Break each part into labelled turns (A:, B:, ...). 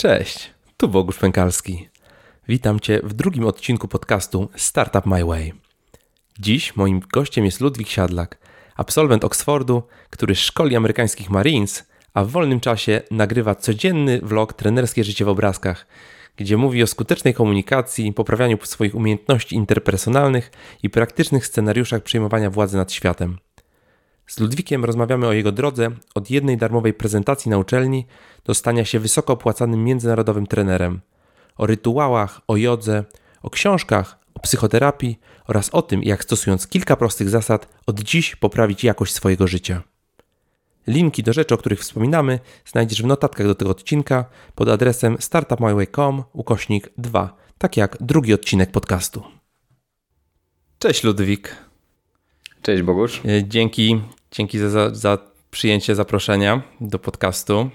A: Cześć, tu Bogusz Pękalski. Witam Cię w drugim odcinku podcastu Startup My Way. Dziś moim gościem jest Ludwik Siadlak, absolwent Oxfordu, który szkoli amerykańskich Marines, a w wolnym czasie nagrywa codzienny vlog Trenerskie Życie w Obrazkach, gdzie mówi o skutecznej komunikacji, poprawianiu swoich umiejętności interpersonalnych i praktycznych scenariuszach przejmowania władzy nad światem. Z Ludwikiem rozmawiamy o jego drodze od jednej darmowej prezentacji na uczelni do stania się wysoko opłacanym międzynarodowym trenerem, o rytuałach, o jodze, o książkach, o psychoterapii oraz o tym, jak stosując kilka prostych zasad od dziś poprawić jakość swojego życia. Linki do rzeczy, o których wspominamy, znajdziesz w notatkach do tego odcinka pod adresem startupmyway.com ukośnik 2, tak jak drugi odcinek podcastu. Cześć Ludwik.
B: Cześć Bogusz.
A: Dzięki Dzięki za, za przyjęcie zaproszenia do podcastu.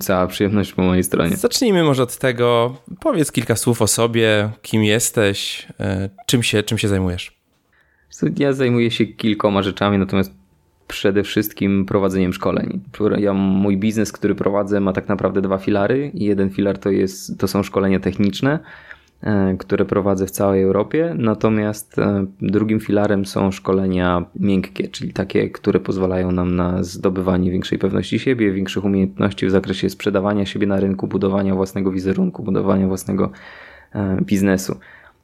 B: Cała przyjemność po mojej stronie.
A: Zacznijmy może od tego. Powiedz kilka słów o sobie, kim jesteś, e, czym się, czym się zajmujesz.
B: Ja zajmuję się kilkoma rzeczami, natomiast przede wszystkim prowadzeniem szkoleń. Ja, mój biznes, który prowadzę, ma tak naprawdę dwa filary. Jeden filar to, jest, to są szkolenia techniczne, które prowadzę w całej Europie. Natomiast e, drugim filarem są szkolenia miękkie, czyli takie, które pozwalają nam na zdobywanie większej pewności siebie, większych umiejętności w zakresie sprzedawania siebie na rynku, budowania własnego wizerunku, budowania własnego e, biznesu.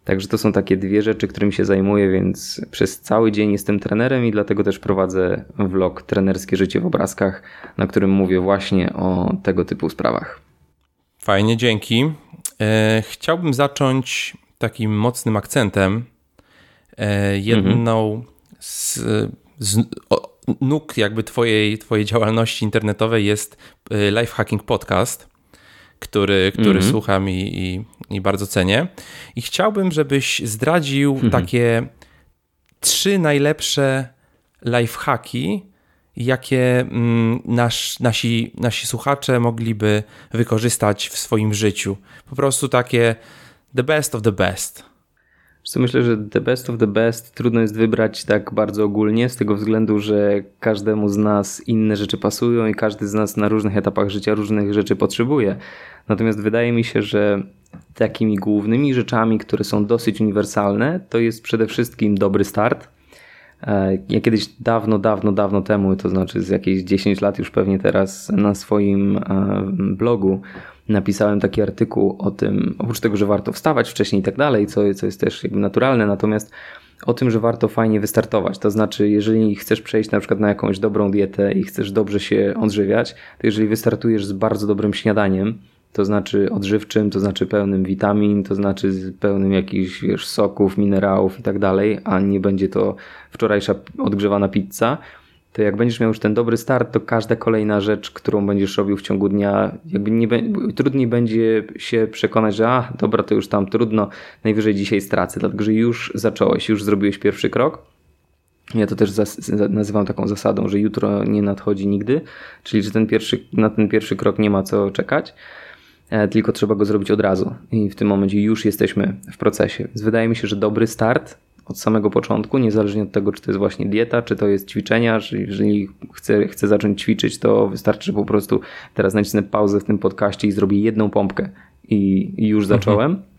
B: Także to są takie dwie rzeczy, którymi się zajmuję, więc przez cały dzień jestem trenerem i dlatego też prowadzę vlog Trenerskie Życie w Obrazkach, na którym mówię właśnie o tego typu sprawach.
A: Fajnie, dzięki. E, chciałbym zacząć takim mocnym akcentem. E, jedną mhm. z, z o, nóg jakby twojej, twojej działalności internetowej jest e, Life Hacking Podcast, który, który mhm. słucham i, i, i, bardzo cenię. I chciałbym, żebyś zdradził mhm. takie trzy najlepsze lifehacki, jakie mm, nasz, nasi, nasi słuchacze mogliby wykorzystać w swoim życiu. Po prostu takie the best of the best.
B: Myślę, że the best of the best trudno jest wybrać tak bardzo ogólnie, z tego względu, że każdemu z nas inne rzeczy pasują i każdy z nas na różnych etapach życia różnych rzeczy potrzebuje. Natomiast wydaje mi się, że takimi głównymi rzeczami, które są dosyć uniwersalne, to jest przede wszystkim dobry start ja kiedyś dawno, dawno, dawno temu, to znaczy z jakieś 10 lat już pewnie teraz na swoim e, blogu napisałem taki artykuł o tym, oprócz tego, że warto wstawać wcześniej i tak dalej, co, co jest też jakby naturalne, natomiast o tym, że warto fajnie wystartować. To znaczy, jeżeli chcesz przejść na przykład na jakąś dobrą dietę i chcesz dobrze się odżywiać, to jeżeli wystartujesz z bardzo dobrym śniadaniem, to znaczy odżywczym, to znaczy pełnym witamin, to znaczy pełnym jakichś wiesz, soków, minerałów i tak dalej, a nie będzie to wczorajsza odgrzewana pizza, to jak będziesz miał już ten dobry start, to każda kolejna rzecz, którą będziesz robił w ciągu dnia, jakby nie, trudniej będzie się przekonać, że a, dobra, to już tam trudno, najwyżej dzisiaj stracę, dlatego że już zacząłeś, już zrobiłeś pierwszy krok. Ja to też nazywam taką zasadą, że jutro nie nadchodzi nigdy, czyli że ten pierwszy, na ten pierwszy krok nie ma co czekać. E, tylko trzeba go zrobić od razu i w tym momencie już jesteśmy w procesie. Więc wydaje mi się, że dobry start od samego początku, niezależnie od tego, czy to jest właśnie dieta, czy to jest ćwiczenia, że jeżeli chcę, chcę zacząć ćwiczyć, to wystarczy, po prostu teraz nacisnę pauzę w tym podcaście i zrobię jedną pompkę i, i już mhm. zacząłem. E,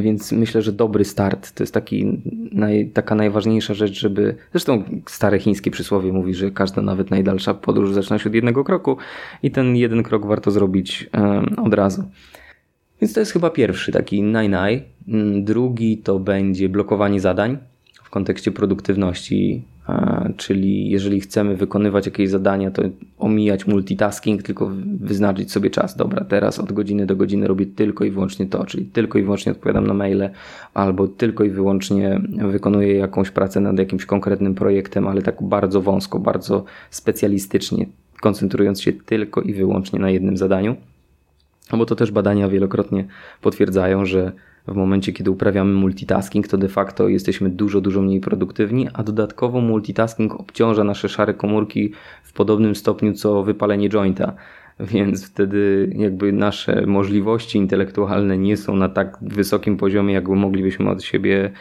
B: więc myślę, że dobry start to jest taki, naj, taka najważniejsza rzecz, żeby. Zresztą stare chińskie przysłowie mówi, że każda nawet najdalsza podróż zaczyna się od jednego kroku i ten jeden krok warto zrobić od razu. Więc to jest chyba pierwszy taki naj-naj. Mm, drugi to będzie blokowanie zadań w kontekście produktywności Czyli jeżeli chcemy wykonywać jakieś zadania, to omijać multitasking, tylko wyznaczyć sobie czas. Dobra, teraz od godziny do godziny robię tylko i wyłącznie to, czyli tylko i wyłącznie odpowiadam na maile, albo tylko i wyłącznie wykonuję jakąś pracę nad jakimś konkretnym projektem, ale tak bardzo wąsko, bardzo specjalistycznie, koncentrując się tylko i wyłącznie na jednym zadaniu. Bo to też badania wielokrotnie potwierdzają, że w momencie, kiedy uprawiamy multitasking, to de facto jesteśmy dużo, dużo mniej produktywni, a dodatkowo multitasking obciąża nasze szare komórki w podobnym stopniu co wypalenie jointa. Więc wtedy jakby nasze możliwości intelektualne nie są na tak wysokim poziomie, jak moglibyśmy od siebie,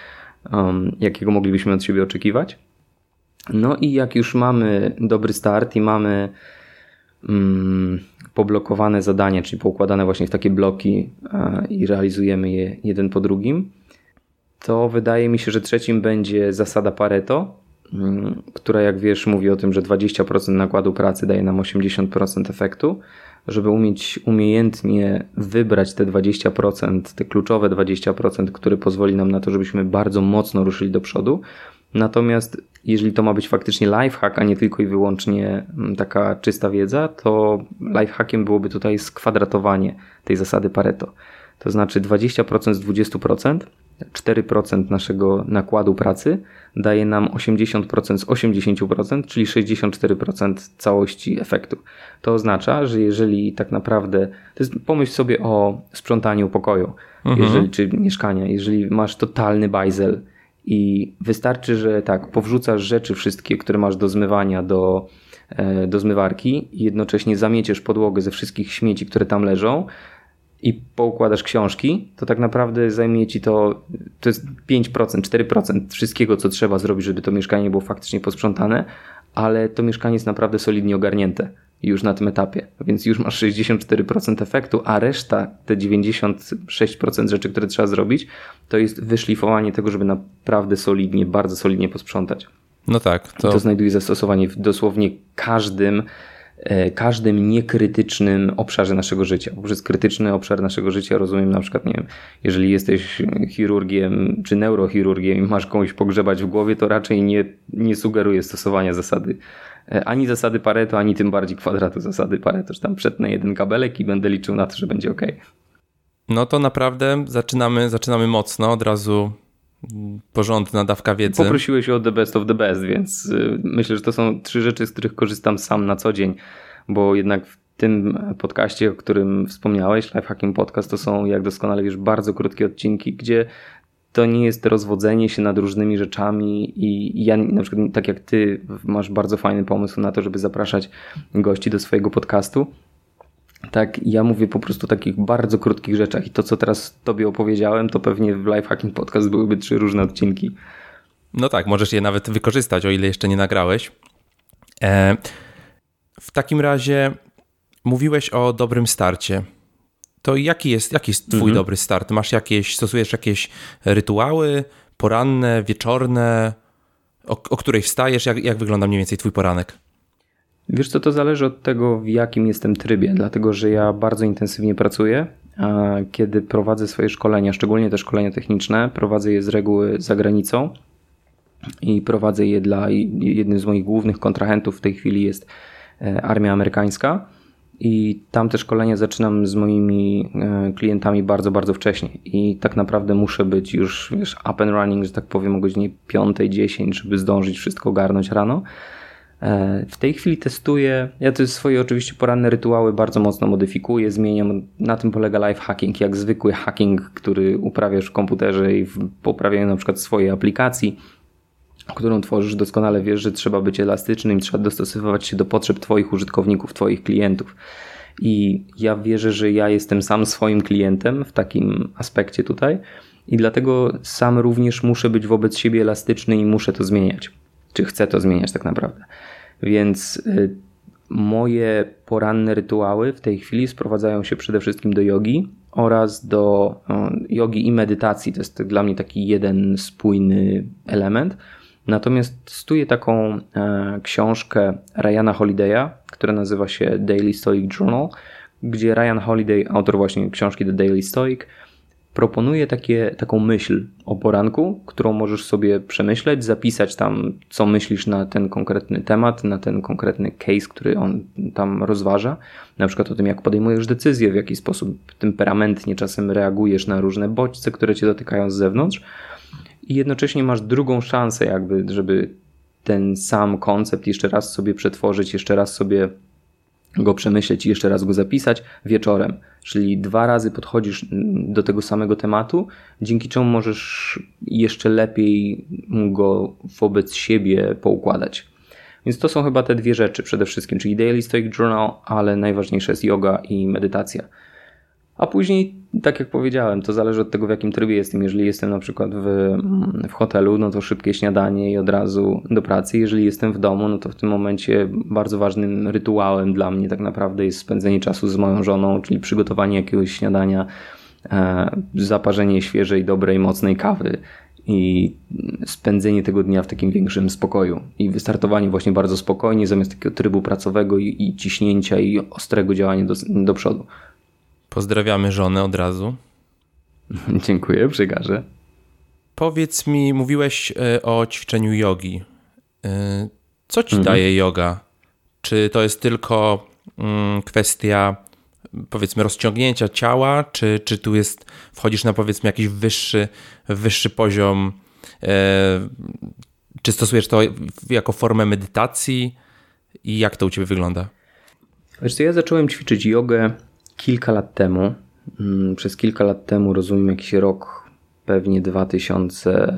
B: um, jakiego moglibyśmy od siebie oczekiwać. No i jak już mamy dobry start i mamy um, poblokowane zadania, czyli poukładane właśnie w takie bloki i realizujemy je jeden po drugim, to wydaje mi się, że trzecim będzie zasada Pareto, mm, która jak wiesz mówi o tym, że 20% nakładu pracy daje nam 80% efektu. Żeby umieć umiejętnie wybrać te 20%, te kluczowe 20%, które pozwoli nam na to, żebyśmy bardzo mocno ruszyli do przodu. Natomiast jeżeli to ma być faktycznie lifehack, a nie tylko i wyłącznie mm, taka czysta wiedza, to lifehackiem byłoby tutaj skwadratowanie tej zasady Pareto. To znaczy 20% z 20%, 4% naszego nakładu pracy daje nam 80% z 80%, czyli 64% całości efektu. To oznacza, że jeżeli tak naprawdę, to jest, pomyśl sobie o sprzątaniu pokoju, mhm. jeżeli, czy mieszkania, jeżeli masz totalny bajzel i wystarczy, że tak, powrzucasz rzeczy wszystkie, które masz do zmywania, do, e, do zmywarki i jednocześnie zamieciesz podłogę ze wszystkich śmieci, które tam leżą, i poukładasz książki, to tak naprawdę zajmie ci to, to jest 5%, 4% wszystkiego, co trzeba zrobić, żeby to mieszkanie było faktycznie posprzątane, ale to mieszkanie jest naprawdę solidnie ogarnięte już na tym etapie, więc już masz 64% efektu, a reszta, te 96% rzeczy, które trzeba zrobić, to jest wyszlifowanie tego, żeby naprawdę solidnie, bardzo solidnie posprzątać.
A: No tak.
B: To, I to znajduje zastosowanie w dosłownie każdym E, każdym niekrytycznym obszarze naszego życia. Poprzez krytyczny obszar naszego życia rozumiem na przykład, nie wiem, jeżeli jesteś chirurgiem czy neurochirurgiem i masz komuś pogrzebać w głowie, to raczej nie, nie sugeruję stosowania zasady ani zasady Pareto, ani tym bardziej kwadratu zasady Pareto, że tam przetnę jeden kabelek i będę liczył na to, że będzie ok.
A: No to naprawdę zaczynamy, zaczynamy mocno, od razu porządna dawka wiedzy.
B: Poprosiłeś o the best of the best, więc y, myślę, że to są trzy rzeczy, z których korzystam sam na co dzień, bo jednak w tym podcaście, o którym wspomniałeś, Lifehacking Podcast, to są, jak doskonale wiesz, bardzo krótkie odcinki, gdzie to nie jest rozwodzenie się nad różnymi rzeczami i ja na przykład tak jak ty masz bardzo fajny pomysł na to, żeby zapraszać gości do swojego podcastu, tak, ja mówię po prostu o takich bardzo krótkich rzeczach i to, co teraz tobie opowiedziałem, to pewnie w Lifehacking Podcast byłyby trzy różne odcinki.
A: No tak, możesz je nawet wykorzystać, o ile jeszcze nie nagrałeś. E, w takim razie mówiłeś o dobrym starcie. To jaki jest, jaki jest twój mhm. dobry start? Masz jakieś, stosujesz jakieś rytuały poranne, wieczorne? O, o której wstajesz? Jak, jak wygląda mniej więcej twój poranek?
B: Wiesz co, to zależy od tego, w jakim jestem trybie, dlatego że ja bardzo intensywnie pracuję. A kiedy prowadzę swoje szkolenia, szczególnie te szkolenia techniczne, prowadzę je z reguły za granicą i prowadzę je dla jednym z moich głównych kontrahentów w tej chwili jest e, armia amerykańska. I tam te szkolenia zaczynam z moimi e, klientami bardzo, bardzo wcześnie. I tak naprawdę muszę być już wiesz, up and running, że tak powiem, o godzinie 5-10, żeby zdążyć wszystko ogarnąć rano. E, w tej chwili testuję, ja to swoje oczywiście poranne rytuały bardzo mocno modyfikuję, zmieniam. Na tym polega life hacking, jak zwykły hacking, który uprawiasz w komputerze i w poprawianiu na przykład swojej aplikacji, którą tworzysz. Doskonale wiesz, że trzeba być elastycznym, trzeba dostosowywać się do potrzeb Twoich użytkowników, Twoich klientów. I ja wierzę, że ja jestem sam swoim klientem w takim aspekcie tutaj i dlatego sam również muszę być wobec siebie elastyczny i muszę to zmieniać. Czy chcę to zmieniać tak naprawdę. Więc y, moje poranne rytuały w tej chwili sprowadzają się przede wszystkim do jogi oraz do jogi i medytacji. To jest dla mnie taki jeden spójny element. Natomiast stuję taką e, książkę Ryana Holiday'a, która nazywa się Daily Stoic Journal, gdzie Ryan Holiday, autor właśnie książki The Daily Stoic, proponuję takie, taką myśl o poranku, którą możesz sobie przemyśleć, zapisać tam, co myślisz na ten konkretny temat, na ten konkretny case, który on tam rozważa. Na przykład o tym, jak podejmujesz decyzje, w jaki sposób temperamentnie czasem reagujesz na różne bodźce, które cię dotykają z zewnątrz. I jednocześnie masz drugą szansę, jakby, żeby ten sam koncept jeszcze raz sobie przetworzyć, jeszcze raz sobie go przemyśleć i jeszcze raz go zapisać wieczorem. Czyli dwa razy podchodzisz do tego samego tematu, dzięki czemu możesz jeszcze lepiej go wobec siebie poukładać. Więc to są chyba te dwie rzeczy przede wszystkim, czyli Daily Stoic Journal, ale najważniejsze jest yoga i medytacja. A później, tak jak powiedziałem, to zależy od tego, w jakim trybie jestem. Jeżeli jestem na przykład w, w hotelu, no to szybkie śniadanie i od razu do pracy. Jeżeli jestem w domu, no to w tym momencie bardzo ważnym rytuałem dla mnie tak naprawdę jest spędzenie czasu z moją żoną, czyli przygotowanie jakiegoś śniadania, e, zaparzenie świeżej, dobrej, mocnej kawy i spędzenie tego dnia w takim większym spokoju i wystartowanie właśnie bardzo spokojnie zamiast takiego trybu pracowego i, i ciśnięcia i ostrego działania do, do przodu.
A: Pozdrawiamy żonę od razu.
B: Dziękuję, przekażę.
A: Powiedz mi, mówiłeś e, o ćwiczeniu jogi. E, co ci mhm. daje yoga? Czy to jest tylko mm, kwestia powiedzmy rozciągnięcia ciała, czy, czy tu jest, wchodzisz na powiedzmy jakiś wyższy, wyższy poziom, e, czy stosujesz to jako formę medytacji i jak to u Ciebie wygląda?
B: Wiesz co, ja zacząłem ćwiczyć jogę kilka lat temu. Mm, przez kilka lat temu, rozumiem, jakiś rok, pewnie 2000.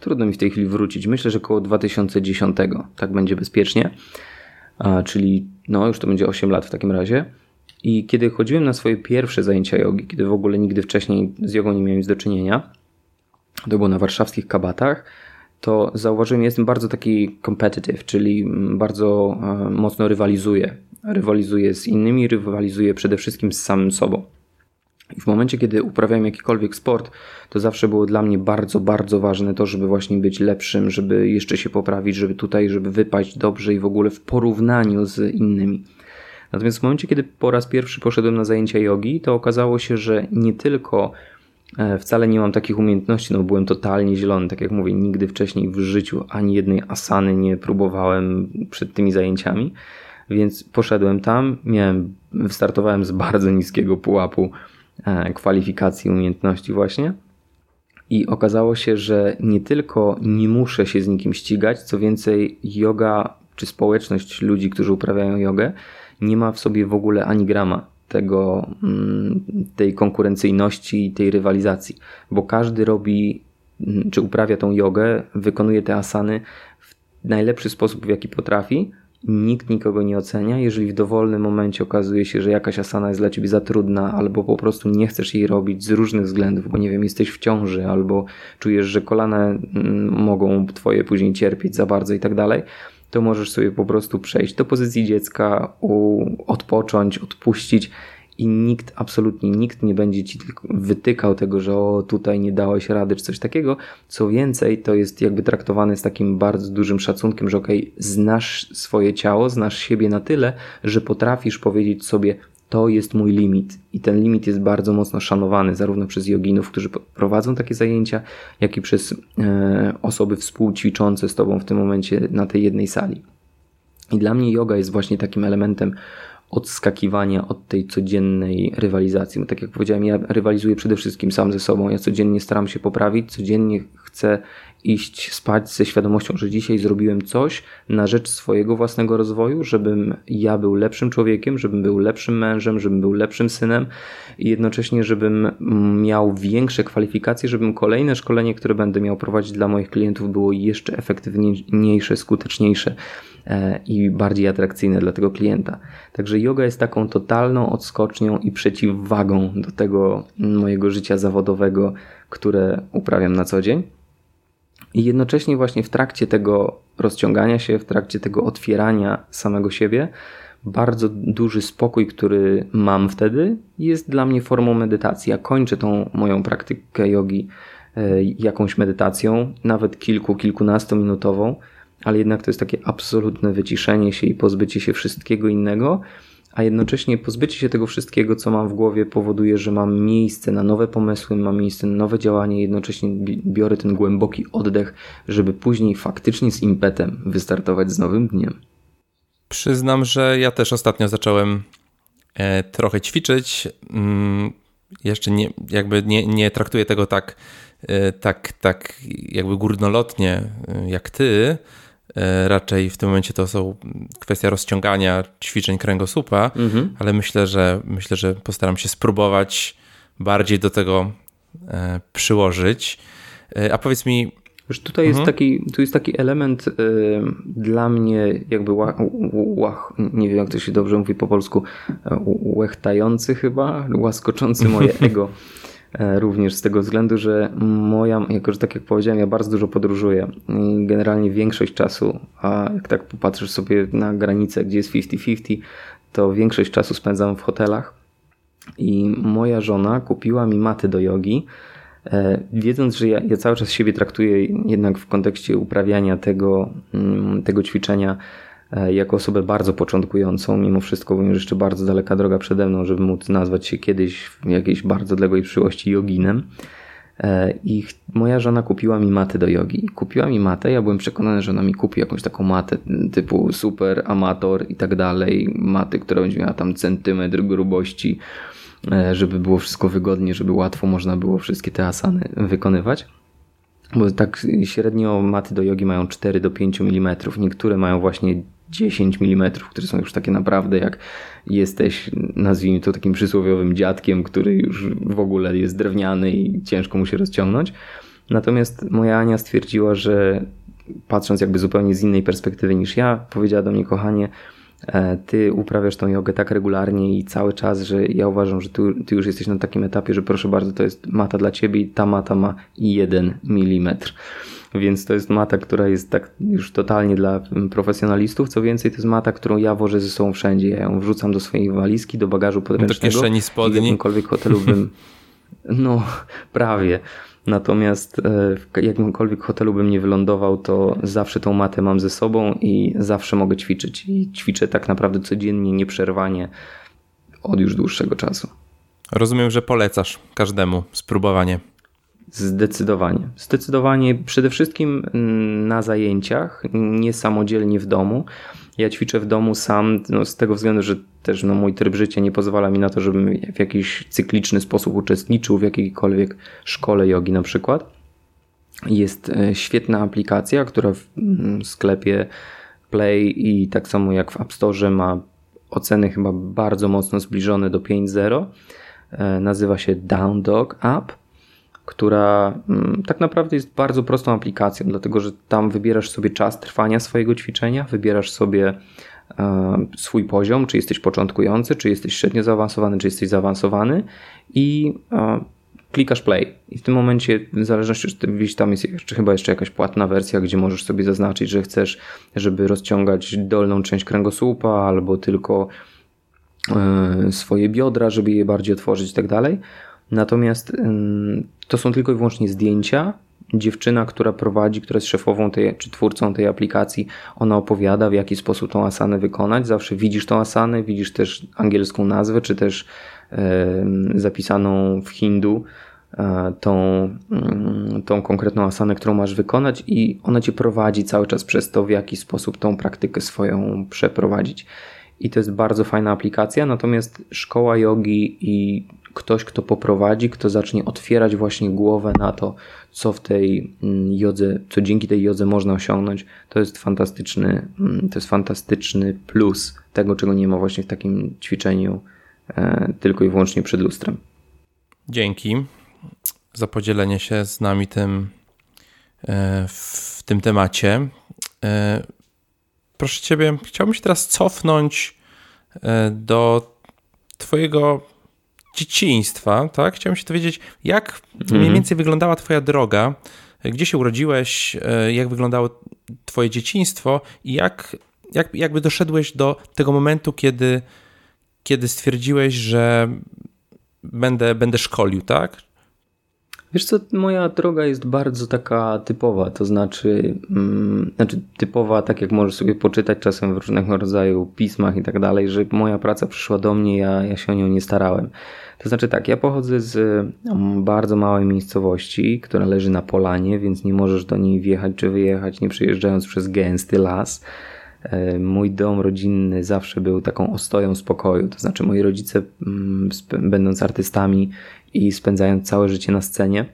B: Trudno mi w tej chwili wrócić. Myślę, że około 2010. Tak będzie bezpiecznie. Czyli no już to będzie 8 lat w takim razie. I kiedy chodziłem na swoje pierwsze zajęcia jogi, kiedy w ogóle nigdy wcześniej z jogą nie miałem nic do czynienia, to było na warszawskich kabatach, to zauważyłem, jestem bardzo taki competitive, czyli bardzo e, mocno rywalizuję. Rywalizuję z innymi, rywalizuję przede wszystkim z samym sobą. I w momencie, kiedy uprawiałem jakikolwiek sport, to zawsze było dla mnie bardzo, bardzo ważne to, żeby właśnie być lepszym, żeby jeszcze się poprawić, żeby tutaj, żeby wypaść dobrze i w ogóle w porównaniu z innymi. Natomiast w momencie, kiedy po raz pierwszy poszedłem na zajęcia jogi, to okazało się, że nie tylko wcale nie mam takich umiejętności, no byłem totalnie zielony, tak jak mówię, nigdy wcześniej w życiu ani jednej asany nie próbowałem przed tymi zajęciami, więc poszedłem tam, miałem, wystartowałem z bardzo niskiego pułapu E, kwalifikacji, umiejętności właśnie. I okazało się, że nie tylko nie muszę się z nikim ścigać, co więcej, yoga czy społeczność ludzi, którzy uprawiają jogę, nie ma w sobie w ogóle ani grama tego, mm, tej konkurencyjności i tej rywalizacji, bo każdy robi mm, czy uprawia tą jogę, wykonuje te asany w najlepszy sposób, w jaki potrafi, Nikt nikogo nie ocenia. Jeżeli w dowolnym momencie okazuje się, że jakaś asana jest dla ciebie za trudna, albo po prostu nie chcesz jej robić z różnych względów, bo nie wiem, jesteś w ciąży, albo czujesz, że kolana mm, mogą twoje później cierpieć za bardzo i tak dalej, to możesz sobie po prostu przejść do pozycji dziecka, odpocząć, odpuścić i nikt, absolutnie nikt nie będzie ci tylko wytykał tego, że o tutaj nie dałeś rady czy coś takiego. Co więcej, to jest jakby traktowane z takim bardzo dużym szacunkiem, że okej, okay, znasz swoje ciało, znasz siebie na tyle, że potrafisz powiedzieć sobie to jest mój limit i ten limit jest bardzo mocno szanowany zarówno przez joginów, którzy prowadzą takie zajęcia, jak i przez e, osoby współćwiczące z tobą w tym momencie na tej jednej sali. I dla mnie yoga jest właśnie takim elementem odskakiwania od tej codziennej rywalizacji. Bo tak jak powiedziałem, ja rywalizuję przede wszystkim sam ze sobą. Ja codziennie staram się poprawić, codziennie chcę iść spać ze świadomością, że dzisiaj zrobiłem coś na rzecz swojego własnego rozwoju, żebym ja był lepszym człowiekiem, żebym był lepszym mężem, żebym był lepszym synem i jednocześnie, żebym miał większe kwalifikacje, żebym kolejne szkolenie, które będę miał prowadzić dla moich klientów, było jeszcze efektywniejsze, skuteczniejsze e, i bardziej atrakcyjne dla tego klienta. Także yoga jest taką totalną odskocznią i przeciwwagą do tego mojego życia zawodowego, które uprawiam na co dzień. I jednocześnie właśnie w trakcie tego rozciągania się, w trakcie tego otwierania samego siebie, bardzo duży spokój, który mam wtedy, jest dla mnie formą medytacji. Ja kończę tą moją praktykę jogi e, jakąś medytacją, nawet kilku, kilkunastominutową, ale jednak to jest takie absolutne wyciszenie się i pozbycie się wszystkiego innego, a jednocześnie pozbycie się tego wszystkiego, co mam w głowie, powoduje, że mam miejsce na nowe pomysły, mam miejsce na nowe działanie, jednocześnie biorę ten głęboki oddech, żeby później faktycznie z impetem wystartować z nowym dniem.
A: Przyznam, że ja też ostatnio zacząłem e, trochę ćwiczyć. Mm, jeszcze nie, jakby nie, nie traktuję tego tak, e, tak, tak jakby górnolotnie e, jak ty, raczej w tym momencie to są kwestia rozciągania ćwiczeń kręgosłupa, mhm. ale myślę, że myślę, że postaram się spróbować bardziej do tego e, przyłożyć. E, a powiedz mi,
B: Już tutaj mhm. jest taki, tu jest taki element dla mnie jakby łach, łach, nie wiem jak to się dobrze mówi po polsku, łechtający chyba, łaskoczący moje ego. E, również z tego względu, że moja, jako że tak jak powiedziałem, ja bardzo dużo podróżuję i generalnie większość czasu, a jak tak popatrzysz sobie na granicę, gdzie jest 50-50, to większość czasu spędzam w hotelach. I moja żona kupiła mi maty do jogi, e, wiedząc, że ja, ja cały czas siebie traktuję jednak w kontekście uprawiania tego, mm, tego ćwiczenia jako osobę bardzo początkującą, mimo wszystko, bo jeszcze bardzo daleka droga przede mną, żeby móc nazwać się kiedyś w jakiejś bardzo odległej przyszłości joginem. E, I moja żona kupiła mi matę do jogi. Kupiła mi matę, ja byłem przekonany, że ona mi kupi jakąś taką matę typu super, amator i tak dalej. Maty, która będzie miała tam centymetr grubości, e, żeby było wszystko wygodnie, żeby łatwo można było wszystkie te asany wykonywać. Bo tak średnio maty do jogi mają 4 do 5 mm. Niektóre mają właśnie 10 mm, które są już takie naprawdę jak jesteś, nazwijmy to takim przysłowiowym dziadkiem, który już w ogóle jest drewniany i ciężko mu się rozciągnąć. Natomiast moja Ania stwierdziła, że patrząc jakby zupełnie z innej perspektywy niż ja, powiedziała do mnie, kochanie, e, ty uprawiasz tą jogę tak regularnie i cały czas, że ja uważam, że ty, ty, już jesteś na takim etapie, że proszę bardzo, to jest mata dla ciebie i ta mata ma jeden milimetr więc to jest mata, która jest tak już totalnie dla profesjonalistów. Co więcej, to jest mata, którą ja wożę ze sobą wszędzie. Ja ją wrzucam do swojej walizki, do bagażu podręcznego.
A: Do kieszeni spodni.
B: W jakimkolwiek hotelu bym... No, prawie. Natomiast e, w jakimkolwiek hotelu bym nie wylądował, to zawsze tą matę mam ze sobą i zawsze mogę ćwiczyć. I ćwiczę tak naprawdę codziennie, nieprzerwanie od już dłuższego czasu.
A: Rozumiem, że polecasz każdemu spróbowanie.
B: Zdecydowanie. Zdecydowanie przede wszystkim mm, na zajęciach, nie samodzielnie w domu. Ja ćwiczę w domu sam no, z tego względu, że też no, mój tryb życia nie pozwala mi na to, żebym w jakiś cykliczny sposób uczestniczył w jakiejkolwiek szkole jogi na przykład. Jest e, świetna aplikacja, która w mm, sklepie Play i tak samo jak w App Store ma oceny chyba bardzo mocno zbliżone do 5.0. E, nazywa się Down Dog App która mm, tak naprawdę jest bardzo prostą aplikacją, dlatego że tam wybierasz sobie czas trwania swojego ćwiczenia, wybierasz sobie e, swój poziom, czy jesteś początkujący, czy jesteś średnio zaawansowany, czy jesteś zaawansowany i e, klikasz play. I w tym momencie, w zależności, czy tam jest jeszcze, chyba jeszcze jakaś płatna wersja, gdzie możesz sobie zaznaczyć, że chcesz, żeby rozciągać dolną część kręgosłupa albo tylko e, swoje biodra, żeby je bardziej otworzyć i tak dalej. Natomiast to są tylko i wyłącznie zdjęcia. Dziewczyna, która prowadzi, która jest szefową tej, czy twórcą tej aplikacji, ona opowiada, w jaki sposób tą asanę wykonać. Zawsze widzisz tą asanę, widzisz też angielską nazwę, czy też zapisaną w hindu e, tą, tą konkretną asanę, którą masz wykonać, i ona cię prowadzi cały czas przez to, w jaki sposób tą praktykę swoją przeprowadzić. I to jest bardzo fajna aplikacja, natomiast szkoła jogi i ktoś, kto poprowadzi, kto zacznie otwierać właśnie głowę na to, co w tej mm, jodze, co dzięki tej jodze można osiągnąć, to jest fantastyczny, mm, to jest fantastyczny plus tego, czego nie ma właśnie w takim ćwiczeniu e, tylko i wyłącznie przed lustrem.
A: Dzięki za podzielenie się z nami tym e, w tym temacie. E, proszę Ciebie, chciałbym się teraz cofnąć do Twojego dzieciństwa, tak? Chciałem się dowiedzieć, jak mhm. mniej więcej wyglądała Twoja droga, gdzie się urodziłeś, e, jak wyglądało Twoje dzieciństwo i jak, jak jakby doszedłeś do tego momentu, kiedy, kiedy stwierdziłeś, że będę, będę szkolił, tak?
B: Wiesz co, moja droga jest bardzo taka typowa, to znaczy, mm, znaczy typowa, tak jak możesz sobie poczytać czasem w różnego rodzaju pismach i tak dalej, że moja praca przyszła do mnie, ja, ja się o nią nie starałem. To znaczy tak, ja pochodzę z mm, bardzo małej miejscowości, która leży na polanie, więc nie możesz do niej wjechać czy wyjechać, nie przejeżdżając przez gęsty las. E, mój dom rodzinny zawsze był taką ostoją spokoju, to znaczy moi rodzice, mm, będąc artystami i spędzając całe życie na scenie,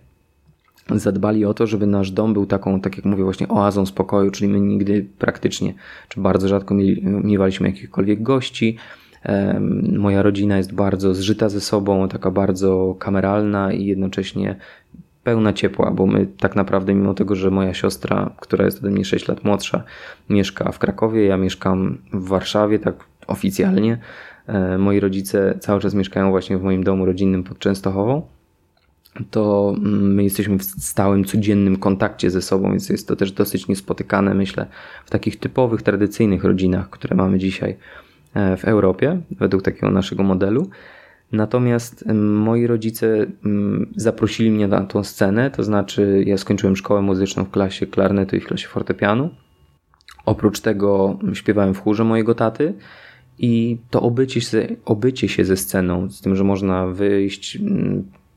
B: zadbali o to, żeby nasz dom był taką, tak jak mówię, właśnie oazą spokoju, czyli my nigdy praktycznie, czy bardzo rzadko miewaliśmy jakichkolwiek gości, Moja rodzina jest bardzo zżyta ze sobą, taka bardzo kameralna i jednocześnie pełna ciepła, bo my tak naprawdę, mimo tego, że moja siostra, która jest ode mnie 6 lat młodsza, mieszka w Krakowie, ja mieszkam w Warszawie, tak oficjalnie. E, moi rodzice cały czas mieszkają właśnie w moim domu rodzinnym pod Częstochową. To my jesteśmy w stałym, codziennym kontakcie ze sobą, więc jest to też dosyć niespotykane, myślę, w takich typowych, tradycyjnych rodzinach, które mamy dzisiaj e, w Europie, według takiego naszego modelu. Natomiast moi rodzice zaprosili mnie na tą scenę, to znaczy ja skończyłem szkołę muzyczną w klasie klarnetu i w klasie fortepianu. Oprócz tego śpiewałem w chórze mojego taty i to obycie się, obycie się ze sceną, z tym, że można wyjść,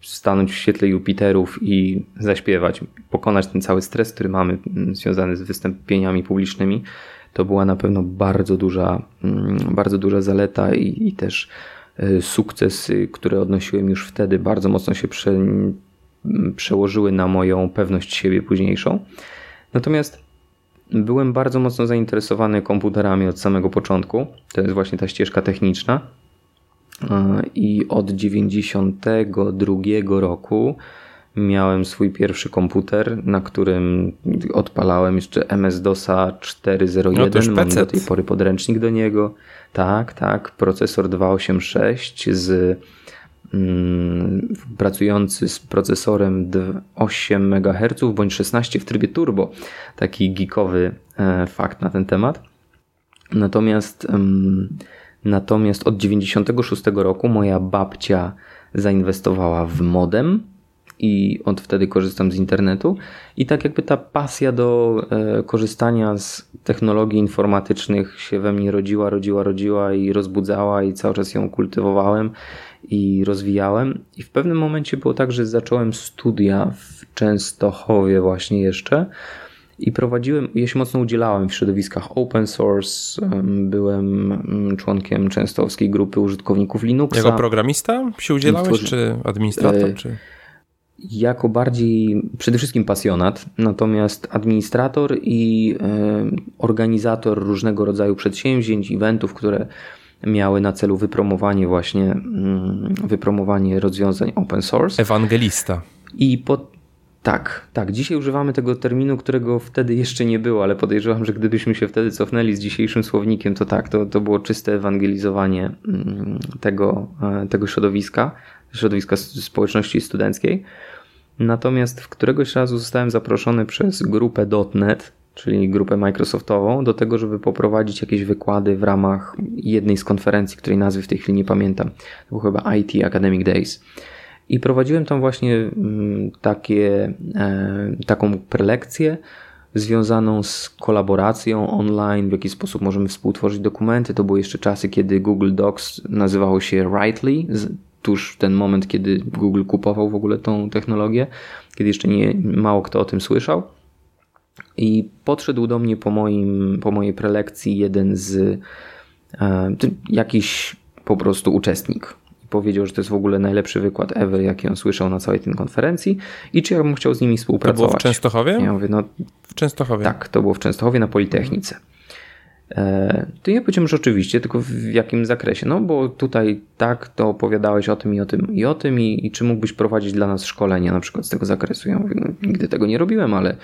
B: stanąć w świetle Jupiterów i zaśpiewać, pokonać ten cały stres, który mamy związany z wystąpieniami publicznymi, to była na pewno bardzo duża, bardzo duża zaleta i, i też sukcesy, które odnosiłem już wtedy, bardzo mocno się prze, przełożyły na moją pewność siebie późniejszą. Natomiast byłem bardzo mocno zainteresowany komputerami od samego początku. To jest właśnie ta ścieżka techniczna. E, I od 92 roku miałem swój pierwszy komputer, na którym odpalałem jeszcze MS-DOSa 4.01. No Mam do tej pory podręcznik do niego. Tak, tak. Procesor 286 z mm, pracujący z procesorem 8 MHz bądź 16 w trybie turbo. Taki geekowy e, fakt na ten temat. Natomiast, natomiast od 96 roku moja babcia zainwestowała w modem i od wtedy korzystam z internetu. I tak jakby ta pasja do e, korzystania z technologii informatycznych się we mnie rodziła, rodziła, rodziła i rozbudzała i cały czas ją kultywowałem i rozwijałem. I w pewnym momencie było tak, że zacząłem studia w Częstochowie właśnie jeszcze. I prowadziłem, ja się mocno udzielałem w środowiskach open source. Byłem mm, członkiem częstochowskiej grupy użytkowników Linuxa.
A: Jako programista się udzielałeś, czy administrator? E, czy
B: jako bardziej przede wszystkim pasjonat, natomiast administrator i organizator różnego rodzaju przedsięwzięć, eventów, które miały na celu wypromowanie właśnie mm, wypromowanie rozwiązań open source.
A: Ewangelista.
B: I po, tak, tak. Dzisiaj używamy tego terminu, którego wtedy jeszcze nie było, ale podejrzewam, że gdybyśmy się wtedy cofnęli z dzisiejszym słownikiem, to tak, to, to było czyste ewangelizowanie mm, tego, e, tego środowiska środowiska społeczności studenckiej. Natomiast w któregoś razu zostałem zaproszony przez grupę .NET, czyli grupę Microsoftową, do tego, żeby poprowadzić jakieś wykłady w ramach jednej z konferencji, której nazwy w tej chwili nie pamiętam. To był chyba IT Academic Days. I prowadziłem tam właśnie mm, takie, e, taką prelekcję związaną z kolaboracją online, w jaki sposób możemy współtworzyć dokumenty. To były jeszcze czasy, kiedy Google Docs nazywało się Writely, tuż ten moment, kiedy Google kupował w ogóle tą technologię, kiedy jeszcze nie, mało kto o tym słyszał. I podszedł do mnie po, moim, po mojej prelekcji jeden z e, jakiś po prostu uczestnik. Powiedział, że to jest w ogóle najlepszy wykład ever, jaki on słyszał na całej tej konferencji i czy ja bym chciał z nimi współpracować. To
A: było w Częstochowie?
B: Ja mówię, no,
A: w Częstochowie.
B: Tak, to było w Częstochowie na Politechnice. E, to ja powiedziałem, że oczywiście, tylko w jakim zakresie? No bo tutaj tak, to opowiadałeś o tym i o tym i o tym i, i czy mógłbyś prowadzić dla nas szkolenia na przykład z tego zakresu? Ja mówię, no, nigdy tego nie robiłem, ale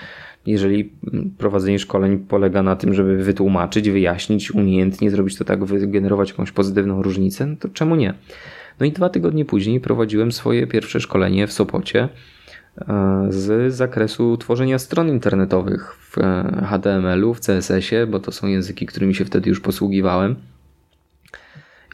B: jeżeli prowadzenie szkoleń polega na tym, żeby wytłumaczyć, wyjaśnić, umiejętnie zrobić to tak, wygenerować jakąś pozytywną różnicę, to czemu nie? No i dwa tygodnie później prowadziłem swoje pierwsze szkolenie w Sopocie z zakresu tworzenia stron internetowych w e, HTML-u, w CSS-ie, bo to są języki, którymi się wtedy już posługiwałem.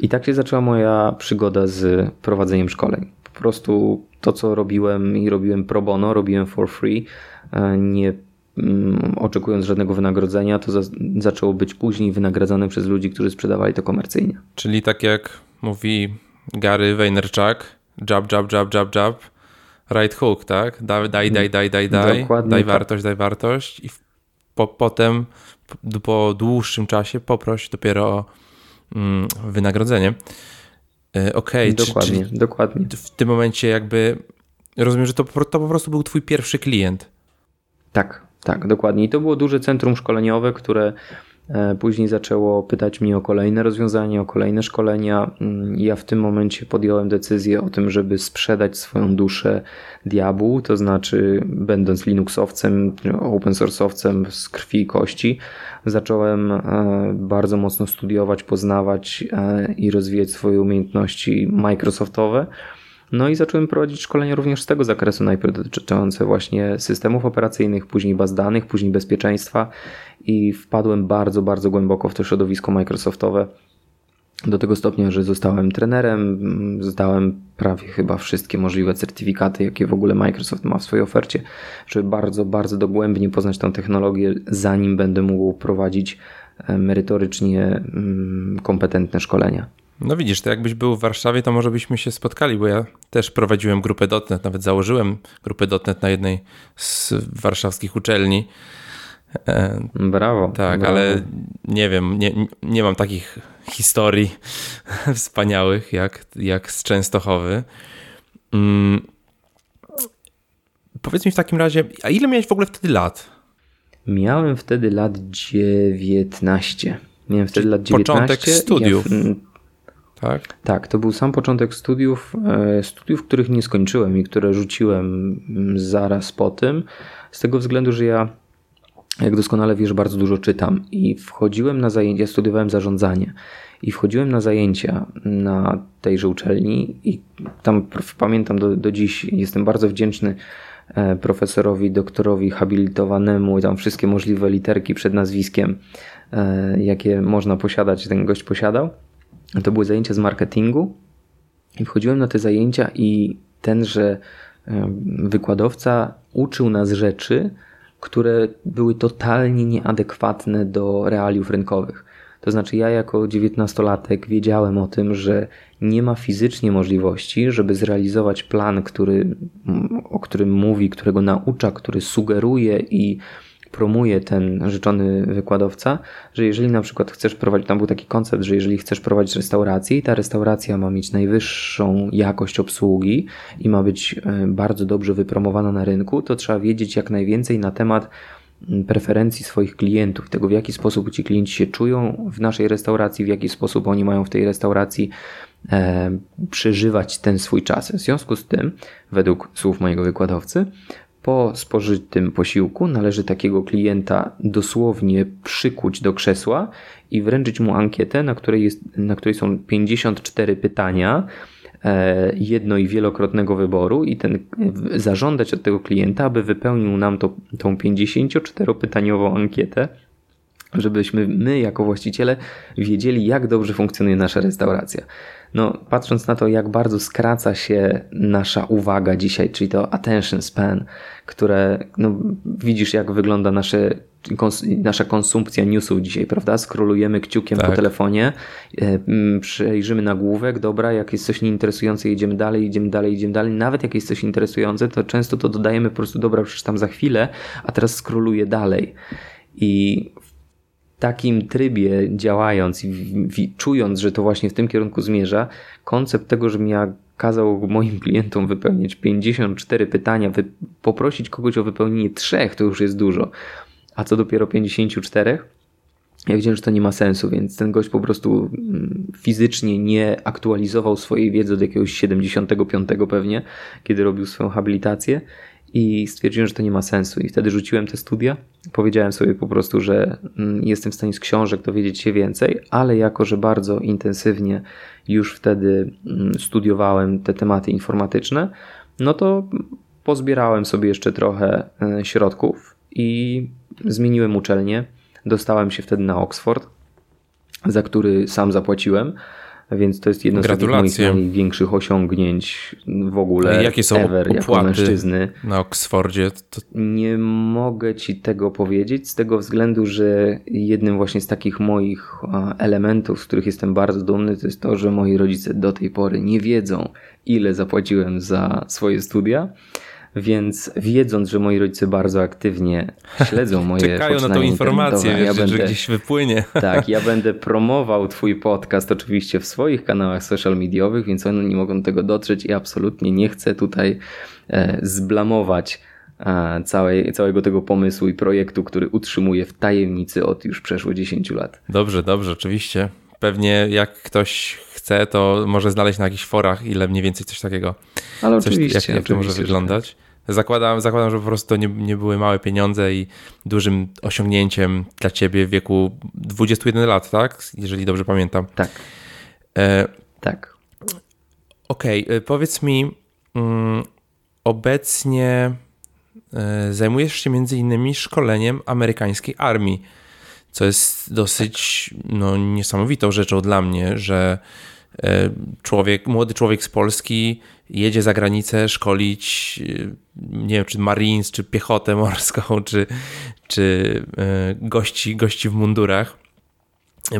B: I tak się zaczęła moja przygoda z prowadzeniem szkoleń. Po prostu to, co robiłem i robiłem pro bono, robiłem for free, e, nie mm, oczekując żadnego wynagrodzenia, to za, zaczęło być później wynagradzane przez ludzi, którzy sprzedawali to komercyjnie.
A: Czyli tak jak mówi Gary Vaynerchuk, jab, jab, jab, jab, jab, right hook, tak? Daj, daj, daj, daj, daj, daj, daj tak. wartość, daj wartość i po, potem po dłuższym czasie poproś dopiero o mm, wynagrodzenie. E, okej,
B: okay, dokładnie, czy, dokładnie.
A: W tym momencie jakby rozumiem, że to, to po prostu był twój pierwszy klient.
B: Tak, tak, dokładnie. I to było duże centrum szkoleniowe, które później zaczęło pytać mnie o kolejne rozwiązania, o kolejne szkolenia. Mm, ja w tym momencie podjąłem decyzję o tym, żeby sprzedać swoją duszę diabłu, to znaczy będąc Linuxowcem, open source'owcem z krwi i kości, zacząłem e, bardzo mocno studiować, poznawać e, i rozwijać swoje umiejętności Microsoftowe. No i zacząłem prowadzić szkolenia również z tego zakresu, najpierw dotyczące właśnie systemów operacyjnych, później baz danych, później bezpieczeństwa i wpadłem bardzo, bardzo głęboko w to środowisko Microsoftowe. Do tego stopnia, że zostałem trenerem, zdałem prawie chyba wszystkie możliwe certyfikaty, jakie w ogóle Microsoft ma w swojej ofercie, żeby bardzo, bardzo dogłębnie poznać tę technologię, zanim będę mógł prowadzić e, merytorycznie mm, kompetentne szkolenia.
A: No widzisz, to jakbyś był w Warszawie, to może byśmy się spotkali, bo ja też prowadziłem grupę .NET, nawet założyłem grupę .NET na jednej z warszawskich uczelni.
B: E, brawo.
A: Tak,
B: brawo.
A: ale nie wiem, nie, nie mam takich historii wspaniałych jak, jak z Częstochowy. Hmm. Powiedz mi w takim razie, a ile miałeś w ogóle wtedy lat?
B: Miałem wtedy lat 19. Miałem wtedy Czyli lat 19.
A: Początek studiów. Ja tak?
B: Tak, to był sam początek studiów, e, studiów, których nie skończyłem i które rzuciłem mm, zaraz po tym, z tego względu, że ja, jak doskonale wiesz, bardzo dużo czytam i wchodziłem na zajęcia, studiowałem zarządzanie i wchodziłem na zajęcia na tejże uczelni i tam pamiętam do, do dziś, jestem bardzo wdzięczny e, profesorowi, doktorowi habilitowanemu i tam wszystkie możliwe literki przed nazwiskiem, e, jakie można posiadać, ten gość posiadał to były zajęcia z marketingu i wchodziłem na te zajęcia i tenże wykładowca uczył nas rzeczy, które były totalnie nieadekwatne do realiów rynkowych. To znaczy, ja jako dziewiętnastolatek wiedziałem o tym, że nie ma fizycznie możliwości, żeby zrealizować plan, który, o którym mówi, którego naucza, który sugeruje i promuje ten życzony wykładowca, że jeżeli na przykład chcesz prowadzić, tam był taki koncept, że jeżeli chcesz prowadzić restaurację i ta restauracja ma mieć najwyższą jakość obsługi i ma być e, bardzo dobrze wypromowana na rynku, to trzeba wiedzieć jak najwięcej na temat mm, preferencji swoich klientów, tego w jaki sposób ci klienci się czują w naszej restauracji, w jaki sposób oni mają w tej restauracji e, przeżywać ten swój czas. W związku z tym, według słów mojego wykładowcy, po spożytym posiłku należy takiego klienta dosłownie przykuć do krzesła i wręczyć mu ankietę, na której, jest, na której są 54 pytania, e, jedno i wielokrotnego wyboru i ten zażądać od tego klienta, aby wypełnił nam to, tą 54-pytaniową ankietę, żebyśmy my jako właściciele wiedzieli, jak dobrze funkcjonuje nasza restauracja no, patrząc na to, jak bardzo skraca się nasza uwaga dzisiaj, czyli to attention span, które no, widzisz, jak wygląda nasze, kons nasza konsumpcja newsów dzisiaj, prawda? Skrolujemy kciukiem tak. po telefonie, e, przejrzymy nagłówek, dobra, jak jest coś nieinteresujące, jedziemy dalej, idziemy dalej, idziemy dalej. Nawet jak jest coś interesujące, to często to dodajemy po prostu, dobra, przeczytam za chwilę, a teraz skroluję dalej. I takim trybie działając i czując, że to właśnie w tym kierunku zmierza, koncept tego, żebym ja kazał moim klientom wypełnić 54 pytania, wy poprosić kogoś o wypełnienie trzech, to już jest dużo. A co dopiero 54? Ja wiedziałem, że to nie ma sensu, więc ten gość po prostu mm, fizycznie nie aktualizował swojej wiedzy od jakiegoś 75 pewnie, kiedy robił swoją habilitację i stwierdziłem, że to nie ma sensu. I wtedy rzuciłem te studia. Powiedziałem sobie po prostu, że mm, jestem w stanie z książek dowiedzieć się więcej, ale jako, że bardzo intensywnie już wtedy mm, studiowałem te tematy informatyczne, no to pozbierałem sobie jeszcze trochę e, środków i zmieniłem uczelnię. Dostałem się wtedy na Oxford, za który sam zapłaciłem więc to jest jedno z moich największych osiągnięć w ogóle.
A: Jakie są ever, opłaty mężczyzny. na Oksfordzie? To...
B: Nie mogę ci tego powiedzieć z tego względu, że jednym właśnie z takich moich elementów, z których jestem bardzo dumny, to jest to, że moi rodzice do tej pory nie wiedzą, ile zapłaciłem za swoje studia. Więc wiedząc, że moi rodzice bardzo aktywnie śledzą moje
A: Czekają na tą informację, wiesz, ja będę, że gdzieś wypłynie.
B: Tak, ja będę promował twój podcast oczywiście w swoich kanałach social mediowych, więc oni nie mogą do tego dotrzeć i absolutnie nie chcę tutaj e, zblamować całej, całego tego pomysłu i projektu, który utrzymuje w tajemnicy od już przeszło 10 lat.
A: Dobrze, dobrze, oczywiście. Pewnie jak ktoś chce, to może znaleźć na jakichś forach, ile mniej więcej coś takiego.
B: Ale
A: coś,
B: oczywiście.
A: Jak, jak to może wyglądać? Zakładam, zakładam, że po prostu to nie, nie były małe pieniądze i dużym osiągnięciem dla ciebie w wieku 21 lat, tak? Jeżeli dobrze pamiętam.
B: Tak. E, tak.
A: Okej, okay, powiedz mi, um, obecnie e, zajmujesz się między innymi szkoleniem amerykańskiej armii, co jest dosyć no, niesamowitą rzeczą dla mnie, że e, człowiek, młody człowiek z Polski jedzie za granicę szkolić, e, nie wiem, czy Marines, czy piechotę morską, czy, czy gości, gości w mundurach.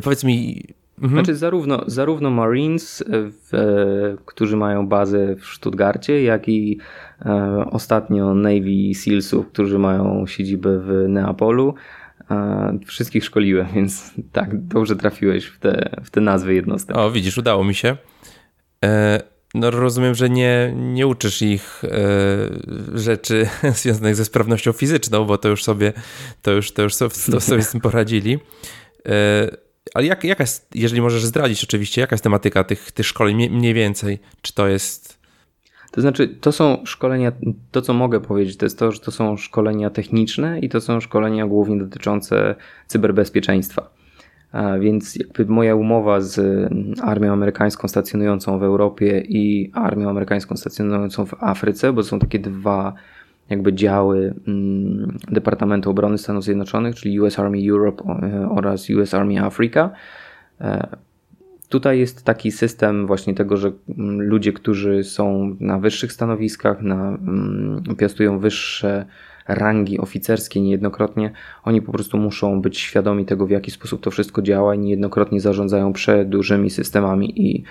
A: Powiedz mi,
B: Mhm. Znaczy zarówno, zarówno Marines, w, którzy mają bazę w Stuttgarcie, jak i e, ostatnio Navy Sealsów, którzy mają siedzibę w Neapolu. E, wszystkich szkoliłem, więc tak, dobrze trafiłeś w te, w te nazwy jednostek.
A: O, widzisz, udało mi się. E, no rozumiem, że nie, nie uczysz ich e, rzeczy związanych ze sprawnością fizyczną, bo to już sobie, to już, to już sobie, to sobie z tym poradzili. Ale jak, jaka jest, jeżeli możesz zdradzić oczywiście, jaka jest tematyka tych, tych szkoleń mniej więcej? Czy to jest...
B: To znaczy, to są szkolenia, to co mogę powiedzieć, to jest to, że to są szkolenia techniczne i to są szkolenia głównie dotyczące cyberbezpieczeństwa. A więc moja umowa z armią amerykańską stacjonującą w Europie i armią amerykańską stacjonującą w Afryce, bo są takie dwa jakby działy mm, Departamentu Obrony Stanów Zjednoczonych, czyli US Army Europe e, oraz US Army Africa. Tutaj jest taki system właśnie tego, że mm, ludzie, którzy są na wyższych stanowiskach, na, mm, piastują wyższe rangi oficerskie niejednokrotnie, oni po prostu muszą być świadomi tego, w jaki sposób to wszystko działa i niejednokrotnie zarządzają przedużymi systemami i,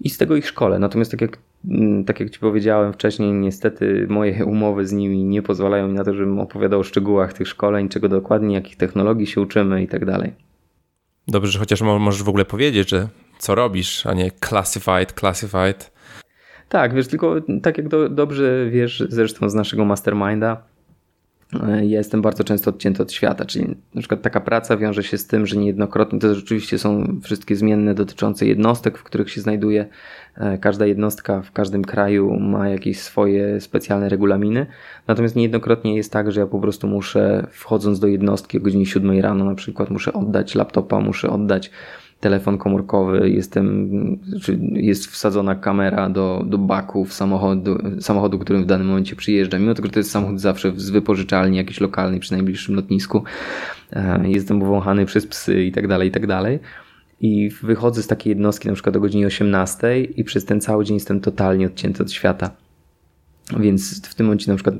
B: i z tego ich szkole. Natomiast tak jak Mm, tak jak Ci powiedziałem wcześniej, niestety moje umowy z nimi nie pozwalają mi na to, żebym opowiadał o szczegółach tych szkoleń, czego dokładnie, jakich technologii się uczymy i tak dalej.
A: Dobrze, że chociaż możesz w ogóle powiedzieć, że co robisz, a nie classified, classified.
B: Tak, wiesz, tylko tak jak do, dobrze wiesz zresztą z naszego masterminda, ja jestem bardzo często odcięty od świata, czyli na przykład taka praca wiąże się z tym, że niejednokrotnie to rzeczywiście są wszystkie zmienne dotyczące jednostek, w których się znajduje. E, każda jednostka w każdym kraju ma jakieś swoje specjalne regulaminy, natomiast niejednokrotnie jest tak, że ja po prostu muszę wchodząc do jednostki o godzinie 7 rano na przykład muszę oddać laptopa, muszę oddać telefon komórkowy, jestem, jest wsadzona kamera do, do baków samochodu, samochodu, którym w danym momencie przyjeżdża. Mimo tego, że to jest samochód zawsze z wypożyczalni jakiejś lokalnej przy najbliższym lotnisku, e, jestem uwąchany przez psy i tak dalej, i tak dalej. I wychodzę z takiej jednostki na przykład o godzinie 18 i przez ten cały dzień jestem totalnie odcięty od świata. Więc w tym momencie na przykład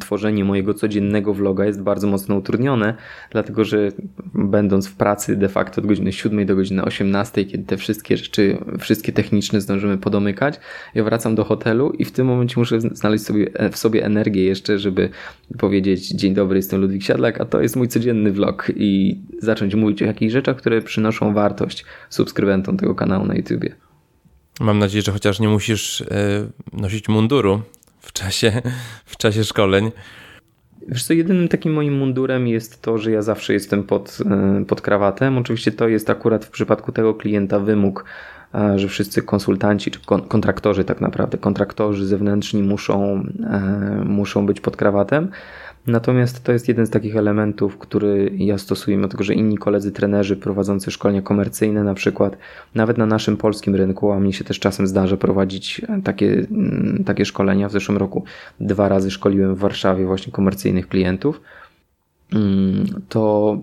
B: tworzenie mojego codziennego vloga jest bardzo mocno utrudnione, dlatego że będąc w pracy de facto od godziny 7 do godziny 18, kiedy te wszystkie rzeczy, wszystkie techniczne zdążymy podomykać, ja wracam do hotelu i w tym momencie muszę znaleźć sobie, w sobie energię jeszcze, żeby powiedzieć dzień dobry, jestem Ludwik Siadlak, a to jest mój codzienny vlog i zacząć mówić o jakichś rzeczach, które przynoszą wartość subskrybentom tego kanału na YouTubie.
A: Mam nadzieję, że chociaż nie musisz e, nosić munduru w czasie, w czasie szkoleń.
B: Wiesz co, jedynym takim moim mundurem jest to, że ja zawsze jestem pod, e, pod krawatem. Oczywiście to jest akurat w przypadku tego klienta wymóg, e, że wszyscy konsultanci czy kontraktorzy tak naprawdę, kontraktorzy zewnętrzni muszą, e, muszą być pod krawatem. Natomiast to jest jeden z takich elementów, który ja stosuję, dlatego że inni koledzy trenerzy prowadzący szkolenia komercyjne, na przykład nawet na naszym polskim rynku, a mnie się też czasem zdarza prowadzić takie, mm, takie szkolenia. W zeszłym roku dwa razy szkoliłem w Warszawie właśnie komercyjnych klientów. Mm, to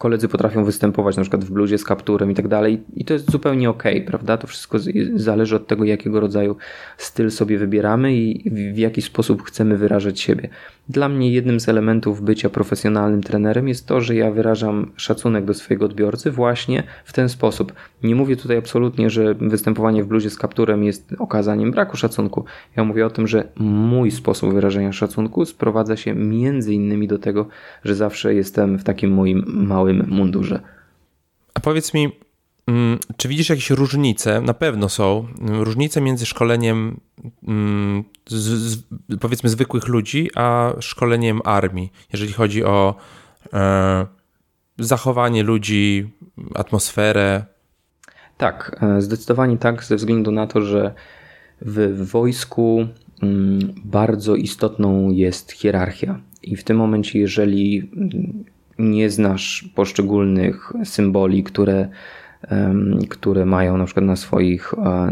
B: koledzy potrafią występować na przykład w bluzie z kapturem i tak dalej i to jest zupełnie ok, prawda? To wszystko zależy od tego, jakiego rodzaju styl sobie wybieramy i w jaki sposób chcemy wyrażać siebie. Dla mnie jednym z elementów bycia profesjonalnym trenerem jest to, że ja wyrażam szacunek do swojego odbiorcy właśnie w ten sposób. Nie mówię tutaj absolutnie, że występowanie w bluzie z kapturem jest okazaniem braku szacunku. Ja mówię o tym, że mój sposób wyrażenia szacunku sprowadza się między innymi do tego, że zawsze jestem w takim moim małym mundurze.
A: A powiedz mi, mm, czy widzisz jakieś różnice? Na pewno są różnice między szkoleniem mm, z, z, powiedzmy zwykłych ludzi, a szkoleniem armii, jeżeli chodzi o e, zachowanie ludzi, atmosferę?
B: Tak, e, zdecydowanie tak, ze względu na to, że w wojsku mm, bardzo istotną jest hierarchia. I w tym momencie, jeżeli nie znasz poszczególnych symboli, które, które mają na przykład na swoich, e,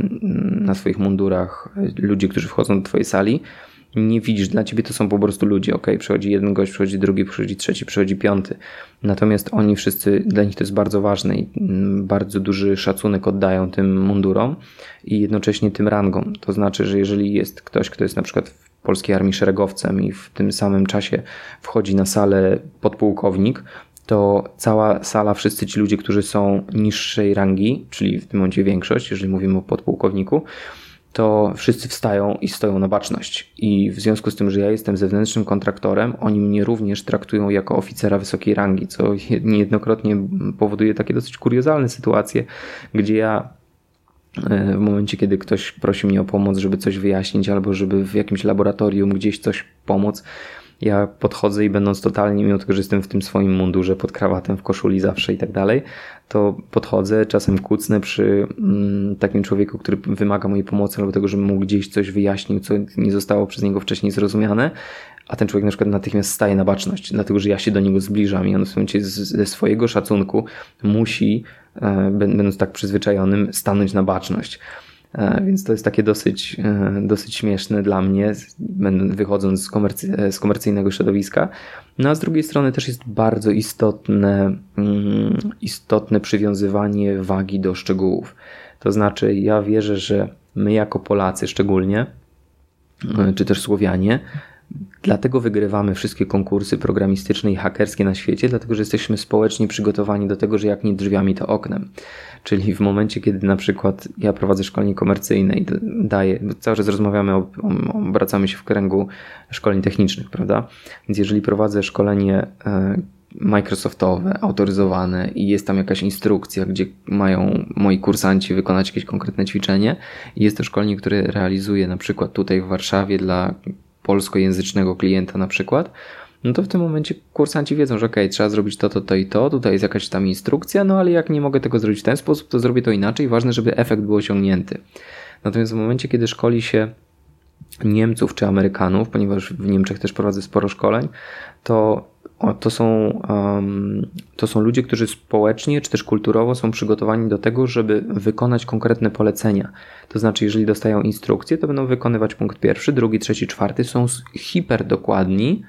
B: na swoich mundurach ludzie, którzy wchodzą do Twojej sali, nie widzisz, dla ciebie to są po prostu ludzie, ok, przychodzi jeden gość, przychodzi drugi, przychodzi trzeci, przychodzi piąty. Natomiast oni wszyscy, dla nich to jest bardzo ważne i mm, bardzo duży szacunek oddają tym mundurom i jednocześnie tym rangom. To znaczy, że jeżeli jest ktoś, kto jest na przykład polskiej armii szeregowcem i w tym samym czasie wchodzi na salę podpułkownik, to cała sala, wszyscy ci ludzie, którzy są niższej rangi, czyli w tym momencie większość, jeżeli mówimy o podpułkowniku, to wszyscy wstają i stoją na baczność. I w związku z tym, że ja jestem zewnętrznym kontraktorem, oni mnie również traktują jako oficera wysokiej rangi, co niejednokrotnie powoduje takie dosyć kuriozalne sytuacje, gdzie ja w momencie, kiedy ktoś prosi mnie o pomoc, żeby coś wyjaśnić, albo żeby w jakimś laboratorium gdzieś coś pomóc, ja podchodzę i będąc totalnie, mimo tego, że jestem w tym swoim mundurze, pod krawatem, w koszuli zawsze i tak dalej, to podchodzę, czasem kucnę przy mm, takim człowieku, który wymaga mojej pomocy albo tego, żebym mu gdzieś coś wyjaśnił, co nie zostało przez niego wcześniej zrozumiane, a ten człowiek na przykład natychmiast staje na baczność, dlatego że ja się do niego zbliżam i on w tym ze swojego szacunku musi, e, będąc tak przyzwyczajonym, stanąć na baczność. E, więc to jest takie dosyć, e, dosyć śmieszne dla mnie, wychodząc z, komercy z komercyjnego środowiska. No a z drugiej strony też jest bardzo istotne, mm, istotne przywiązywanie wagi do szczegółów. To znaczy, ja wierzę, że my jako Polacy szczególnie, czy też Słowianie, Dlatego wygrywamy wszystkie konkursy programistyczne i hakerskie na świecie, dlatego że jesteśmy społecznie przygotowani do tego, że jak nie drzwiami, to oknem. Czyli w momencie, kiedy na przykład ja prowadzę szkolenie komercyjne i daję, cały czas rozmawiamy, obracamy się w kręgu szkoleń technicznych, prawda? Więc jeżeli prowadzę szkolenie e, Microsoftowe, autoryzowane i jest tam jakaś instrukcja, gdzie mają moi kursanci wykonać jakieś konkretne ćwiczenie i jest to szkolenie, które realizuję na przykład tutaj w Warszawie dla polskojęzycznego klienta na przykład, no to w tym momencie kursanci wiedzą, że ok, trzeba zrobić to, to, to i to, tutaj jest jakaś tam instrukcja, no ale jak nie mogę tego zrobić w ten sposób, to zrobię to inaczej. Ważne, żeby efekt był osiągnięty. Natomiast w momencie, kiedy szkoli się Niemców czy Amerykanów, ponieważ w Niemczech też prowadzę sporo szkoleń, to to są, um, to są ludzie, którzy społecznie czy też kulturowo są przygotowani do tego, żeby wykonać konkretne polecenia. To znaczy, jeżeli dostają instrukcje, to będą wykonywać punkt pierwszy, drugi, trzeci, czwarty. Są hiper dokładni,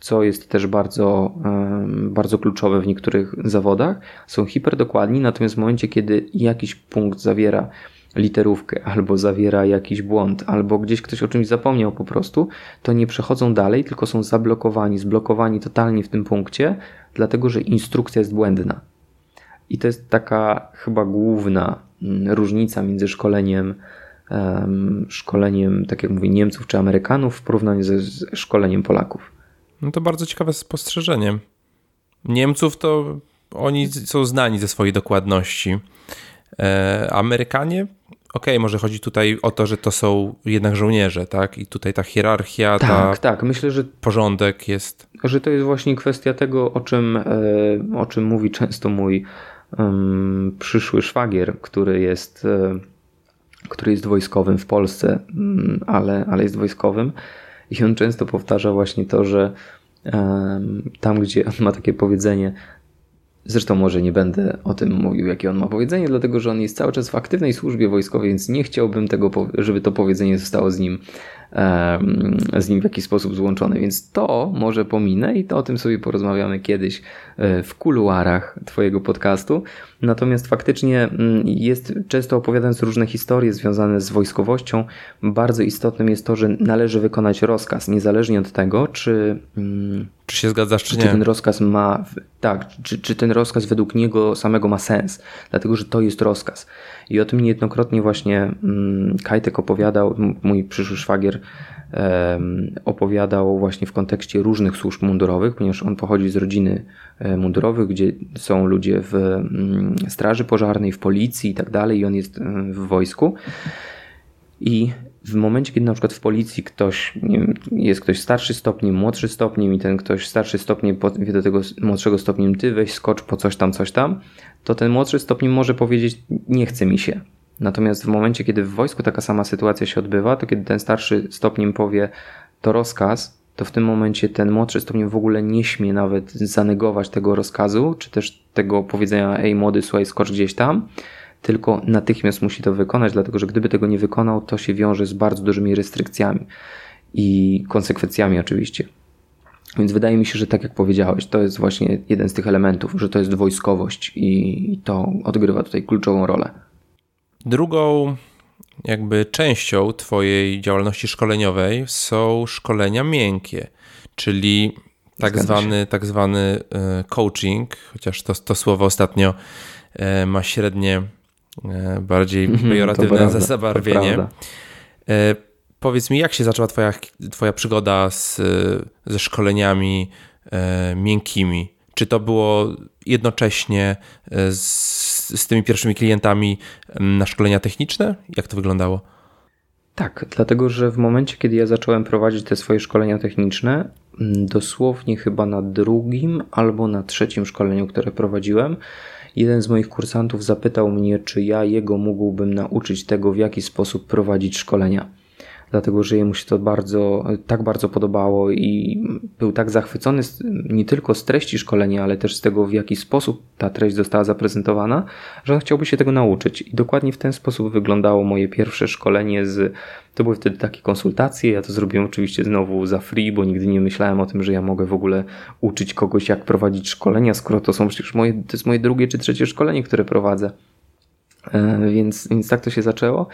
B: co jest też bardzo, um, bardzo kluczowe w niektórych zawodach. Są hiper dokładni, natomiast w momencie, kiedy jakiś punkt zawiera literówkę, albo zawiera jakiś błąd, albo gdzieś ktoś o czymś zapomniał po prostu, to nie przechodzą dalej, tylko są zablokowani, zblokowani totalnie w tym punkcie, dlatego że instrukcja jest błędna. I to jest taka chyba główna mm, różnica między szkoleniem, szkoleniem, tak jak mówię, Niemców czy Amerykanów w porównaniu ze szkoleniem Polaków.
A: No to bardzo ciekawe spostrzeżenie. Niemców to oni są znani ze swojej dokładności. E, Amerykanie okej, okay, może chodzi tutaj o to, że to są jednak żołnierze, tak? I tutaj ta hierarchia,
B: tak,
A: ta
B: tak. Myślę, że
A: porządek jest.
B: Że to jest właśnie kwestia tego, o czym, e, o czym mówi często mój um, przyszły szwagier, który jest, e, który jest wojskowym w Polsce, mm, ale, ale jest wojskowym. I on często powtarza właśnie to, że tam, gdzie on ma takie powiedzenie, Zresztą może nie będę o tym mówił, jakie on ma powiedzenie, dlatego że on jest cały czas w aktywnej służbie wojskowej, więc nie chciałbym tego, żeby to powiedzenie zostało z nim z nim w jakiś sposób złączone. Więc to może pominę i to o tym sobie porozmawiamy kiedyś e, w kuluarach Twojego podcastu. Natomiast faktycznie mm, jest często opowiadając różne historie związane z wojskowością, bardzo istotnym jest to, że należy wykonać rozkaz, niezależnie od tego, czy.
A: Mm, czy się zgadzasz, czy,
B: czy
A: nie?
B: ten rozkaz ma. Tak, czy, czy ten rozkaz według niego samego ma sens, dlatego że to jest rozkaz. I o tym niejednokrotnie właśnie mm, Kajtek opowiadał, mój przyszły szwagier opowiadał właśnie w kontekście różnych służb mundurowych, ponieważ on pochodzi z rodziny e, mundurowych, gdzie są ludzie w mm, straży pożarnej, w policji i tak dalej, i on jest e, w wojsku. I w momencie, kiedy na przykład w policji ktoś, wiem, jest ktoś starszy stopniem, młodszy stopniem i ten ktoś starszy stopniem powie do tego młodszego stopniem, ty weź skocz po coś tam, coś tam, to ten młodszy stopniem może powiedzieć, nie chce mi się. Natomiast w momencie, kiedy w wojsku taka sama sytuacja się odbywa, to kiedy ten starszy stopniem powie, to rozkaz, to w tym momencie ten młodszy stopniem w ogóle nie śmie nawet zanegować tego rozkazu, czy też tego powiedzenia, ej młody, słuchaj, skocz gdzieś tam, tylko natychmiast musi to wykonać, dlatego że gdyby tego nie wykonał, to się wiąże z bardzo dużymi restrykcjami i konsekwencjami oczywiście. Więc wydaje mi się, że tak jak powiedziałeś, to jest właśnie jeden z tych elementów, że to jest wojskowość i to odgrywa tutaj kluczową rolę.
A: Drugą jakby częścią Twojej działalności szkoleniowej są szkolenia miękkie, czyli tak zwany, tak zwany e, coaching, chociaż to, to słowo ostatnio e, ma średnie, bardziej mhm, pejoratywne zabarwienie. Powiedz mi, jak się zaczęła Twoja, twoja przygoda z, ze szkoleniami miękkimi? Czy to było jednocześnie z, z tymi pierwszymi klientami na szkolenia techniczne? Jak to wyglądało?
B: Tak, dlatego że w momencie, kiedy ja zacząłem prowadzić te swoje szkolenia techniczne, dosłownie chyba na drugim albo na trzecim szkoleniu, które prowadziłem, jeden z moich kursantów zapytał mnie, czy ja jego mógłbym nauczyć tego, w jaki sposób prowadzić szkolenia dlatego że jemu się to bardzo, tak bardzo podobało i był tak zachwycony nie tylko z treści szkolenia, ale też z tego, w jaki sposób ta treść została zaprezentowana, że on chciałby się tego nauczyć. I dokładnie w ten sposób wyglądało moje pierwsze szkolenie z. To były wtedy takie konsultacje. Ja to zrobiłem oczywiście znowu za free, bo nigdy nie myślałem o tym, że ja mogę w ogóle uczyć kogoś, jak prowadzić szkolenia, skoro to są przecież moje, to jest moje drugie czy trzecie szkolenie, które prowadzę. E, więc, więc tak to się zaczęło.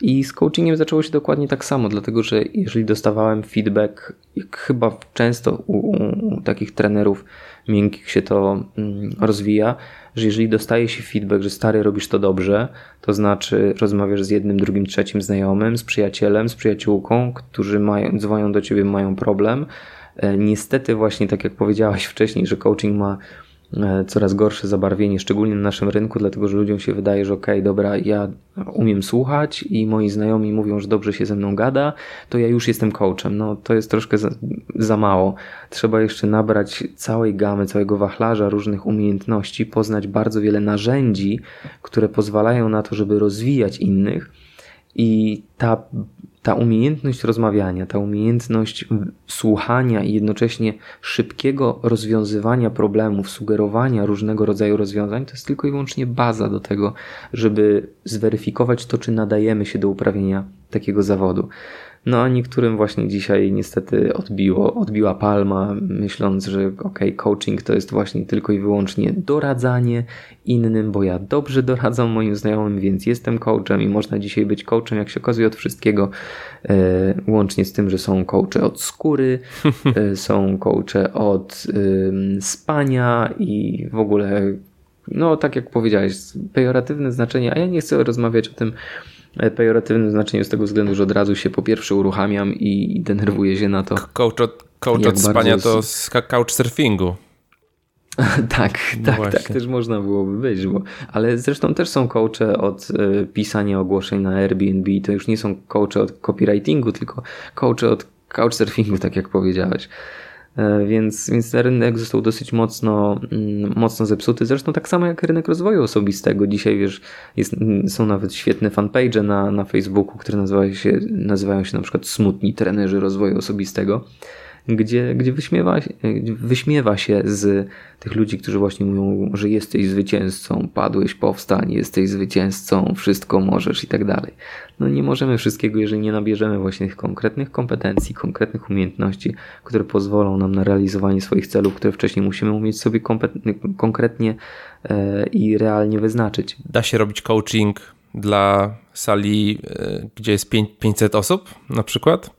B: I z coachingiem zaczęło się dokładnie tak samo, dlatego że jeżeli dostawałem feedback, jak chyba często u, u takich trenerów miękkich się to mm, rozwija, że jeżeli dostaje się feedback, że stary robisz to dobrze, to znaczy rozmawiasz z jednym, drugim, trzecim znajomym, z przyjacielem, z przyjaciółką, którzy mają, dzwonią do ciebie, mają problem. E, niestety właśnie tak jak powiedziałaś wcześniej, że coaching ma coraz gorsze zabarwienie, szczególnie na naszym rynku, dlatego że ludziom się wydaje, że okej, okay, dobra, ja umiem słuchać i moi znajomi mówią, że dobrze się ze mną gada, to ja już jestem coachem. No to jest troszkę za, za mało. Trzeba jeszcze nabrać całej gamy, całego wachlarza różnych umiejętności, poznać bardzo wiele narzędzi, które pozwalają na to, żeby rozwijać innych. I ta ta umiejętność rozmawiania, ta umiejętność słuchania i jednocześnie szybkiego rozwiązywania problemów, sugerowania różnego rodzaju rozwiązań, to jest tylko i wyłącznie baza do tego, żeby zweryfikować to, czy nadajemy się do uprawienia takiego zawodu. No a niektórym właśnie dzisiaj niestety odbiło, odbiła palma, myśląc, że ok, coaching to jest właśnie tylko i wyłącznie doradzanie innym, bo ja dobrze doradzam moim znajomym, więc jestem coachem i można dzisiaj być coachem, jak się okazuje, od wszystkiego, e, łącznie z tym, że są coache od skóry, e, są coache od e, spania i w ogóle no tak jak powiedziałeś, pejoratywne znaczenie, a ja nie chcę rozmawiać o tym, pejoratywnym znaczeniu z tego względu, że od razu się po pierwsze uruchamiam i denerwuję się na to.
A: Coach od, coach od spania to z couchsurfingu.
B: tak, no tak, tak też można byłoby być, bo, ale zresztą też są coache od y, pisania ogłoszeń na Airbnb, to już nie są coache od copywritingu, tylko coache od couchsurfingu, tak jak powiedziałeś. E, więc, więc ten rynek został dosyć mocno, mm, mocno zepsuty. Zresztą tak samo jak rynek rozwoju osobistego. Dzisiaj wiesz, jest, są nawet świetne fanpage na, na Facebooku, które nazywają się, nazywają się na przykład Smutni Trenerzy Rozwoju Osobistego gdzie, gdzie wyśmiewa, wyśmiewa się z tych ludzi, którzy właśnie mówią, że jesteś zwycięzcą, padłeś, powstań, jesteś zwycięzcą, wszystko możesz i tak dalej. No nie możemy wszystkiego, jeżeli nie nabierzemy właśnie tych konkretnych kompetencji, konkretnych umiejętności, które pozwolą nam na realizowanie swoich celów, które wcześniej musimy umieć sobie konkretnie e, i realnie wyznaczyć.
A: Da się robić coaching dla sali, e, gdzie jest 500 osób na przykład?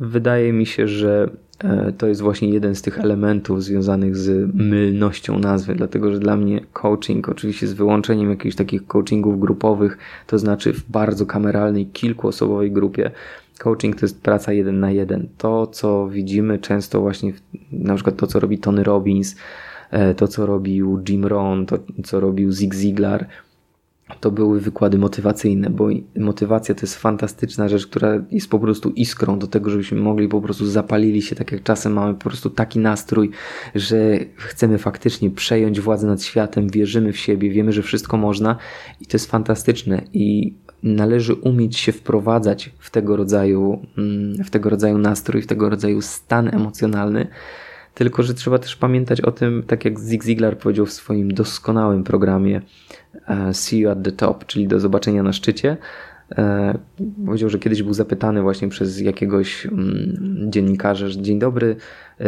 B: Wydaje mi się, że e, to jest właśnie jeden z tych elementów związanych z mylnością nazwy, dlatego że dla mnie coaching, oczywiście z wyłączeniem jakichś takich coachingów grupowych, to znaczy w bardzo kameralnej, kilkuosobowej grupie, coaching to jest praca jeden na jeden. To, co widzimy często właśnie, w, na przykład to, co robi Tony Robbins, e, to, co robił Jim Rohn, to, co robił Zig Ziglar, to były wykłady motywacyjne, bo motywacja to jest fantastyczna rzecz, która jest po prostu iskrą do tego, żebyśmy mogli po prostu zapalili się, tak jak czasem mamy po prostu taki nastrój, że chcemy faktycznie przejąć władzę nad światem, wierzymy w siebie, wiemy, że wszystko można i to jest fantastyczne. I należy umieć się wprowadzać w tego rodzaju, mm, w tego rodzaju nastrój, w tego rodzaju stan emocjonalny, tylko, że trzeba też pamiętać o tym, tak jak Zig Ziglar powiedział w swoim doskonałym programie See You at the Top, czyli do zobaczenia na szczycie. E, powiedział, że kiedyś był zapytany właśnie przez jakiegoś mm, dziennikarza, że dzień dobry, e,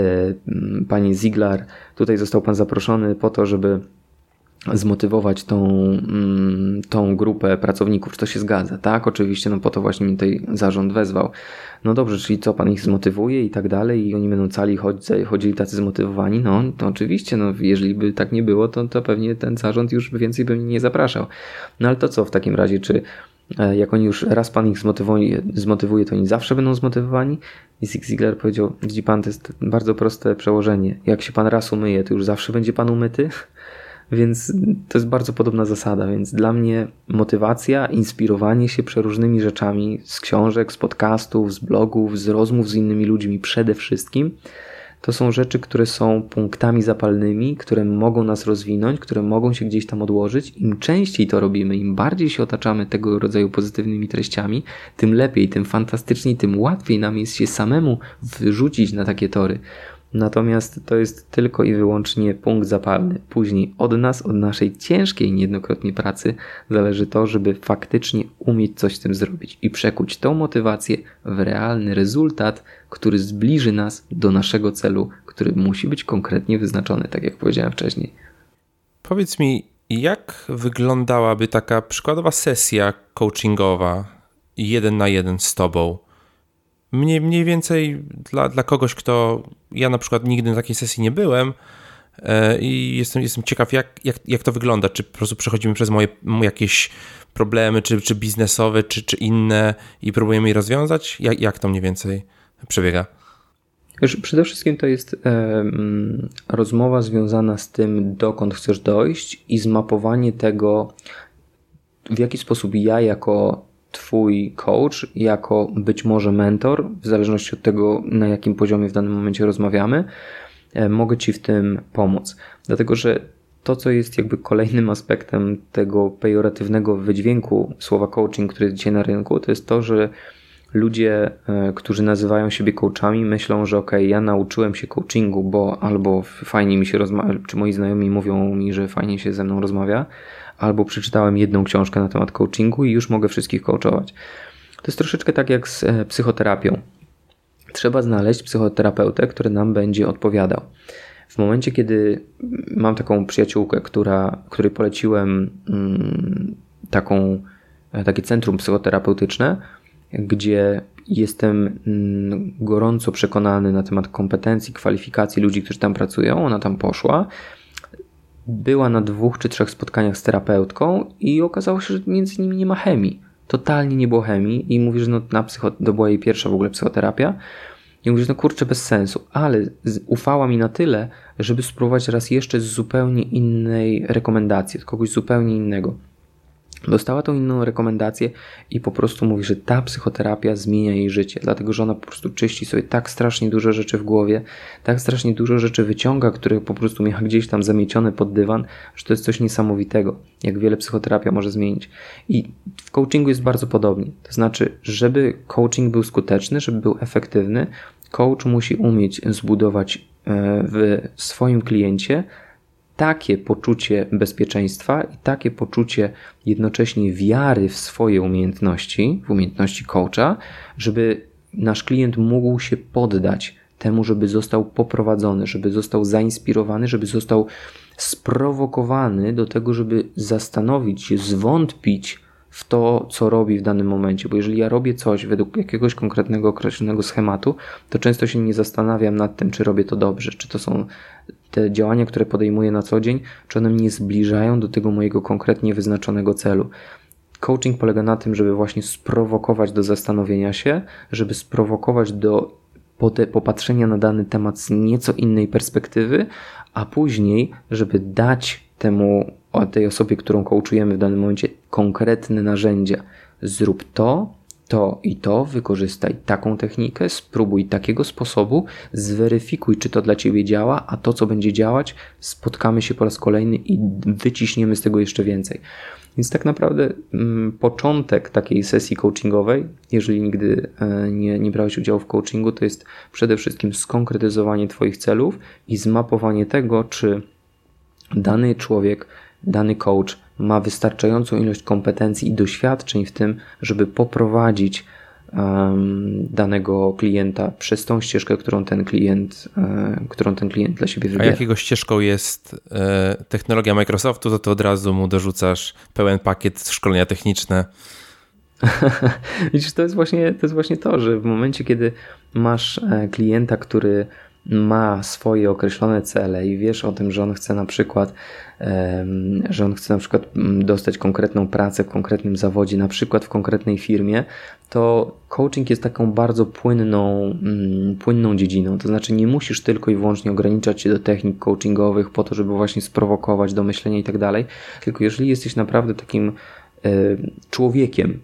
B: panie Ziglar, tutaj został pan zaproszony po to, żeby zmotywować tą, mm, tą grupę pracowników, czy to się zgadza, tak? Oczywiście, no po to właśnie mi tutaj zarząd wezwał. No dobrze, czyli co, pan ich zmotywuje i tak dalej i oni będą cali chodzili, chodzili tacy zmotywowani? No to oczywiście, no jeżeli by tak nie było, to, to pewnie ten zarząd już więcej by mnie nie zapraszał. No ale to co w takim razie, czy e, jak oni już raz pan ich zmotywuje, zmotywuje to oni zawsze będą zmotywowani? I Zig Ziglar powiedział, widzi pan, to jest bardzo proste przełożenie. Jak się pan raz umyje, to już zawsze będzie pan umyty? Więc to jest bardzo podobna zasada. Więc dla mnie motywacja, inspirowanie się przeróżnymi rzeczami z książek, z podcastów, z blogów, z rozmów z innymi ludźmi przede wszystkim. To są rzeczy, które są punktami zapalnymi, które mogą nas rozwinąć, które mogą się gdzieś tam odłożyć. Im częściej to robimy, im bardziej się otaczamy tego rodzaju pozytywnymi treściami, tym lepiej, tym fantastyczniej, tym łatwiej nam jest się samemu wyrzucić na takie tory. Natomiast to jest tylko i wyłącznie punkt zapalny. Później od nas, od naszej ciężkiej niejednokrotnie pracy zależy to, żeby faktycznie umieć coś z tym zrobić i przekuć tą motywację w realny rezultat, który zbliży nas do naszego celu, który musi być konkretnie wyznaczony, tak jak powiedziałem wcześniej.
A: Powiedz mi, jak wyglądałaby taka przykładowa sesja coachingowa jeden na jeden z tobą? Mniej, mniej więcej dla, dla kogoś, kto. Ja na przykład nigdy na takiej sesji nie byłem. E, I jestem, jestem ciekaw, jak, jak, jak to wygląda. Czy po prostu przechodzimy przez moje, jakieś problemy, czy, czy biznesowe, czy, czy inne i próbujemy je rozwiązać? Jak, jak to mniej więcej przebiega?
B: Przede wszystkim to jest e, rozmowa związana z tym, dokąd chcesz dojść i zmapowanie tego, w jaki sposób ja jako Twój coach jako być może mentor, w zależności od tego, na jakim poziomie w danym momencie rozmawiamy, e, mogę Ci w tym pomóc. Dlatego, że to, co jest jakby kolejnym aspektem tego pejoratywnego wydźwięku słowa coaching, który jest dzisiaj na rynku, to jest to, że ludzie, e, którzy nazywają siebie coachami, myślą, że ok, ja nauczyłem się coachingu, bo albo fajnie mi się rozmawia, czy moi znajomi mówią mi, że fajnie się ze mną rozmawia, albo przeczytałem jedną książkę na temat coachingu i już mogę wszystkich coachować. To jest troszeczkę tak jak z e, psychoterapią. Trzeba znaleźć psychoterapeutę, który nam będzie odpowiadał. W momencie, kiedy mam taką przyjaciółkę, która, której poleciłem mm, taką, e, takie centrum psychoterapeutyczne, gdzie jestem mm, gorąco przekonany na temat kompetencji, kwalifikacji ludzi, którzy tam pracują. Ona tam poszła była na dwóch czy trzech spotkaniach z terapeutką i okazało się, że między nimi nie ma chemii. Totalnie nie było chemii i mówi, że no na psycho, to była jej pierwsza w ogóle psychoterapia. I mówi, że no kurczę, bez sensu, ale ufała mi na tyle, żeby spróbować raz jeszcze z zupełnie innej rekomendacji, od kogoś zupełnie innego. Dostała tą inną rekomendację i po prostu mówi, że ta psychoterapia zmienia jej życie, dlatego że ona po prostu czyści sobie tak strasznie dużo rzeczy w głowie, tak strasznie dużo rzeczy wyciąga, które po prostu miała gdzieś tam zamiecione pod dywan, że to jest coś niesamowitego, jak wiele psychoterapia może zmienić. I w coachingu jest bardzo podobnie. To znaczy, żeby coaching był skuteczny, żeby był efektywny, coach musi umieć zbudować e, w swoim kliencie takie poczucie bezpieczeństwa i takie poczucie jednocześnie wiary w swoje umiejętności, w umiejętności coacha, żeby nasz klient mógł się poddać temu, żeby został poprowadzony, żeby został zainspirowany, żeby został sprowokowany do tego, żeby zastanowić się, zwątpić w to, co robi w danym momencie. Bo jeżeli ja robię coś według jakiegoś konkretnego, określonego schematu, to często się nie zastanawiam nad tym, czy robię to dobrze, czy to są te działania, które podejmuję na co dzień, czy one mnie zbliżają do tego mojego konkretnie wyznaczonego celu. Coaching polega na tym, żeby właśnie sprowokować do zastanowienia się, żeby sprowokować do popatrzenia na dany temat z nieco innej perspektywy, a później, żeby dać temu tej osobie, którą coachujemy w danym momencie, konkretne narzędzia. Zrób to, to i to, wykorzystaj taką technikę, spróbuj takiego sposobu, zweryfikuj, czy to dla ciebie działa, a to, co będzie działać, spotkamy się po raz kolejny i wyciśniemy z tego jeszcze więcej. Więc tak naprawdę mm, początek takiej sesji coachingowej, jeżeli nigdy e, nie, nie brałeś udziału w coachingu, to jest przede wszystkim skonkretyzowanie Twoich celów i zmapowanie tego, czy dany człowiek, dany coach ma wystarczającą ilość kompetencji i doświadczeń w tym, żeby poprowadzić um, danego klienta przez tą ścieżkę, którą ten klient, e, którą ten klient dla siebie wybiera.
A: A jakiego ścieżką jest e, technologia Microsoftu, to, to od razu mu dorzucasz pełen pakiet szkolenia techniczne.
B: Widzisz, to jest, właśnie, to jest właśnie to, że w momencie, kiedy masz e, klienta, który ma swoje określone cele i wiesz o tym, że on chce na przykład, że on chce na przykład mm, dostać konkretną pracę w konkretnym zawodzie, na przykład w konkretnej firmie, to coaching jest taką bardzo płynną, mm, płynną dziedziną. To znaczy nie musisz tylko i wyłącznie ograniczać się do technik coachingowych po to, żeby właśnie sprowokować do myślenia i tak dalej, tylko jeżeli jesteś naprawdę takim człowiekiem,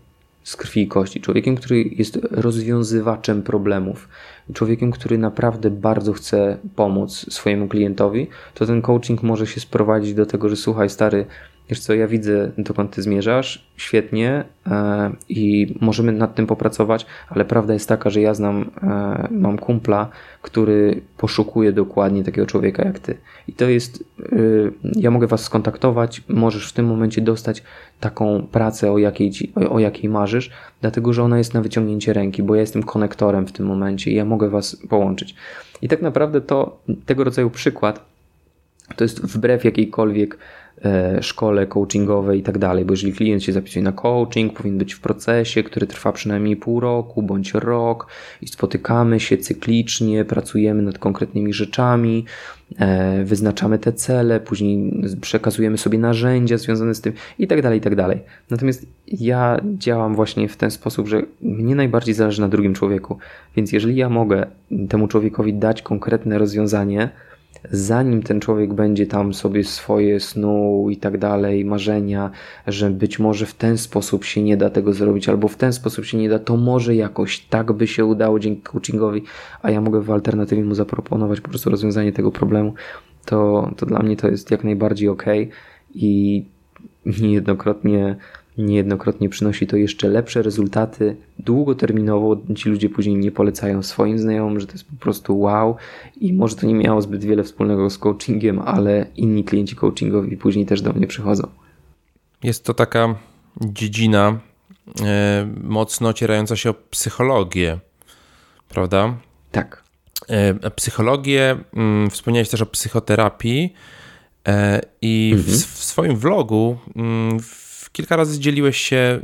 B: z krwi i kości, człowiekiem, który jest rozwiązywaczem problemów, człowiekiem, który naprawdę bardzo chce pomóc swojemu klientowi, to ten coaching może się sprowadzić do tego, że słuchaj, stary, wiesz co, ja widzę, dokąd ty zmierzasz, świetnie e, i możemy nad tym popracować, ale prawda jest taka, że ja znam, e, mam kumpla, który poszukuje dokładnie takiego człowieka jak ty. I to jest, e, ja mogę was skontaktować, możesz w tym momencie dostać taką pracę, o jakiej, ci, o, o jakiej marzysz, dlatego że ona jest na wyciągnięcie ręki, bo ja jestem konektorem w tym momencie i ja mogę was połączyć. I tak naprawdę to, tego rodzaju przykład, to jest wbrew jakiejkolwiek E, szkole coachingowej i tak dalej, bo jeżeli klient się zapisuje na coaching, powinien być w procesie, który trwa przynajmniej pół roku bądź rok i spotykamy się cyklicznie, pracujemy nad konkretnymi rzeczami, e, wyznaczamy te cele, później przekazujemy sobie narzędzia związane z tym i tak dalej, i tak dalej. Natomiast ja działam właśnie w ten sposób, że mnie najbardziej zależy na drugim człowieku, więc jeżeli ja mogę temu człowiekowi dać konkretne rozwiązanie, zanim ten człowiek będzie tam sobie swoje snu i tak dalej, marzenia, że być może w ten sposób się nie da tego zrobić, albo w ten sposób się nie da, to może jakoś tak by się udało dzięki coachingowi, a ja mogę w alternatywie mu zaproponować po prostu rozwiązanie tego problemu, to, to dla mnie to jest jak najbardziej ok i niejednokrotnie Niejednokrotnie przynosi to jeszcze lepsze rezultaty długoterminowo. Ci ludzie później mnie polecają swoim znajomym, że to jest po prostu wow i może to nie miało zbyt wiele wspólnego z coachingiem, ale inni klienci coachingowi później też do mnie przychodzą.
A: Jest to taka dziedzina e, mocno ocierająca się o psychologię, prawda?
B: Tak.
A: E, psychologię, mm, wspomniałeś też o psychoterapii e, i mhm. w, w, swoim vlogu mm, kilka razy dzieliłeś się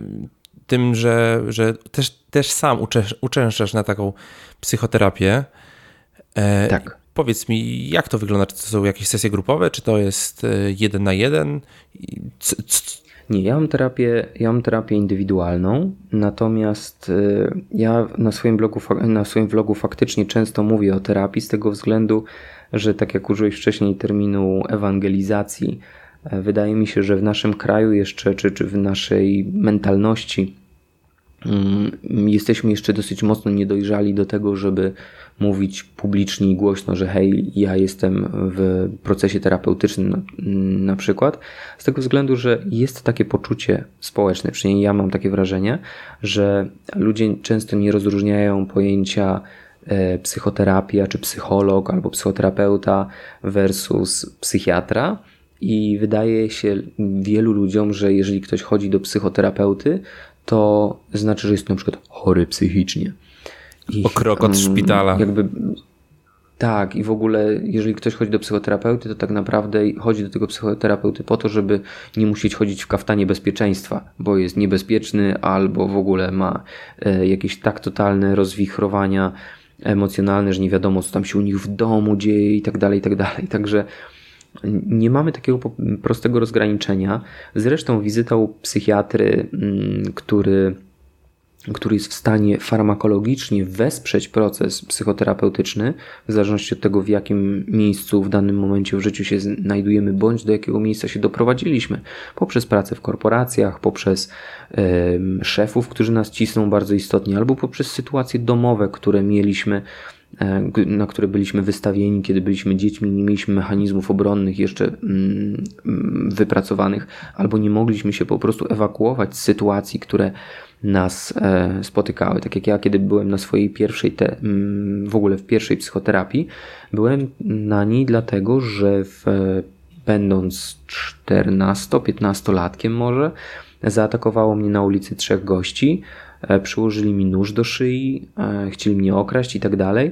A: tym, że, że też, też sam uczęsz, uczęszczasz na taką psychoterapię.
B: E, tak.
A: Powiedz mi, jak to wygląda? Czy to są jakieś sesje grupowe, czy to jest e, jeden na jeden?
B: C nie, ja mam terapię, ja mam terapię indywidualną, natomiast e, ja na swoim, blogu, na swoim vlogu faktycznie często mówię o terapii z tego względu, że tak jak użyłeś wcześniej terminu ewangelizacji, wydaje mi się, że w naszym kraju jeszcze, czy, czy w naszej mentalności mm, jesteśmy jeszcze dosyć mocno niedojrzali do tego, żeby mówić publicznie i głośno, że hej, ja jestem w procesie terapeutycznym na, na, przykład, z tego względu, że jest takie poczucie społeczne, przynajmniej ja mam takie wrażenie, że ludzie często nie rozróżniają pojęcia e, psychoterapia, czy psycholog, albo psychoterapeuta versus psychiatra, i wydaje się wielu ludziom, że jeżeli ktoś chodzi do psychoterapeuty, to znaczy, że jest na przykład chory psychicznie.
A: I, o krok od szpitala.
B: Jakby, tak, i w ogóle, jeżeli ktoś chodzi do psychoterapeuty, to tak naprawdę chodzi do tego psychoterapeuty po to, żeby nie musieć chodzić w kaftanie bezpieczeństwa, bo jest niebezpieczny albo w ogóle ma e, jakieś tak totalne rozwichrowania emocjonalne, że nie wiadomo, co tam się u nich w domu dzieje i tak dalej, i tak dalej. Także nie mamy takiego prostego rozgraniczenia. Zresztą wizyta u psychiatry, mm, który który jest w stanie farmakologicznie wesprzeć proces psychoterapeutyczny, w zależności od tego, w jakim miejscu w danym momencie w życiu się znajdujemy, bądź do jakiego miejsca się doprowadziliśmy, poprzez pracę w korporacjach, poprzez szefów, którzy nas cisną bardzo istotnie, albo poprzez sytuacje domowe, które mieliśmy na które byliśmy wystawieni, kiedy byliśmy dziećmi, nie mieliśmy mechanizmów obronnych jeszcze mm, mm, wypracowanych, albo nie mogliśmy się po prostu ewakuować z sytuacji, które nas e, spotykały. Tak jak ja, kiedy byłem na swojej pierwszej, te, mm, w ogóle w pierwszej psychoterapii, byłem na niej dlatego, że w, będąc 14-15 latkiem może, zaatakowało mnie na ulicy trzech gości, e, przyłożyli mi nóż do szyi, chcieli mnie okraść i tak dalej.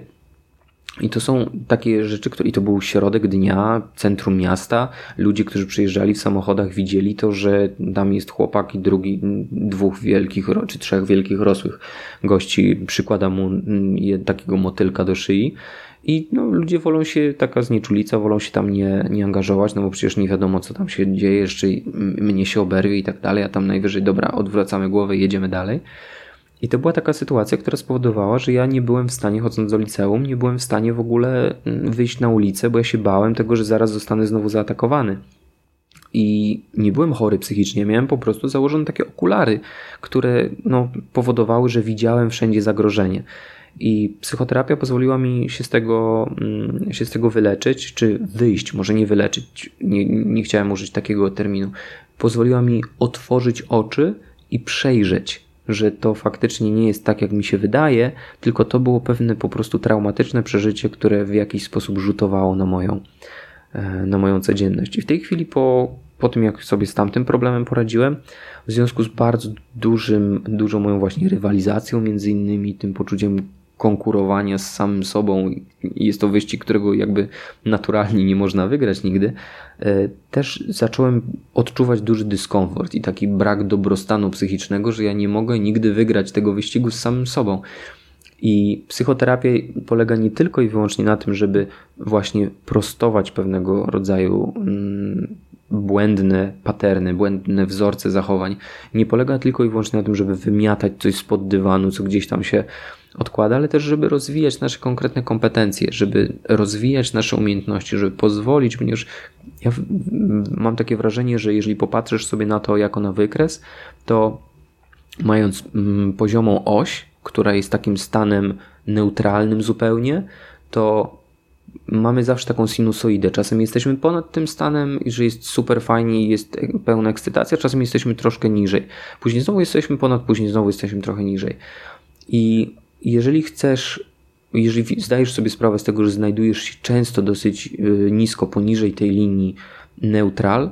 B: I to są takie rzeczy, które, i to był środek dnia, centrum miasta. Ludzie, którzy przyjeżdżali w samochodach, widzieli to, że tam jest chłopak i drugi, dwóch wielkich, czy trzech wielkich rosłych gości przykłada mu mm, takiego motylka do szyi. I no, ludzie wolą się, taka znieczulica, wolą się tam nie, nie angażować, no bo przecież nie wiadomo, co tam się dzieje, jeszcze mnie się oberwie i tak dalej, a tam najwyżej, dobra, odwracamy głowę i jedziemy dalej. I to była taka sytuacja, która spowodowała, że ja nie byłem w stanie, chodząc do liceum, nie byłem w stanie w ogóle mm, wyjść na ulicę, bo ja się bałem tego, że zaraz zostanę znowu zaatakowany. I nie byłem chory psychicznie, miałem po prostu założone takie okulary, które no, powodowały, że widziałem wszędzie zagrożenie. I psychoterapia pozwoliła mi się z tego, mm, się z tego wyleczyć, czy wyjść, może nie wyleczyć, nie, nie chciałem użyć takiego terminu. Pozwoliła mi otworzyć oczy i przejrzeć że to faktycznie nie jest tak, jak mi się wydaje, tylko to było pewne po prostu traumatyczne przeżycie, które w jakiś sposób rzutowało na moją, e, na moją codzienność. I w tej chwili, po, po tym jak sobie z tamtym problemem poradziłem, w związku z bardzo dużym, dużą moją właśnie rywalizacją, między innymi tym poczuciem konkurowania z samym sobą i jest to wyścig, którego jakby naturalnie nie można wygrać nigdy, e, też zacząłem odczuwać duży dyskomfort i taki brak dobrostanu psychicznego, że ja nie mogę nigdy wygrać tego wyścigu z samym sobą. I psychoterapia polega nie tylko i wyłącznie na tym, żeby właśnie prostować pewnego rodzaju mm, błędne paterny, błędne wzorce zachowań. Nie polega tylko i wyłącznie na tym, żeby wymiatać coś spod dywanu, co gdzieś tam się odkłada, ale też, żeby rozwijać nasze konkretne kompetencje, żeby rozwijać nasze umiejętności, żeby pozwolić, ponieważ ja mam takie wrażenie, że jeżeli popatrzysz sobie na to jako na wykres, to mając mm, poziomą oś, która jest takim stanem neutralnym zupełnie, to mamy zawsze taką sinusoidę. Czasem jesteśmy ponad tym stanem, że jest super fajnie jest pełna ekscytacja, czasem jesteśmy troszkę niżej. Później znowu jesteśmy ponad, później znowu jesteśmy trochę niżej. I jeżeli chcesz, jeżeli zdajesz sobie sprawę z tego, że znajdujesz się często dosyć y, nisko poniżej tej linii neutral,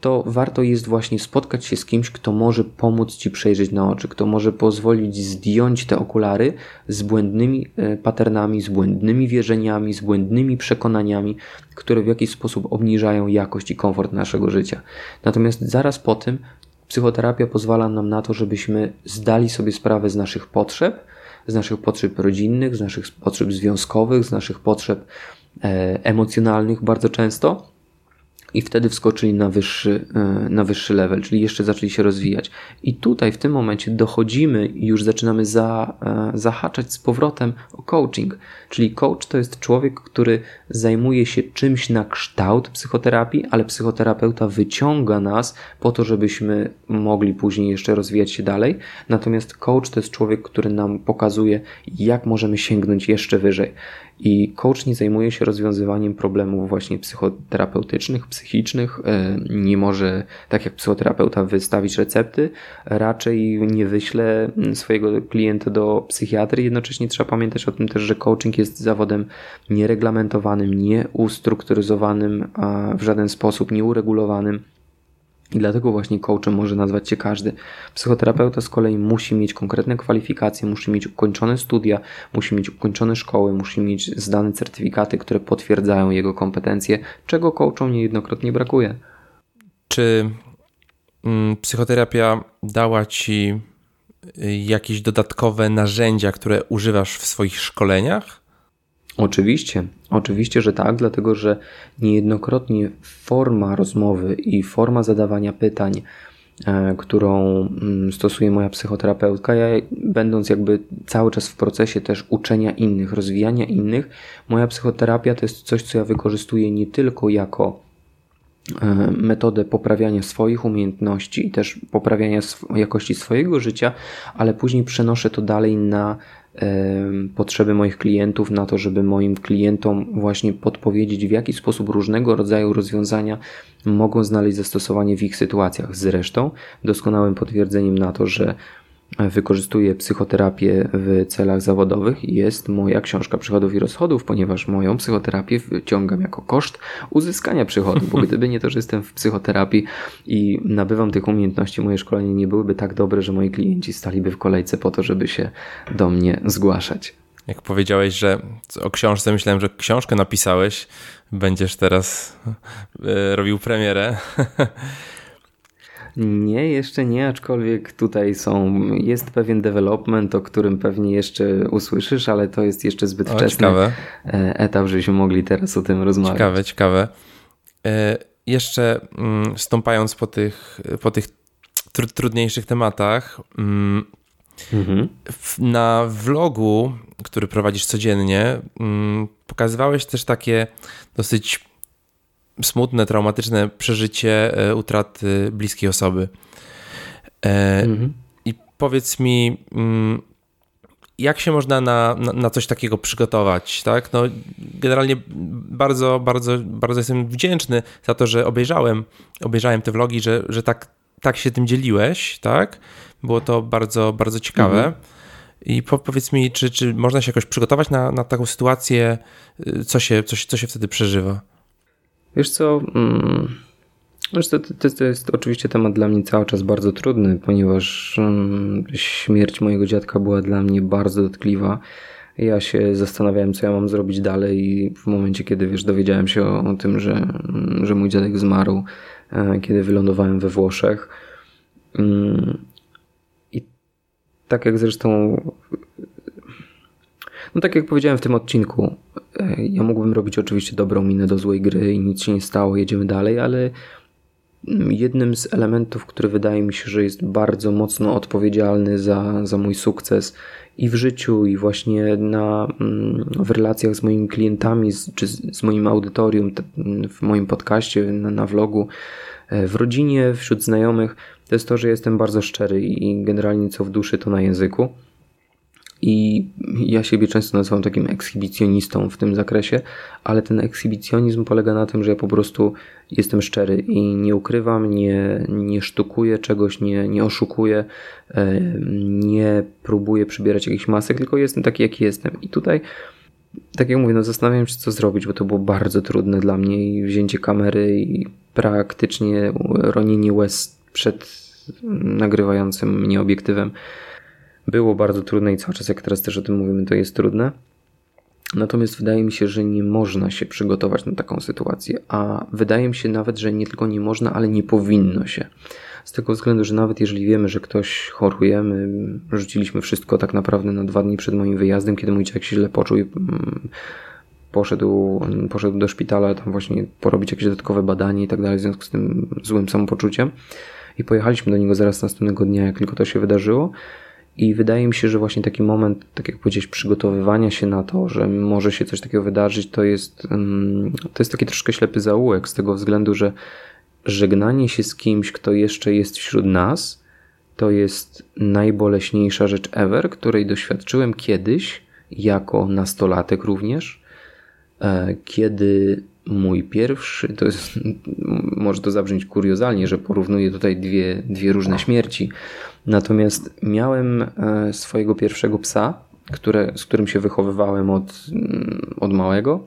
B: to warto jest właśnie spotkać się z kimś, kto może pomóc ci przejrzeć na oczy, kto może pozwolić zdjąć te okulary z błędnymi y, patternami, z błędnymi wierzeniami, z błędnymi przekonaniami, które w jakiś sposób obniżają jakość i komfort naszego życia. Natomiast zaraz po tym psychoterapia pozwala nam na to, żebyśmy zdali sobie sprawę z naszych potrzeb, z naszych potrzeb rodzinnych, z naszych potrzeb związkowych, z naszych potrzeb e, emocjonalnych bardzo często i wtedy wskoczyli na wyższy, e, na wyższy level, czyli jeszcze zaczęli się rozwijać. I tutaj w tym momencie dochodzimy i już zaczynamy za, e, zahaczać z powrotem o coaching. Czyli coach to jest człowiek, który zajmuje się czymś na kształt psychoterapii, ale psychoterapeuta wyciąga nas po to, żebyśmy mogli później jeszcze rozwijać się dalej. Natomiast coach to jest człowiek, który nam pokazuje, jak możemy sięgnąć jeszcze wyżej. I coach nie zajmuje się rozwiązywaniem problemów właśnie psychoterapeutycznych, psychicznych, e, nie może, tak jak psychoterapeuta, wystawić recepty, raczej nie wyśle swojego klienta do psychiatry. Jednocześnie trzeba pamiętać o tym też, że coaching jest zawodem niereglamentowanym, nieustrukturyzowanym w żaden sposób, nieuregulowanym. I dlatego właśnie coachem może nazwać się każdy. Psychoterapeuta z kolei musi mieć konkretne kwalifikacje, musi mieć ukończone studia, musi mieć ukończone szkoły, musi mieć zdane certyfikaty, które potwierdzają jego kompetencje, czego coachom niejednokrotnie brakuje.
A: Czy mm, psychoterapia dała ci y, jakieś dodatkowe narzędzia, które używasz w swoich szkoleniach?
B: Oczywiście, oczywiście, że tak, dlatego że niejednokrotnie forma rozmowy i forma zadawania pytań e, którą mm, stosuje moja psychoterapeutka. Ja, będąc jakby cały czas w procesie też uczenia innych, rozwijania innych, moja psychoterapia to jest coś, co ja wykorzystuję nie tylko jako e, metodę poprawiania swoich umiejętności i też poprawiania jakości swojego życia, ale później przenoszę to dalej na potrzeby moich klientów, na to, żeby moim klientom właśnie podpowiedzieć, w jaki sposób różnego rodzaju rozwiązania mogą znaleźć zastosowanie w ich sytuacjach. Zresztą doskonałym potwierdzeniem na to, że wykorzystuję psychoterapię w celach zawodowych jest moja książka przychodów i rozchodów, ponieważ moją psychoterapię wyciągam jako koszt uzyskania przychodów, bo gdyby nie to, że jestem w psychoterapii i nabywam tych umiejętności, moje szkolenie nie byłyby tak dobre, że moi klienci staliby w kolejce po to, żeby się do mnie zgłaszać.
A: Jak powiedziałeś, że o książce myślałem, że książkę napisałeś, będziesz teraz e, robił premierę.
B: Nie, jeszcze nie, aczkolwiek tutaj są, jest pewien development, o którym pewnie jeszcze usłyszysz, ale to jest jeszcze zbyt o, wczesny ciekawe. E, etap, żebyśmy mogli teraz o tym rozmawiać.
A: Ciekawe, ciekawe. E, jeszcze mm, stąpając po tych, po tych tr trudniejszych tematach, mm, mhm. na vlogu, który prowadzisz codziennie, mm, pokazywałeś też takie dosyć smutne, traumatyczne przeżycie e, utraty bliskiej osoby. E, mhm. I powiedz mi, mm, jak się można na, na, na, coś takiego przygotować, tak? No, generalnie bardzo, bardzo, bardzo jestem wdzięczny za to, że obejrzałem, obejrzałem te vlogi, że, że tak, tak się tym dzieliłeś, tak? Było to bardzo, bardzo ciekawe. Mhm. I po, powiedz mi, czy, czy można się jakoś przygotować na, na taką sytuację, y, co się, co, co się wtedy przeżywa?
B: Wiesz co, mm, to, to, to, jest oczywiście temat dla mnie cały czas bardzo trudny, ponieważ mm, śmierć mojego dziadka była dla mnie bardzo dotkliwa. Ja się zastanawiałem, co ja mam zrobić dalej i w momencie, kiedy wiesz, dowiedziałem się o, o tym, że, mm, że mój dziadek zmarł, e, kiedy wylądowałem we Włoszech. I tak jak zresztą no tak jak powiedziałem w tym odcinku, e, ja mógłbym robić oczywiście dobrą minę do złej gry i nic się nie stało, jedziemy dalej, ale jednym z elementów, który wydaje mi się, że jest bardzo mocno odpowiedzialny za, za mój sukces i w życiu, i właśnie na, mm, w relacjach z moimi klientami, z, czy z moim audytorium, w moim podcaście, na, na vlogu, e, w rodzinie, wśród znajomych, to jest to, że jestem bardzo szczery i generalnie co w duszy, to na języku. I ja siebie często nazywam takim ekshibicjonistą w tym zakresie, ale ten ekshibicjonizm polega na tym, że ja po prostu jestem szczery i nie ukrywam, nie, nie sztukuję czegoś, nie, nie oszukuję, nie próbuję przybierać jakichś masek, tylko jestem taki, jaki jestem. I tutaj, tak jak mówię, no zastanawiam się, co zrobić, bo to było bardzo trudne dla mnie i wzięcie kamery i praktycznie ronienie łez przed nagrywającym mnie obiektywem było bardzo trudne i cały czas, jak teraz też o tym mówimy, to jest trudne. Natomiast wydaje mi się, że nie można się przygotować na taką sytuację, a wydaje mi się nawet, że nie tylko nie można, ale nie powinno się. Z tego względu, że nawet jeżeli wiemy, że ktoś choruje, my rzuciliśmy wszystko tak naprawdę na dwa dni przed moim wyjazdem, kiedy mój dzieciak się źle poczuł i mm, poszedł, poszedł do szpitala tam właśnie porobić jakieś dodatkowe badanie i tak dalej w związku z tym złym samopoczuciem. I pojechaliśmy do niego zaraz następnego dnia, jak tylko to się wydarzyło. I wydaje mi się, że właśnie taki moment, tak jak powiedziałeś, przygotowywania się na to, że może się coś takiego wydarzyć, to jest, to jest taki troszkę ślepy zaułek z tego względu, że żegnanie się z kimś, kto jeszcze jest wśród nas, to jest najboleśniejsza rzecz ever, której doświadczyłem kiedyś, jako nastolatek również, e, kiedy mój pierwszy, to jest, może to zabrzmieć kuriozalnie, że porównuję tutaj dwie, dwie różne śmierci, natomiast miałem e, swojego pierwszego psa, które, z którym się wychowywałem od, mm, od małego.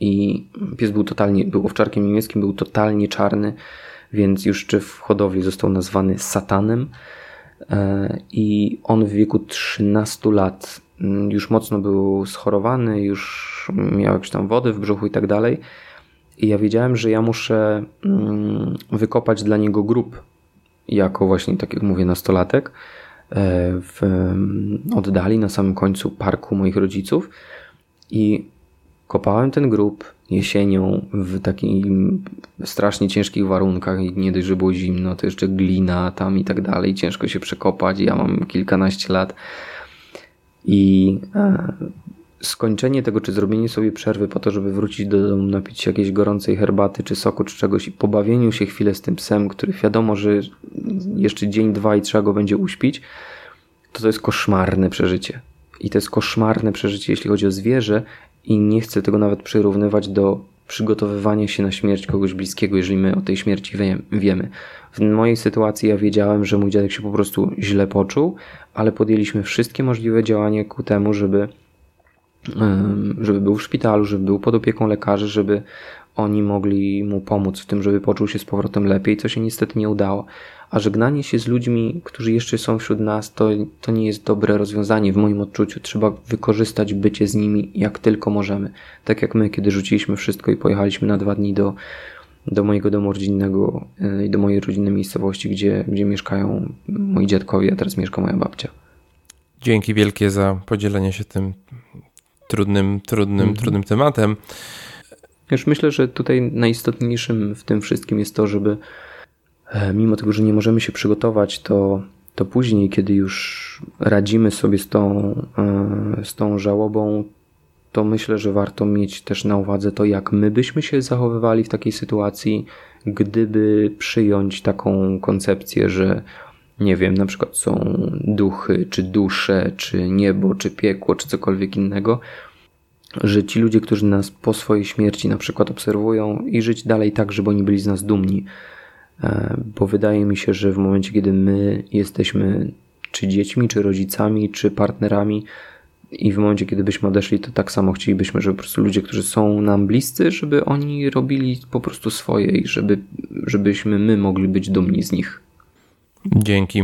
B: I pies był totalnie, był owczarkiem niemieckim, był totalnie czarny, więc już czy w hodowli został nazwany satanem. E, i on w wieku 13 lat mm, już mocno był schorowany, już miał jakieś tam wody w brzuchu i tak dalej. I ja wiedziałem, że ja muszę mm, wykopać dla niego grób, jako właśnie, tak jak mówię, nastolatek, e, w oddali na samym końcu parku moich rodziców. I kopałem ten grób jesienią w takich strasznie ciężkich warunkach nie dość, że było zimno, to jeszcze glina tam i tak dalej, ciężko się przekopać, ja mam kilkanaście lat i e, skończenie tego, czy zrobienie sobie przerwy po to, żeby wrócić do domu, napić się jakiejś gorącej herbaty, czy soku, czy czegoś i pobawieniu się chwilę z tym psem, który wiadomo, że jeszcze dzień, dwa i trzeba go będzie uśpić, to to jest koszmarne przeżycie. I to jest koszmarne przeżycie, jeśli chodzi o zwierzę i nie chcę tego nawet przyrównywać do przygotowywania się na śmierć kogoś bliskiego, jeżeli my o tej śmierci wiemy. W mojej sytuacji ja wiedziałem, że mój dziadek się po prostu źle poczuł, ale podjęliśmy wszystkie możliwe działania ku temu, żeby żeby był w szpitalu, żeby był pod opieką lekarzy, żeby oni mogli mu pomóc w tym, żeby poczuł się z powrotem lepiej, co się niestety nie udało. A żegnanie się z ludźmi, którzy jeszcze są wśród nas, to, to nie jest dobre rozwiązanie w moim odczuciu. Trzeba wykorzystać bycie z nimi jak tylko możemy. Tak jak my, kiedy rzuciliśmy wszystko i pojechaliśmy na dwa dni do, do mojego domu rodzinnego e, i do mojej rodzinnej miejscowości, gdzie, gdzie mieszkają moi dziadkowie, a teraz mieszka moja babcia.
A: Dzięki wielkie za podzielenie się tym trudnym, trudnym, mhm. trudnym tematem.
B: Już myślę, że tutaj najistotniejszym w tym wszystkim jest to, żeby e, mimo tego, że nie możemy się przygotować, to, to później, kiedy już radzimy sobie z tą, e, z tą żałobą, to myślę, że warto mieć też na uwadze to, jak my byśmy się zachowywali w takiej sytuacji, gdyby przyjąć taką koncepcję, że nie wiem, na przykład są duchy, czy dusze, czy niebo, czy piekło, czy cokolwiek innego, że ci ludzie, którzy nas po swojej śmierci na przykład obserwują i żyć dalej tak, żeby oni byli z nas dumni. E, bo wydaje mi się, że w momencie, kiedy my jesteśmy czy dziećmi, czy rodzicami, czy partnerami, i w momencie, kiedy byśmy odeszli, to tak samo chcielibyśmy, żeby po prostu ludzie, którzy są nam bliscy, żeby oni robili po prostu swoje i żeby, żebyśmy my mogli być dumni z nich.
A: Dzięki.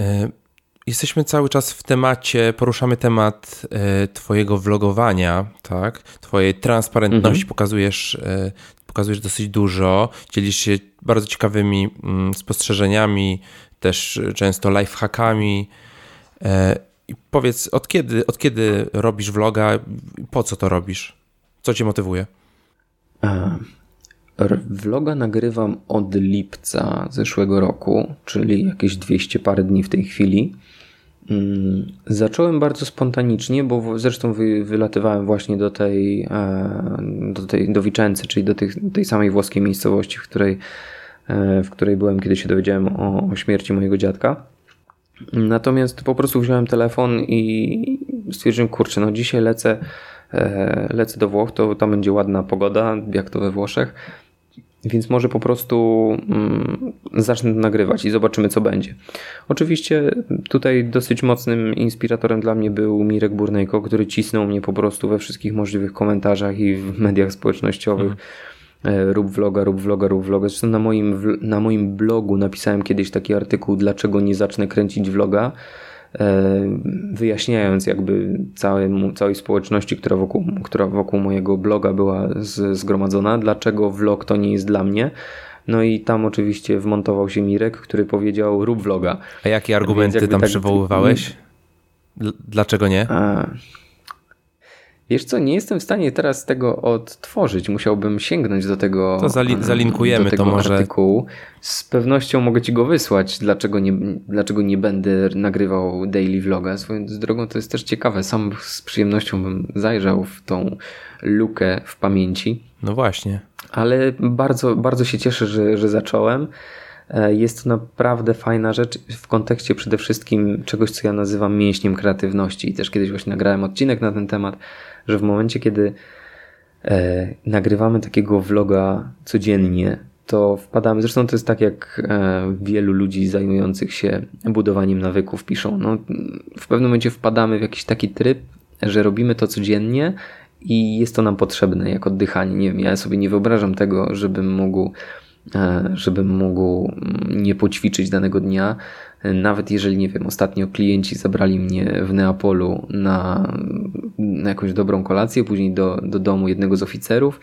A: E, jesteśmy cały czas w temacie, poruszamy temat e, Twojego vlogowania, tak? Twojej transparentności, mhm. pokazujesz, e, pokazujesz dosyć dużo, dzielisz się bardzo ciekawymi mm, spostrzeżeniami, też często lifehackami. I powiedz, od kiedy, od kiedy robisz vloga? Po co to robisz? Co cię motywuje?
B: Vloga nagrywam od lipca zeszłego roku, czyli jakieś 200 parę dni w tej chwili. Mm, zacząłem bardzo spontanicznie, bo zresztą wy, wylatywałem właśnie do tej, e, do tej, do Vicenzy, czyli do tej samej włoskiej miejscowości, w której, e, w której byłem, kiedy się dowiedziałem o, o śmierci mojego dziadka. Natomiast po prostu wziąłem telefon i stwierdziłem, kurczę, no dzisiaj lecę, e, lecę do Włoch, to tam będzie ładna pogoda, jak to we Włoszech więc może po prostu mm, zacznę nagrywać i zobaczymy, co będzie. Oczywiście tutaj dosyć mocnym inspiratorem dla mnie był Mirek Burnejko, który cisnął mnie po prostu we wszystkich możliwych komentarzach i w mediach społecznościowych. Mhm. Rób vloga, rób vloga, rób vloga. Zresztą na moim, na moim blogu napisałem kiedyś taki artykuł, dlaczego nie zacznę kręcić vloga. E, wyjaśniając jakby całej, całej społeczności, która wokół, która wokół mojego bloga była z, zgromadzona, dlaczego vlog to nie jest dla mnie. No i tam oczywiście wmontował się Mirek, który powiedział rób vloga.
A: A jakie argumenty tam tak... przywoływałeś? Dlaczego nie? A...
B: Wiesz co, nie jestem w stanie teraz tego odtworzyć. Musiałbym sięgnąć do tego.
A: To zali zalinkujemy do tego to może. Artykułu.
B: Z pewnością mogę ci go wysłać, dlaczego nie, dlaczego nie będę nagrywał daily vloga. Swoją drogą to jest też ciekawe. Sam z przyjemnością bym zajrzał w tą lukę w pamięci.
A: No właśnie.
B: Ale bardzo, bardzo się cieszę, że, że zacząłem. E, jest to naprawdę fajna rzecz w kontekście przede wszystkim czegoś, co ja nazywam mięśniem kreatywności. I też kiedyś właśnie nagrałem odcinek na ten temat że w momencie, kiedy e, nagrywamy takiego vloga codziennie, to wpadamy, zresztą to jest tak jak e, wielu ludzi zajmujących się budowaniem nawyków piszą, no, w pewnym momencie wpadamy w jakiś taki tryb, że robimy to codziennie i jest to nam potrzebne jak oddychanie. Nie wiem, ja sobie nie wyobrażam tego, żebym mógł e, żebym mógł nie poćwiczyć danego dnia, nawet jeżeli, nie wiem, ostatnio klienci zabrali mnie w Neapolu na, na jakąś dobrą kolację, później do, do domu jednego z oficerów,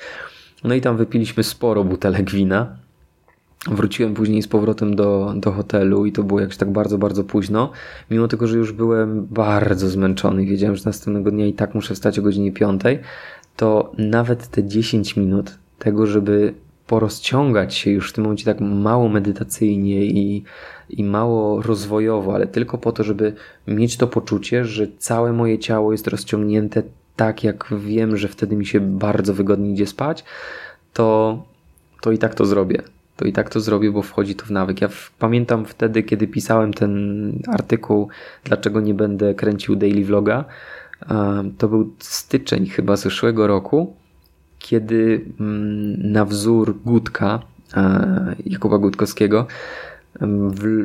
B: no i tam wypiliśmy sporo butelek wina. Wróciłem później z powrotem do, do hotelu i to było jakś tak bardzo, bardzo późno. Mimo tego, że już byłem bardzo zmęczony, wiedziałem, że następnego dnia i tak muszę wstać o godzinie 5, to nawet te 10 minut tego, żeby porozciągać się już w tym momencie tak mało medytacyjnie i, i mało rozwojowo, ale tylko po to, żeby mieć to poczucie, że całe moje ciało jest rozciągnięte tak, jak wiem, że wtedy mi się bardzo wygodnie idzie spać, to, to i tak to zrobię. To i tak to zrobię, bo wchodzi to w nawyk. Ja w, pamiętam wtedy, kiedy pisałem ten artykuł, dlaczego nie będę kręcił daily vloga. To był styczeń chyba zeszłego roku kiedy mm, na wzór Gutka, Jakuba Gutkowskiego,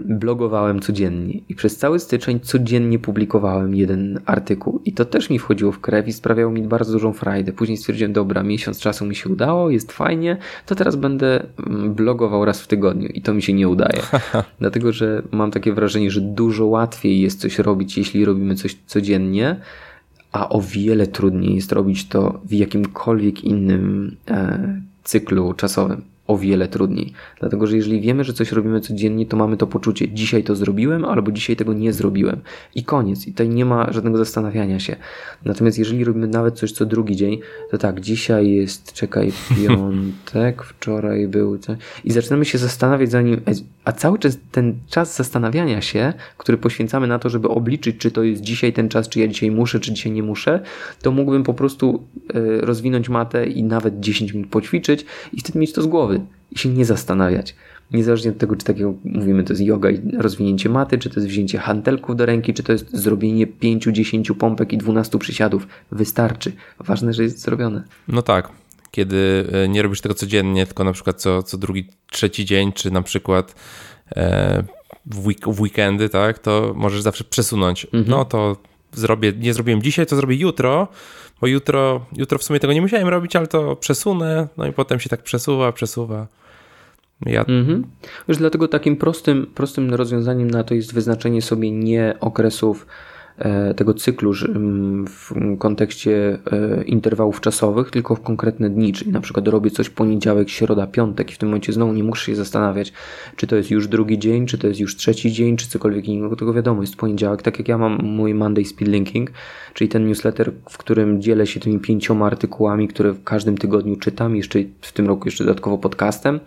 B: blogowałem codziennie i przez cały styczeń codziennie publikowałem jeden artykuł i to też mi wchodziło w krew i sprawiało mi bardzo dużą frajdę. Później stwierdziłem, dobra, miesiąc czasu mi się udało, jest fajnie, to teraz będę blogował raz w tygodniu i to mi się nie udaje. Dlatego, że mam takie wrażenie, że dużo łatwiej jest coś robić, jeśli robimy coś codziennie, a o wiele trudniej jest robić to w jakimkolwiek innym e, cyklu czasowym o wiele trudniej. Dlatego, że jeżeli wiemy, że coś robimy codziennie, to mamy to poczucie, dzisiaj to zrobiłem, albo dzisiaj tego nie zrobiłem. I koniec. I tutaj nie ma żadnego zastanawiania się. Natomiast jeżeli robimy nawet coś co drugi dzień, to tak, dzisiaj jest, czekaj, piątek, wczoraj był. I zaczynamy się zastanawiać, zanim. A cały czas ten czas zastanawiania się, który poświęcamy na to, żeby obliczyć, czy to jest dzisiaj ten czas, czy ja dzisiaj muszę, czy dzisiaj nie muszę, to mógłbym po prostu e, rozwinąć matę i nawet 10 minut poćwiczyć i wtedy mieć to z głowy i się nie zastanawiać. Niezależnie od tego, czy takiego mówimy, to jest yoga i rozwinięcie maty, czy to jest wzięcie hantelków do ręki, czy to jest zrobienie 5-10 pompek i 12 przysiadów. Wystarczy. Ważne, że jest zrobione.
A: No tak. Kiedy e, nie robisz tego codziennie, tylko na przykład co, co drugi, trzeci dzień, czy na przykład e, w, week, w weekendy, tak, to możesz zawsze przesunąć. Mhm. No to zrobię, nie zrobiłem dzisiaj, to zrobię jutro, bo jutro, jutro w sumie tego nie musiałem robić, ale to przesunę, no i potem się tak przesuwa, przesuwa.
B: Ja... Mhm. Już dlatego takim prostym, prostym rozwiązaniem na to jest wyznaczenie sobie nie okresów tego cyklu mm, w kontekście e, interwałów czasowych, tylko w konkretne dni, czyli na przykład robię coś poniedziałek, środa, piątek i w tym momencie znowu nie muszę się zastanawiać, czy to jest już drugi dzień, czy to jest już trzeci dzień, czy cokolwiek innego, tylko wiadomo, jest poniedziałek, tak jak ja mam mój Monday Speed Linking, czyli ten newsletter, w którym dzielę się tymi pięcioma artykułami, które w każdym tygodniu czytam, jeszcze w tym roku jeszcze dodatkowo podcastem,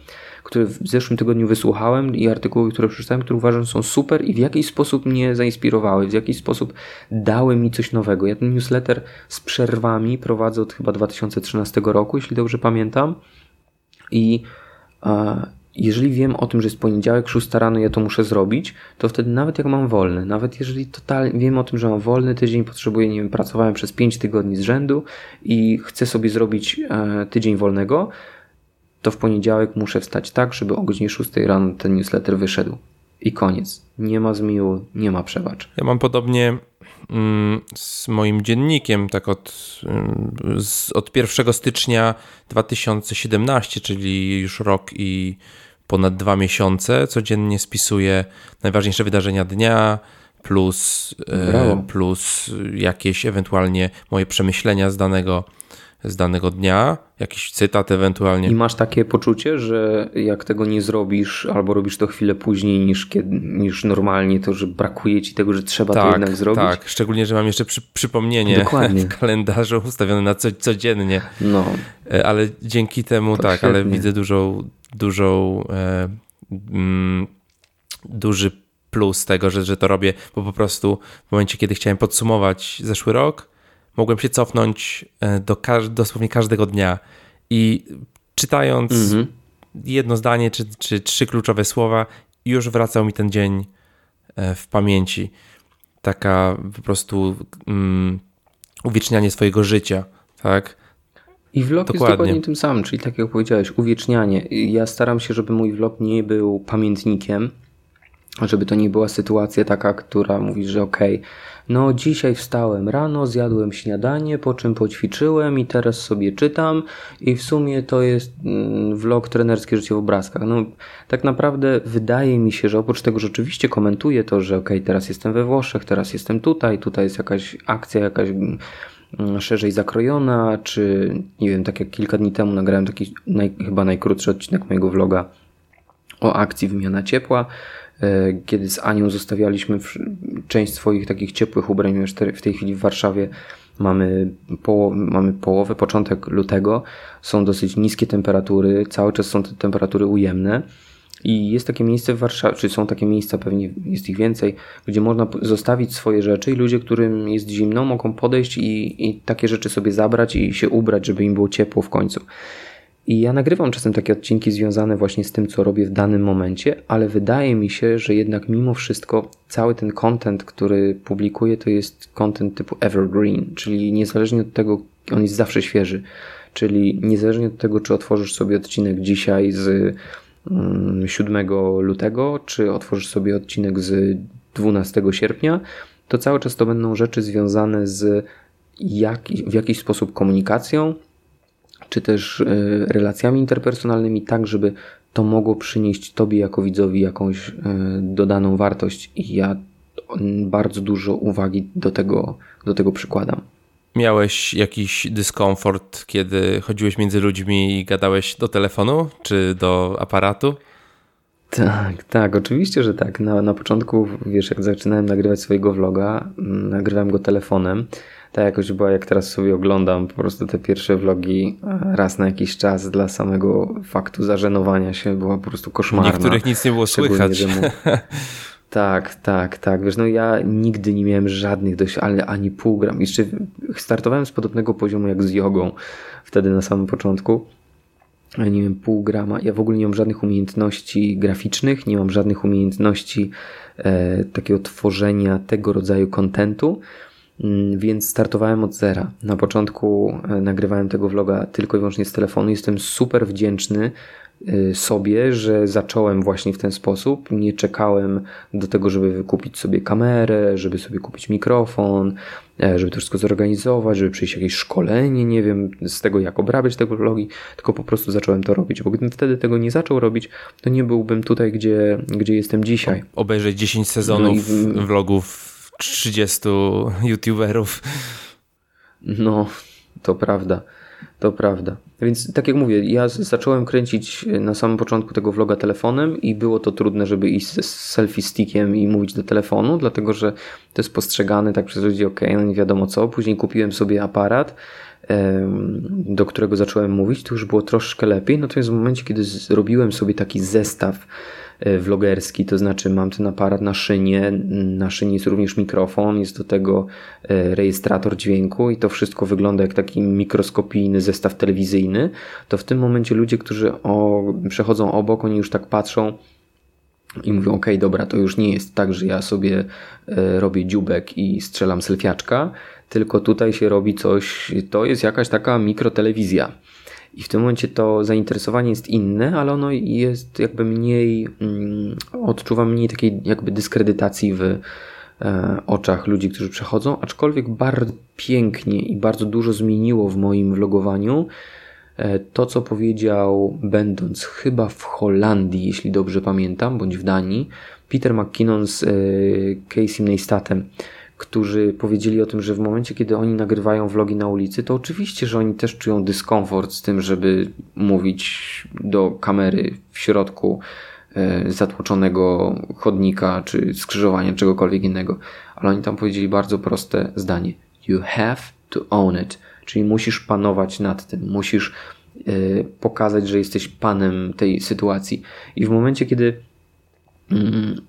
B: który w zeszłym tygodniu wysłuchałem i artykuły, które przeczytałem, które uważam są super i w jakiś sposób mnie zainspirowały, w jakiś sposób dały mi coś nowego. Ja ten newsletter z przerwami prowadzę od chyba 2013 roku, jeśli dobrze pamiętam. I e, jeżeli wiem o tym, że jest poniedziałek, 6 rano, ja to muszę zrobić, to wtedy nawet jak mam wolny, nawet jeżeli totalnie wiem o tym, że mam wolny tydzień, potrzebuję, nie wiem, pracowałem przez 5 tygodni z rzędu i chcę sobie zrobić e, tydzień wolnego, to w poniedziałek muszę wstać tak, żeby o godzinie 6 rano ten newsletter wyszedł. I koniec. Nie ma zmiłu, nie ma przebacz.
A: Ja mam podobnie mm, z moim dziennikiem, tak od, mm, z, od 1 stycznia 2017, czyli już rok i ponad dwa miesiące. Codziennie spisuję najważniejsze wydarzenia dnia, plus, e, plus jakieś ewentualnie moje przemyślenia z danego z danego dnia, jakiś cytat ewentualnie.
B: I masz takie poczucie, że jak tego nie zrobisz, albo robisz to chwilę później niż, kiedy, niż normalnie, to że brakuje ci tego, że trzeba tak, to jednak zrobić?
A: Tak, szczególnie, że mam jeszcze przy, przypomnienie Dokładnie. w kalendarzu ustawione na co, codziennie. No. E, ale dzięki temu, to tak, świetnie. ale widzę dużą, dużą e, mm, duży plus tego, że, że to robię, bo po prostu w momencie, kiedy chciałem podsumować zeszły rok, mogłem się cofnąć e, do każ dosłownie każdego dnia i czytając mhm. jedno zdanie czy, czy trzy kluczowe słowa, już wracał mi ten dzień e, w pamięci. Taka po prostu um, uwiecznianie swojego życia, tak?
B: I vlog dokładnie. jest dokładnie tym samym, czyli tak jak powiedziałeś, uwiecznianie. Ja staram się, żeby mój vlog nie był pamiętnikiem, żeby to nie była sytuacja taka, która mówi, że okej, okay, no dzisiaj wstałem rano, zjadłem śniadanie, po czym poćwiczyłem i teraz sobie czytam i w sumie to jest mm, vlog trenerski życie w obrazkach. No tak naprawdę wydaje mi się, że oprócz tego, że oczywiście komentuję to, że okay, teraz jestem we Włoszech, teraz jestem tutaj, tutaj jest jakaś akcja, jakaś mm, szerzej zakrojona, czy nie wiem, tak jak kilka dni temu nagrałem taki naj, chyba najkrótszy odcinek mojego vloga o akcji wymiana ciepła, kiedy z Anią zostawialiśmy część swoich takich ciepłych ubrań, już w tej chwili w Warszawie mamy, poło mamy połowę, początek lutego, są dosyć niskie temperatury, cały czas są te temperatury ujemne. I jest takie miejsce w Warszawie, czy są takie miejsca, pewnie jest ich więcej, gdzie można zostawić swoje rzeczy i ludzie, którym jest zimno, mogą podejść i, i takie rzeczy sobie zabrać i się ubrać, żeby im było ciepło w końcu. I ja nagrywam czasem takie odcinki związane właśnie z tym, co robię w danym momencie, ale wydaje mi się, że jednak mimo wszystko cały ten content, który publikuję, to jest content typu evergreen, czyli niezależnie od tego, on jest zawsze świeży. Czyli niezależnie od tego, czy otworzysz sobie odcinek dzisiaj z 7 mm, lutego, czy otworzysz sobie odcinek z 12 sierpnia, to cały czas to będą rzeczy związane z jak, w jakiś sposób komunikacją, czy też e, relacjami interpersonalnymi, tak żeby to mogło przynieść Tobie jako widzowi jakąś e, dodaną wartość i ja bardzo dużo uwagi do tego, do tego przykładam.
A: Miałeś jakiś dyskomfort, kiedy chodziłeś między ludźmi i gadałeś do telefonu czy do aparatu?
B: Tak, tak, oczywiście, że tak. Na, na początku, wiesz, jak zaczynałem nagrywać swojego vloga, mm, nagrywałem go telefonem. Tak jakoś była, jak teraz sobie oglądam po prostu te pierwsze vlogi raz na jakiś czas dla samego faktu zażenowania się była po prostu koszmarna.
A: Niektórych nic nie było słychać.
B: Tak, tak, tak. Wiesz, no ja nigdy nie miałem żadnych dość, ale ani pół gram. Jeszcze startowałem z podobnego poziomu jak z jogą wtedy na samym początku. Nie miałem pół grama. Ja w ogóle nie mam żadnych umiejętności graficznych, nie mam żadnych umiejętności e, takiego tworzenia tego rodzaju kontentu, więc startowałem od zera. Na początku e, nagrywałem tego vloga tylko i wyłącznie z telefonu. Jestem super wdzięczny Y, sobie, że zacząłem właśnie w ten sposób. Nie czekałem do tego, żeby wykupić sobie kamerę, żeby sobie kupić mikrofon, e, żeby to wszystko zorganizować, żeby przyjść jakieś szkolenie, nie wiem, z tego jak obrabiać tego vlogi, tylko po prostu zacząłem to robić, bo gdybym wtedy tego nie zaczął robić, to nie byłbym tutaj, gdzie, gdzie jestem dzisiaj.
A: Obejrzeć 10 sezonów no vlogów 30 youtuberów.
B: No, to prawda. To prawda. Więc tak jak mówię, ja zacząłem kręcić na samym początku tego vloga telefonem i było to trudne, żeby iść z selfie stickiem i mówić do telefonu, dlatego że to jest postrzegane tak przez ludzi, ok, no nie wiadomo co. Później kupiłem sobie aparat, do którego zacząłem mówić, to już było troszkę lepiej. Natomiast w momencie, kiedy zrobiłem sobie taki zestaw E, vlogerski, to znaczy mam ten aparat na szynie, na szynie jest również mikrofon, jest do tego e, rejestrator dźwięku i to wszystko wygląda jak taki mikroskopijny zestaw telewizyjny, to w tym momencie ludzie, którzy o, przechodzą obok, oni już tak patrzą, i mówią, ok, dobra, to już nie jest tak, że ja sobie e, robię dziubek i strzelam selfiaczka, tylko tutaj się robi coś, to jest jakaś taka mikrotelewizja. I w tym momencie to zainteresowanie jest inne, ale ono jest jakby mniej, mm, odczuwa mniej takiej jakby dyskredytacji w e, oczach ludzi, którzy przechodzą, aczkolwiek bardzo pięknie i bardzo dużo zmieniło w moim vlogowaniu e, to, co powiedział, będąc chyba w Holandii, jeśli dobrze pamiętam, bądź w Danii, Peter McKinnon z e, Casey Neistatem którzy powiedzieli o tym, że w momencie, kiedy oni nagrywają vlogi na ulicy, to oczywiście, że oni też czują dyskomfort z tym, żeby mówić do kamery w środku e, zatłoczonego chodnika czy skrzyżowania, czegokolwiek innego. Ale oni tam powiedzieli bardzo proste zdanie: You have to own it. Czyli musisz panować nad tym, musisz e, pokazać, że jesteś panem tej sytuacji. I w momencie, kiedy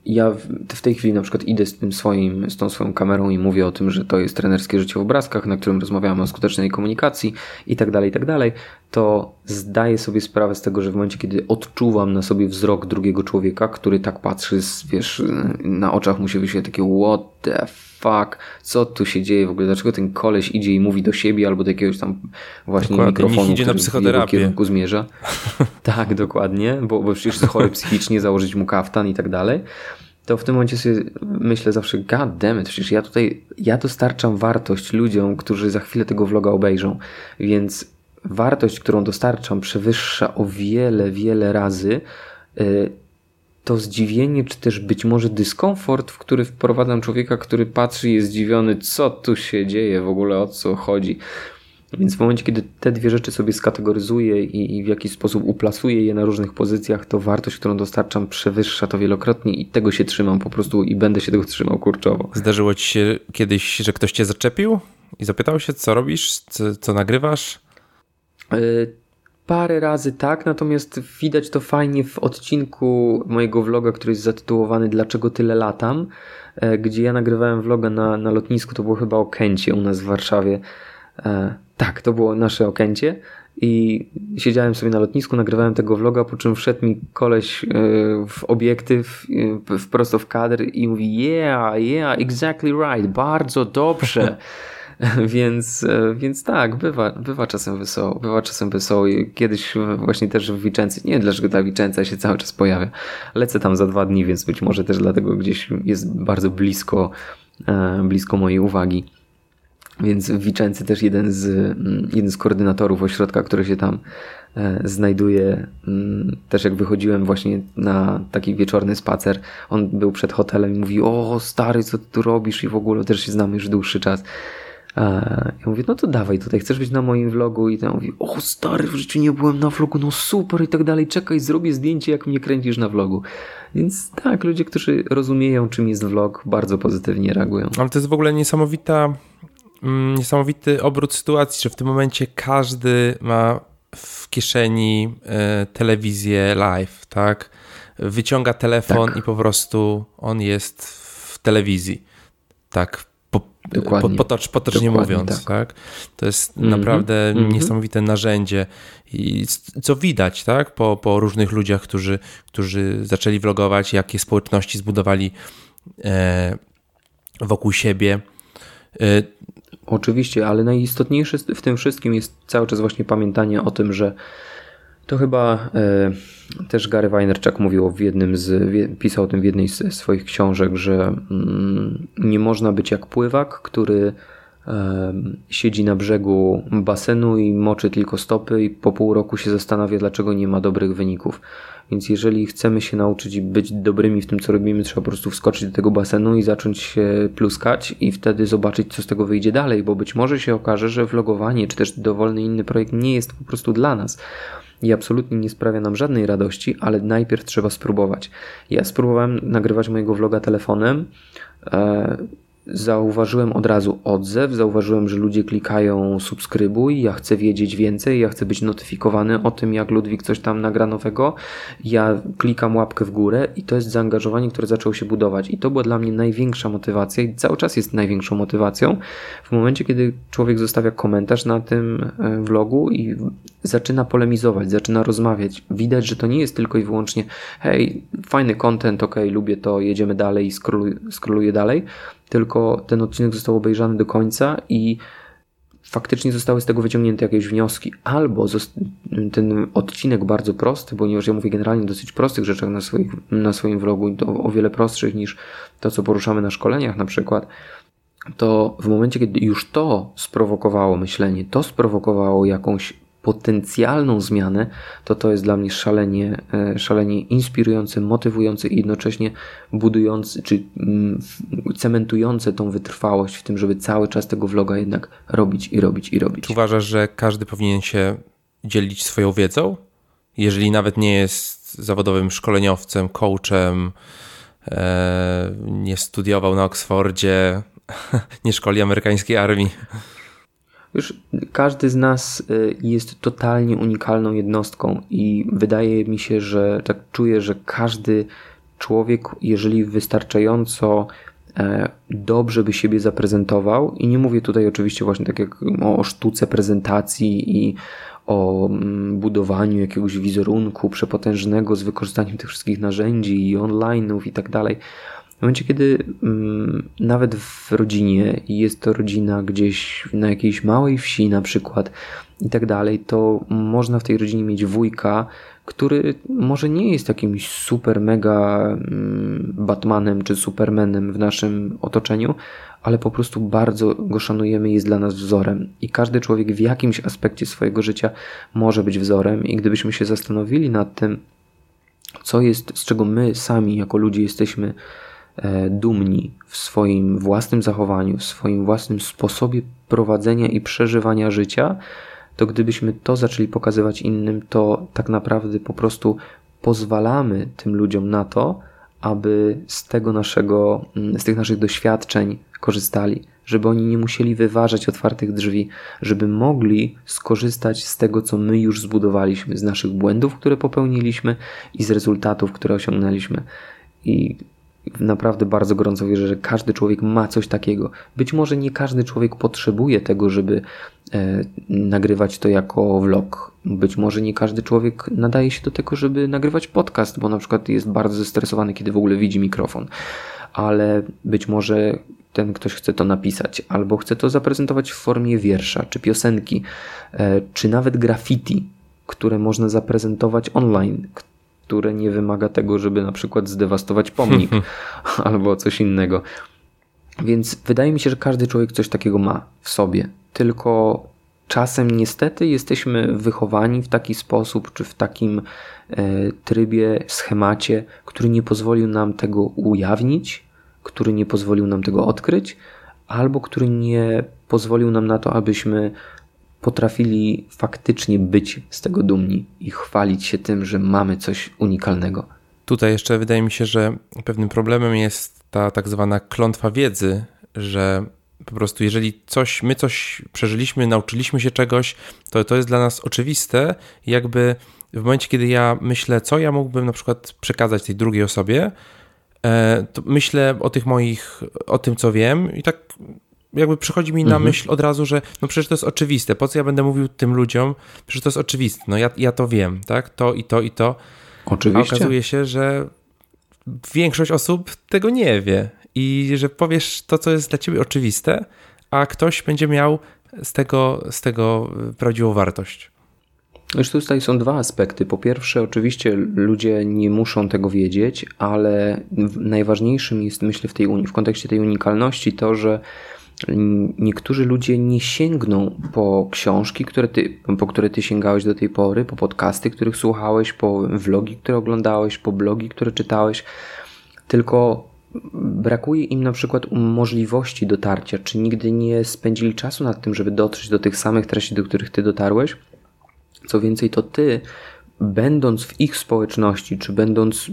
B: ja w tej chwili na przykład idę z tym swoim, z tą swoją kamerą i mówię o tym, że to jest trenerskie życie w obrazkach, na którym rozmawiamy o skutecznej komunikacji i tak dalej, i tak dalej, to zdaję sobie sprawę z tego, że w momencie, kiedy odczuwam na sobie wzrok drugiego człowieka, który tak patrzy, wiesz, na oczach mu się wyświetla takie what the fuck, co tu się dzieje w ogóle, dlaczego ten koleś idzie i mówi do siebie albo do jakiegoś tam właśnie dokładnie, mikrofonu,
A: idzie na psychoterapię. w kierunku
B: zmierza. tak, dokładnie, bo, bo przecież jest chory psychicznie, założyć mu kaftan i tak dalej to w tym momencie sobie myślę zawsze, god damn it, przecież ja tutaj, ja dostarczam wartość ludziom, którzy za chwilę tego vloga obejrzą, więc wartość, którą dostarczam przewyższa o wiele, wiele razy y, to zdziwienie, czy też być może dyskomfort, w który wprowadzam człowieka, który patrzy i jest zdziwiony, co tu się dzieje, w ogóle o co chodzi. Więc w momencie, kiedy te dwie rzeczy sobie skategoryzuję i, i, w jakiś sposób uplasuję je na różnych pozycjach, to wartość, którą dostarczam, przewyższa to wielokrotnie i tego się trzymam po prostu i będę się tego trzymał kurczowo.
A: Zdarzyło ci się kiedyś, że ktoś cię zaczepił i zapytał się, co robisz, co, co nagrywasz?
B: Yy, parę razy tak, natomiast widać to fajnie w odcinku mojego vloga, który jest zatytułowany Dlaczego tyle latam, e, gdzie ja nagrywałem vloga na, na lotnisku, to było chyba o Kencie u nas w Warszawie. E, tak, to było nasze okęcie i siedziałem sobie na lotnisku, nagrywałem tego vloga, po czym wszedł mi koleś e, w obiektyw, wprost w kadr i mówi yeah, yeah, exactly right, bardzo dobrze. więc, e, więc tak, bywa, bywa czasem wesoło, bywa czasem wesoło. Kiedyś właśnie też w Wiczęcy, nie wiem dlaczego ta Wiczęca się cały czas pojawia. Lecę tam za dwa dni, więc być może też dlatego gdzieś jest bardzo blisko, e, blisko mojej uwagi. Więc w Wiczęcy też jeden z, mm, jeden z koordynatorów ośrodka, który się tam e, znajduje. Mm, też jak wychodziłem właśnie na taki wieczorny spacer, on był przed hotelem i mówi: O, stary, co ty tu robisz? I w ogóle też się znamy już dłuższy czas. Ja mówię, no to dawaj tutaj, chcesz być na moim vlogu? I ten mówi, o stary, w życiu nie byłem na vlogu, no super i tak dalej, czekaj, zrobię zdjęcie, jak mnie kręcisz na vlogu. Więc tak, ludzie, którzy rozumieją, czym jest vlog, bardzo pozytywnie reagują.
A: Ale to jest w ogóle niesamowita, mm, niesamowity obrót sytuacji, że w tym momencie każdy ma w kieszeni e, telewizję live, tak? Wyciąga telefon tak. i po prostu on jest w telewizji. Tak, Dokładnie. Potocz, potocznie Dokładnie, mówiąc, tak. tak. To jest mm -hmm. naprawdę mm -hmm. niesamowite narzędzie i co widać, tak, po, po różnych ludziach, którzy, którzy zaczęli vlogować, jakie społeczności zbudowali e, wokół siebie.
B: E, Oczywiście, ale najistotniejsze w tym wszystkim jest cały czas właśnie pamiętanie o tym, że to chyba e, też Gary Vaynerchuk mówił w jednym z, pisał o tym w jednej z swoich książek, że mm, nie można być jak pływak, który e, siedzi na brzegu basenu i moczy tylko stopy i po pół roku się zastanawia, dlaczego nie ma dobrych wyników. Więc jeżeli chcemy się nauczyć być dobrymi w tym, co robimy, trzeba po prostu wskoczyć do tego basenu i zacząć się pluskać i wtedy zobaczyć, co z tego wyjdzie dalej, bo być może się okaże, że vlogowanie czy też dowolny inny projekt nie jest po prostu dla nas i absolutnie nie sprawia nam żadnej radości, ale najpierw trzeba spróbować. Ja spróbowałem nagrywać mojego vloga telefonem. E, zauważyłem od razu odzew, zauważyłem, że ludzie klikają subskrybuj, ja chcę wiedzieć więcej, ja chcę być notyfikowany o tym, jak Ludwik coś tam nagra nowego. Ja klikam łapkę w górę i to jest zaangażowanie, które zaczęło się budować. I to była dla mnie największa motywacja i cały czas jest największą motywacją. W momencie, kiedy człowiek zostawia komentarz na tym e, vlogu i zaczyna polemizować, zaczyna rozmawiać, widać, że to nie jest tylko i wyłącznie hej, fajny content, ok, lubię to, jedziemy dalej i scrolluję dalej, tylko ten odcinek został obejrzany do końca i faktycznie zostały z tego wyciągnięte jakieś wnioski, albo ten odcinek bardzo prosty, ponieważ ja mówię generalnie o dosyć prostych rzeczach na, swoich, na swoim vlogu, to o wiele prostszych niż to, co poruszamy na szkoleniach na przykład, to w momencie, kiedy już to sprowokowało myślenie, to sprowokowało jakąś potencjalną zmianę, to to jest dla mnie szalenie, e, szalenie inspirujące, motywujące i jednocześnie budujące, czy mm, cementujące tą wytrwałość w tym, żeby cały czas tego vloga jednak robić i robić i robić.
A: Czy uważasz, że każdy powinien się dzielić swoją wiedzą? Jeżeli nawet nie jest zawodowym szkoleniowcem, coachem, e, nie studiował na Oksfordzie, nie szkoli amerykańskiej armii.
B: Już każdy z nas y, jest totalnie unikalną jednostką i wydaje mi się, że tak czuję, że każdy człowiek, jeżeli wystarczająco e, dobrze by siebie zaprezentował, i nie mówię tutaj oczywiście właśnie tak jak o sztuce prezentacji i o mm, budowaniu jakiegoś wizerunku przepotężnego z wykorzystaniem tych wszystkich narzędzi i online'ów i tak dalej, w momencie, kiedy mm, nawet w rodzinie jest to rodzina gdzieś na jakiejś małej wsi na przykład i tak dalej, to można w tej rodzinie mieć wujka, który może nie jest jakimś super mega mm, Batmanem czy Supermanem w naszym otoczeniu, ale po prostu bardzo go szanujemy jest dla nas wzorem. I każdy człowiek w jakimś aspekcie swojego życia może być wzorem i gdybyśmy się zastanowili nad tym, co jest, z czego my sami jako ludzie jesteśmy dumni w swoim własnym zachowaniu, w swoim własnym sposobie prowadzenia i przeżywania życia, to gdybyśmy to zaczęli pokazywać innym, to tak naprawdę po prostu pozwalamy tym ludziom na to, aby z tego naszego, mm, z tych naszych doświadczeń korzystali, żeby oni nie musieli wyważać otwartych drzwi, żeby mogli skorzystać z tego, co my już zbudowaliśmy, z naszych błędów, które popełniliśmy i z rezultatów, które osiągnęliśmy. I naprawdę bardzo gorąco wierzę, że każdy człowiek ma coś takiego. Być może nie każdy człowiek potrzebuje tego, żeby e, nagrywać to jako vlog. Być może nie każdy człowiek nadaje się do tego, żeby nagrywać podcast, bo na przykład jest bardzo zestresowany, kiedy w ogóle widzi mikrofon. Ale być może ten ktoś chce to napisać, albo chce to zaprezentować w formie wiersza, czy piosenki, e, czy nawet graffiti, które można zaprezentować online, które nie wymaga tego, żeby na przykład zdewastować pomnik albo coś innego. Więc wydaje mi się, że każdy człowiek coś takiego ma w sobie. Tylko czasem niestety jesteśmy wychowani w taki sposób, czy w takim e, trybie, schemacie, który nie pozwolił nam tego ujawnić, który nie pozwolił nam tego odkryć, albo który nie pozwolił nam na to, abyśmy potrafili faktycznie być z tego dumni i chwalić się tym, że mamy coś unikalnego.
A: Tutaj jeszcze wydaje mi się, że pewnym problemem jest ta tak zwana klątwa wiedzy, że po prostu jeżeli coś, my coś przeżyliśmy, nauczyliśmy się czegoś, to to jest dla nas oczywiste. Jakby w momencie, kiedy ja myślę, co ja mógłbym na przykład przekazać tej drugiej osobie, e, myślę o tych moich, o tym, co wiem i tak jakby przychodzi mi na mhm. myśl od razu, że no przecież to jest oczywiste, po co ja będę mówił tym ludziom, przecież to jest oczywiste, no ja, ja to wiem, tak, to i to i to.
B: Oczywiście.
A: A okazuje się, że większość osób tego nie wie i że powiesz to, co jest dla ciebie oczywiste, a ktoś będzie miał z tego, z tego prawdziwą wartość.
B: Już tutaj są dwa aspekty. Po pierwsze, oczywiście ludzie nie muszą tego wiedzieć, ale najważniejszym jest, myślę, w, tej, w kontekście tej unikalności to, że niektórzy ludzie nie sięgną po książki, które ty, po które ty sięgałeś do tej pory, po podcasty, których słuchałeś, po vlogi, które oglądałeś, po blogi, które czytałeś, tylko brakuje im na przykład możliwości dotarcia, czy nigdy nie spędzili czasu nad tym, żeby dotrzeć do tych samych treści, do których ty dotarłeś. Co więcej, to ty, będąc w ich społeczności, czy będąc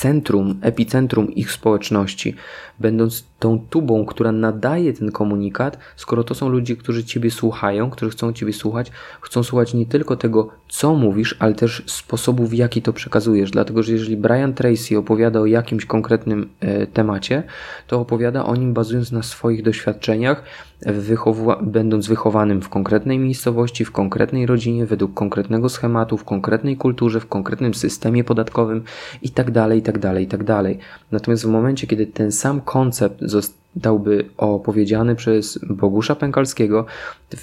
B: centrum, epicentrum ich społeczności, będąc tą tubą, która nadaje ten komunikat, skoro to są ludzie, którzy Ciebie słuchają, którzy chcą Ciebie słuchać, chcą słuchać nie tylko tego, co mówisz, ale też sposobu, w jaki to przekazujesz. Dlatego, że jeżeli Brian Tracy opowiada o jakimś konkretnym e, temacie, to opowiada o nim bazując na swoich doświadczeniach, wychowa- będąc wychowanym w konkretnej miejscowości, w konkretnej rodzinie, według konkretnego schematu, w konkretnej kulturze, w konkretnym systemie podatkowym itd., itd., itd. Natomiast w momencie, kiedy ten sam koncept zostałby opowiedziany przez Bogusza Pękalskiego,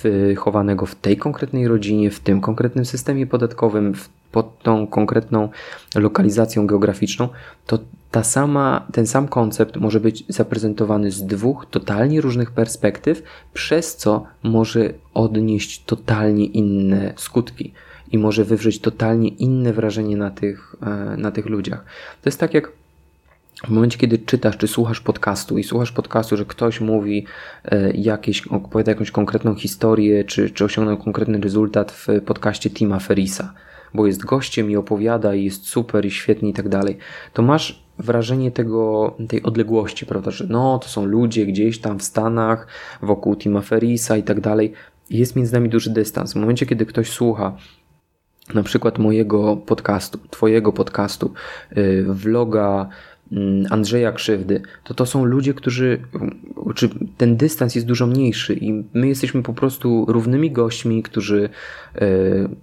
B: wychowanego w tej konkretnej rodzinie, w tym konkretnym systemie podatkowym, pod tą konkretną lokalizacją geograficzną, to ta sama, ten sam koncept może być zaprezentowany z dwóch totalnie różnych perspektyw, przez co może odnieść totalnie inne skutki i może wywrzeć totalnie inne wrażenie na tych, e, na tych ludziach. To jest tak jak w momencie, kiedy czytasz czy słuchasz podcastu i słuchasz podcastu, że ktoś mówi e, jakieś, opowiada jakąś konkretną historię, czy, czy osiągnął konkretny rezultat w podcaście Tima Ferisa, bo jest gościem i opowiada i jest super i świetnie i tak dalej, to masz wrażenie tego, tej odległości, prawda, że no, to są ludzie gdzieś tam w Stanach, wokół Tima Ferisa i tak dalej. Jest między nami duży dystans. W momencie, kiedy ktoś słucha na przykład mojego podcastu, twojego podcastu, y, vloga Andrzeja Krzywdy, to to są ludzie, którzy, czy ten dystans jest dużo mniejszy i my jesteśmy po prostu równymi gośćmi, którzy y,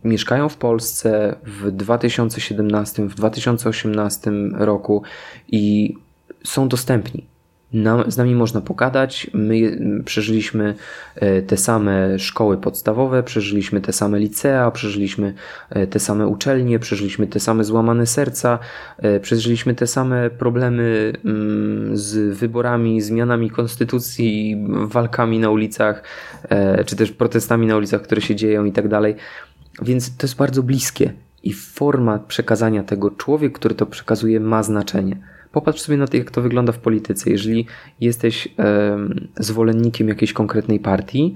B: mieszkają w Polsce w 2017, w 2018 roku i są dostępni nam, z nami można pogadać. My przeżyliśmy e, te same szkoły podstawowe, przeżyliśmy te same licea, przeżyliśmy e, te same uczelnie, przeżyliśmy te same złamane serca, e, przeżyliśmy te same problemy mm, z wyborami, zmianami konstytucji, walkami na ulicach, czy też protestami na ulicach, które się dzieją i tak dalej. Więc to jest bardzo bliskie i forma przekazania tego, człowiek, który to przekazuje, ma znaczenie popatrz sobie na to, jak to wygląda w polityce. Jeżeli jesteś zwolennikiem jakiejś konkretnej partii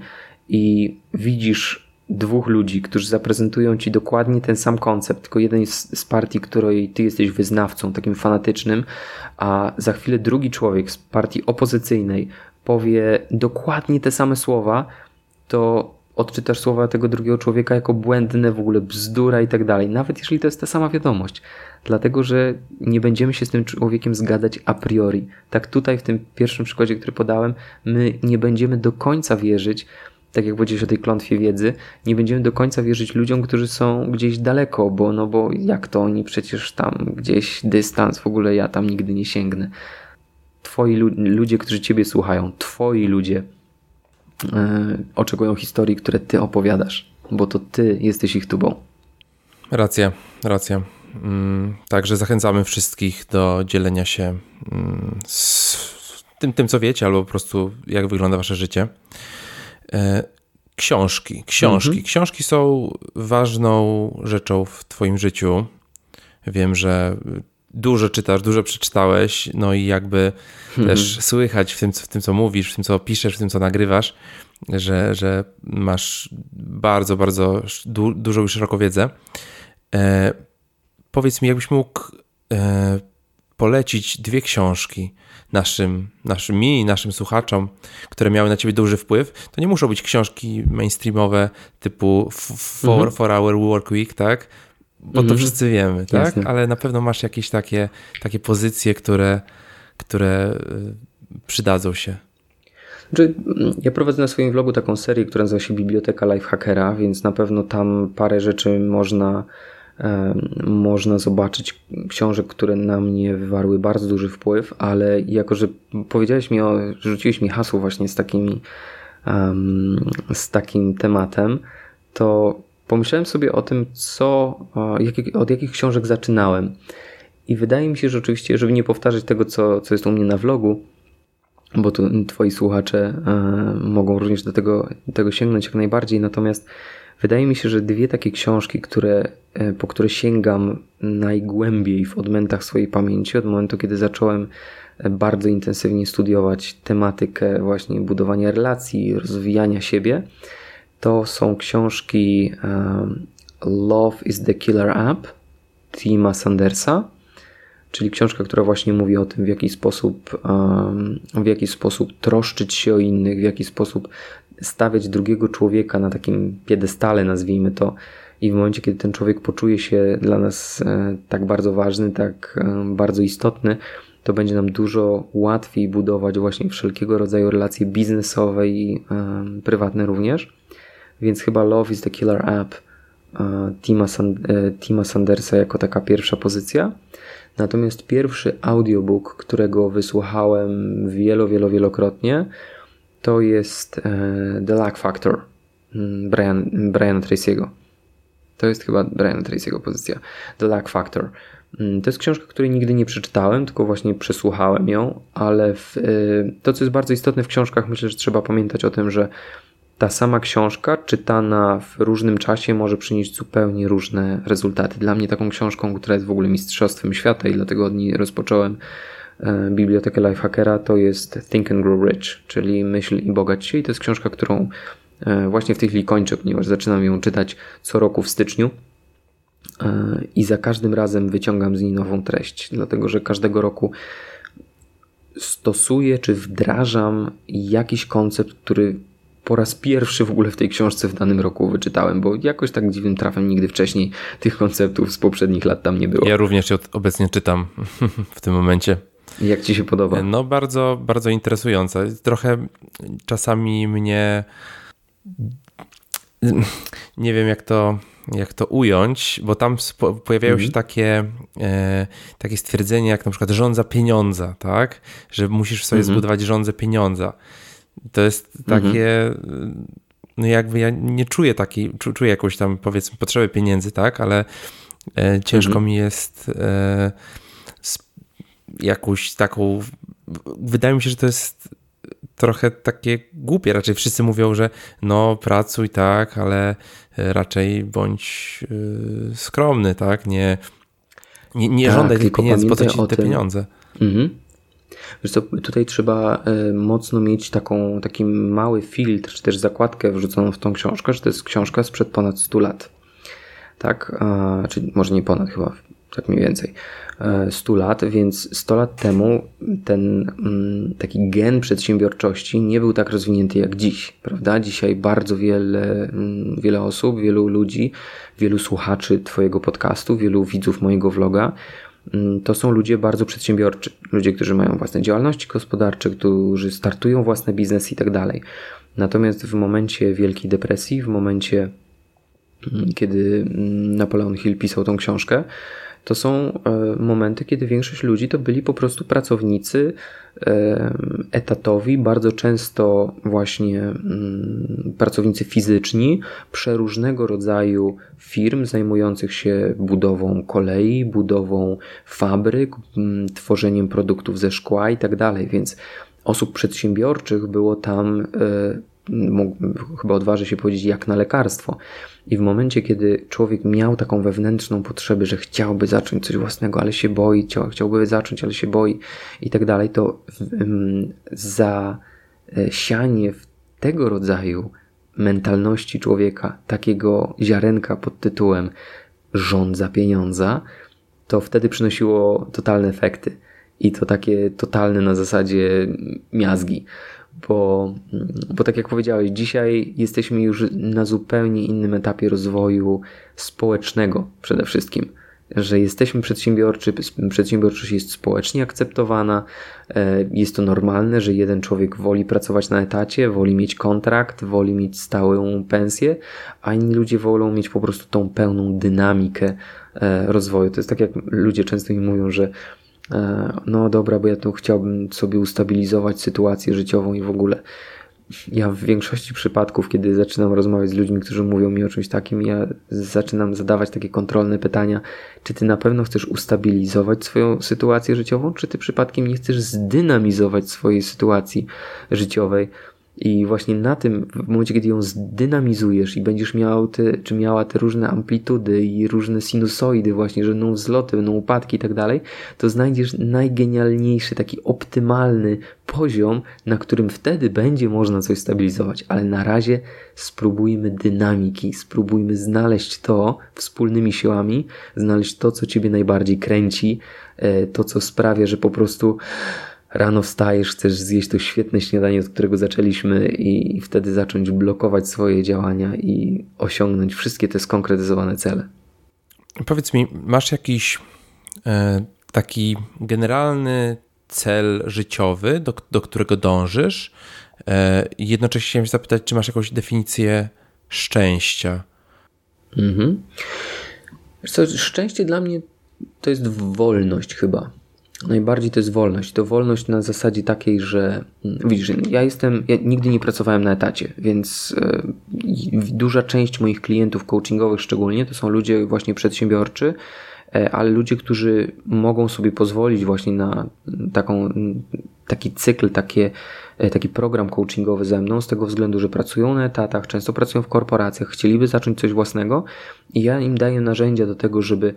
B: i widzisz dwóch ludzi, którzy zaprezentują ci dokładnie ten sam koncept, tylko jeden z, z partii, której ty jesteś wyznawcą, takim fanatycznym, a za chwilę drugi człowiek z partii opozycyjnej powie dokładnie te same słowa, to odczytasz słowa tego drugiego człowieka jako błędne, w ogóle bzdura i tak dalej, nawet jeżeli to jest ta sama wiadomość. Dlatego, że nie będziemy się z tym człowiekiem zgadzać a priori. Tak tutaj w tym pierwszym przykładzie, który podałem, my nie będziemy do końca wierzyć, tak jak powiedziałeś o tej klątwie wiedzy, nie będziemy do końca wierzyć ludziom, którzy są gdzieś daleko, bo no bo jak to oni przecież tam gdzieś dystans, w ogóle ja tam nigdy nie sięgnę. Twoi lu ludzie, którzy ciebie słuchają, twoi ludzie oczekują historii, które ty opowiadasz, bo to ty jesteś ich tubą.
A: Racja, racja. Mm, także zachęcamy wszystkich do dzielenia się mm, z tym, tym, co wiecie, albo po prostu jak wygląda wasze życie. E, książki. Książki. Mhm. Książki są ważną rzeczą w Twoim życiu. Wiem, że dużo czytasz, dużo przeczytałeś, no i jakby mhm. też słychać w tym, w tym, co mówisz, w tym, co piszesz, w tym, co nagrywasz, że, że masz bardzo, bardzo du dużą i szeroką wiedzę. E, powiedz mi, jakbyś mógł e, polecić dwie książki, naszym, naszym mi, naszym słuchaczom, które miały na ciebie duży wpływ, to nie muszą być książki mainstreamowe typu Four, mhm. four Hour Work Week, tak? Bo to mhm. wszyscy wiemy, tak? Jasne. Ale na pewno masz jakieś takie, takie pozycje, które, które y, przydadzą się.
B: Znaczy, ja prowadzę na swoim vlogu taką serię, która nazywa się Biblioteka Lifehackera, więc na pewno tam parę rzeczy można można zobaczyć książek, które na mnie wywarły bardzo duży wpływ, ale jako, że powiedziałeś mi o, rzuciłeś mi hasło właśnie z takimi z takim tematem, to pomyślałem sobie o tym, co, od jakich książek zaczynałem. I wydaje mi się, że oczywiście, żeby nie powtarzać tego, co, co jest u mnie na vlogu, bo tu twoi słuchacze e, mogą również do tego, tego sięgnąć jak najbardziej, natomiast Wydaje mi się, że dwie takie książki, które, e, po które sięgam najgłębiej w odmętach swojej pamięci, od momentu, kiedy zacząłem e, bardzo intensywnie studiować tematykę właśnie budowania relacji, rozwijania siebie, to są książki um, Love is the Killer App Tima Sandersa, czyli książka, która właśnie mówi o tym, w jaki sposób, um, w jaki sposób troszczyć się o innych, w jaki sposób stawiać drugiego człowieka na takim piedestale, nazwijmy to, i w momencie, kiedy ten człowiek poczuje się dla nas e, tak bardzo ważny, tak e, bardzo istotny, to będzie nam dużo łatwiej budować właśnie wszelkiego rodzaju relacje biznesowe i e, prywatne również. Więc chyba Love is the Killer App Tima, Sand Tima Sandersa jako taka pierwsza pozycja. Natomiast pierwszy audiobook, którego wysłuchałem wielo, wielo, wielokrotnie, to jest e, The Luck Factor mm, Brian, Briana Tracy'ego. To jest chyba Briana Tracy'ego pozycja. The Luck Factor. Mm, to jest książka, której nigdy nie przeczytałem, tylko właśnie przesłuchałem ją, ale w, e, to, co jest bardzo istotne w książkach, myślę, że trzeba pamiętać o tym, że ta sama książka, czytana w różnym czasie, może przynieść zupełnie różne rezultaty. Dla mnie taką książką, która jest w ogóle mistrzostwem świata i dlatego od niej rozpocząłem E, bibliotekę Lifehackera to jest Think and Grow Rich, czyli Myśl i Bogać się i to jest książka, którą e, właśnie w tej chwili kończę, ponieważ zaczynam ją czytać co roku w styczniu e, i za każdym razem wyciągam z niej nową treść, dlatego że każdego roku stosuję czy wdrażam jakiś koncept, który po raz pierwszy w ogóle w tej książce w danym roku wyczytałem, bo jakoś tak dziwnym trafem nigdy wcześniej tych konceptów z poprzednich lat tam nie było.
A: Ja również obecnie czytam w tym momencie.
B: Jak ci się podoba?
A: No bardzo, bardzo interesujące. Trochę czasami mnie nie wiem jak to, jak to ująć, bo tam pojawiają się mhm. takie, e, takie stwierdzenia jak na przykład rządza pieniądza, tak? Że musisz sobie mhm. zbudować rządzę pieniądza. To jest mhm. takie, no jakby ja nie czuję takiej, czuję jakąś tam powiedzmy potrzebę pieniędzy, tak? Ale e, ciężko mhm. mi jest e, jakąś taką. Wydaje mi się, że to jest trochę takie głupie. Raczej wszyscy mówią, że no pracuj tak, ale raczej bądź yy, skromny, tak? Nie, nie, nie tak, żądaj tych pieniędzy, po co ci te tym, pieniądze?
B: Mhm. Wiesz co, tutaj trzeba e, mocno mieć taką, taki mały filtr, czy też zakładkę wrzuconą w tą książkę, że to jest książka sprzed ponad 100 lat. Tak, czyli może nie ponad chyba, tak mniej więcej. 100 lat, więc 100 lat temu ten mm, taki gen przedsiębiorczości nie był tak rozwinięty jak dziś, prawda? Dzisiaj bardzo wiele, mm, wiele osób, wielu ludzi, wielu słuchaczy Twojego podcastu, wielu widzów mojego vloga to są ludzie bardzo przedsiębiorczy. Ludzie, którzy mają własne działalności gospodarcze, którzy startują własne biznesy i tak dalej. Natomiast w momencie Wielkiej Depresji, w momencie, kiedy Napoleon Hill pisał tą książkę, to są e, momenty, kiedy większość ludzi to byli po prostu pracownicy e, etatowi, bardzo często właśnie mm, pracownicy fizyczni przeróżnego rodzaju firm zajmujących się budową kolei, budową fabryk, mm, tworzeniem produktów ze szkła i tak więc osób przedsiębiorczych było tam e, chyba odważy się powiedzieć, jak na lekarstwo. I w momencie, kiedy człowiek miał taką wewnętrzną potrzebę, że chciałby zacząć coś własnego, ale się boi, chciałby zacząć, ale się boi i tak dalej, to za e, sianie w tego rodzaju mentalności człowieka, takiego ziarenka pod tytułem rządza pieniądza, to wtedy przynosiło totalne efekty. I to takie totalne na zasadzie miazgi bo, bo tak jak powiedziałeś, dzisiaj jesteśmy już na zupełnie innym etapie rozwoju społecznego przede wszystkim. Że jesteśmy przedsiębiorczy, przedsiębiorczość jest społecznie akceptowana, e, jest to normalne, że jeden człowiek woli pracować na etacie, woli mieć kontrakt, woli mieć stałą pensję, a inni ludzie wolą mieć po prostu tą pełną dynamikę e, rozwoju. To jest tak jak ludzie często mi mówią, że no dobra, bo ja tu chciałbym sobie ustabilizować sytuację życiową i w ogóle. Ja w większości przypadków, kiedy zaczynam rozmawiać z ludźmi, którzy mówią mi o czymś takim, ja zaczynam zadawać takie kontrolne pytania, czy ty na pewno chcesz ustabilizować swoją sytuację życiową, czy ty przypadkiem nie chcesz zdynamizować swojej sytuacji życiowej, i właśnie na tym, w momencie, kiedy ją zdynamizujesz i będziesz miał te, czy miała te różne amplitudy i różne sinusoidy, właśnie, że będą wzloty, będą upadki i tak dalej, to znajdziesz najgenialniejszy, taki optymalny poziom, na którym wtedy będzie można coś stabilizować. Ale na razie spróbujmy dynamiki, spróbujmy znaleźć to wspólnymi siłami, znaleźć to, co ciebie najbardziej kręci, e, to, co sprawia, że po prostu Rano wstajesz, chcesz zjeść to świetne śniadanie, od którego zaczęliśmy, i wtedy zacząć blokować swoje działania i osiągnąć wszystkie te skonkretyzowane cele.
A: Powiedz mi, masz jakiś e, taki generalny cel życiowy, do, do którego dążysz? E, jednocześnie chciałem zapytać, czy masz jakąś definicję szczęścia?
B: Mhm. Co, szczęście dla mnie to jest wolność chyba. Najbardziej to jest wolność. To wolność na zasadzie takiej, że mm, widzisz, ja jestem, ja nigdy nie pracowałem na etacie, więc y, duża część moich klientów coachingowych szczególnie to są ludzie właśnie przedsiębiorczy, y, ale ludzie, którzy mogą sobie pozwolić właśnie na taką, taki cykl, takie, y, taki program coachingowy ze mną, z tego względu, że pracują na etatach, często pracują w korporacjach, chcieliby zacząć coś własnego i ja im daję narzędzia do tego, żeby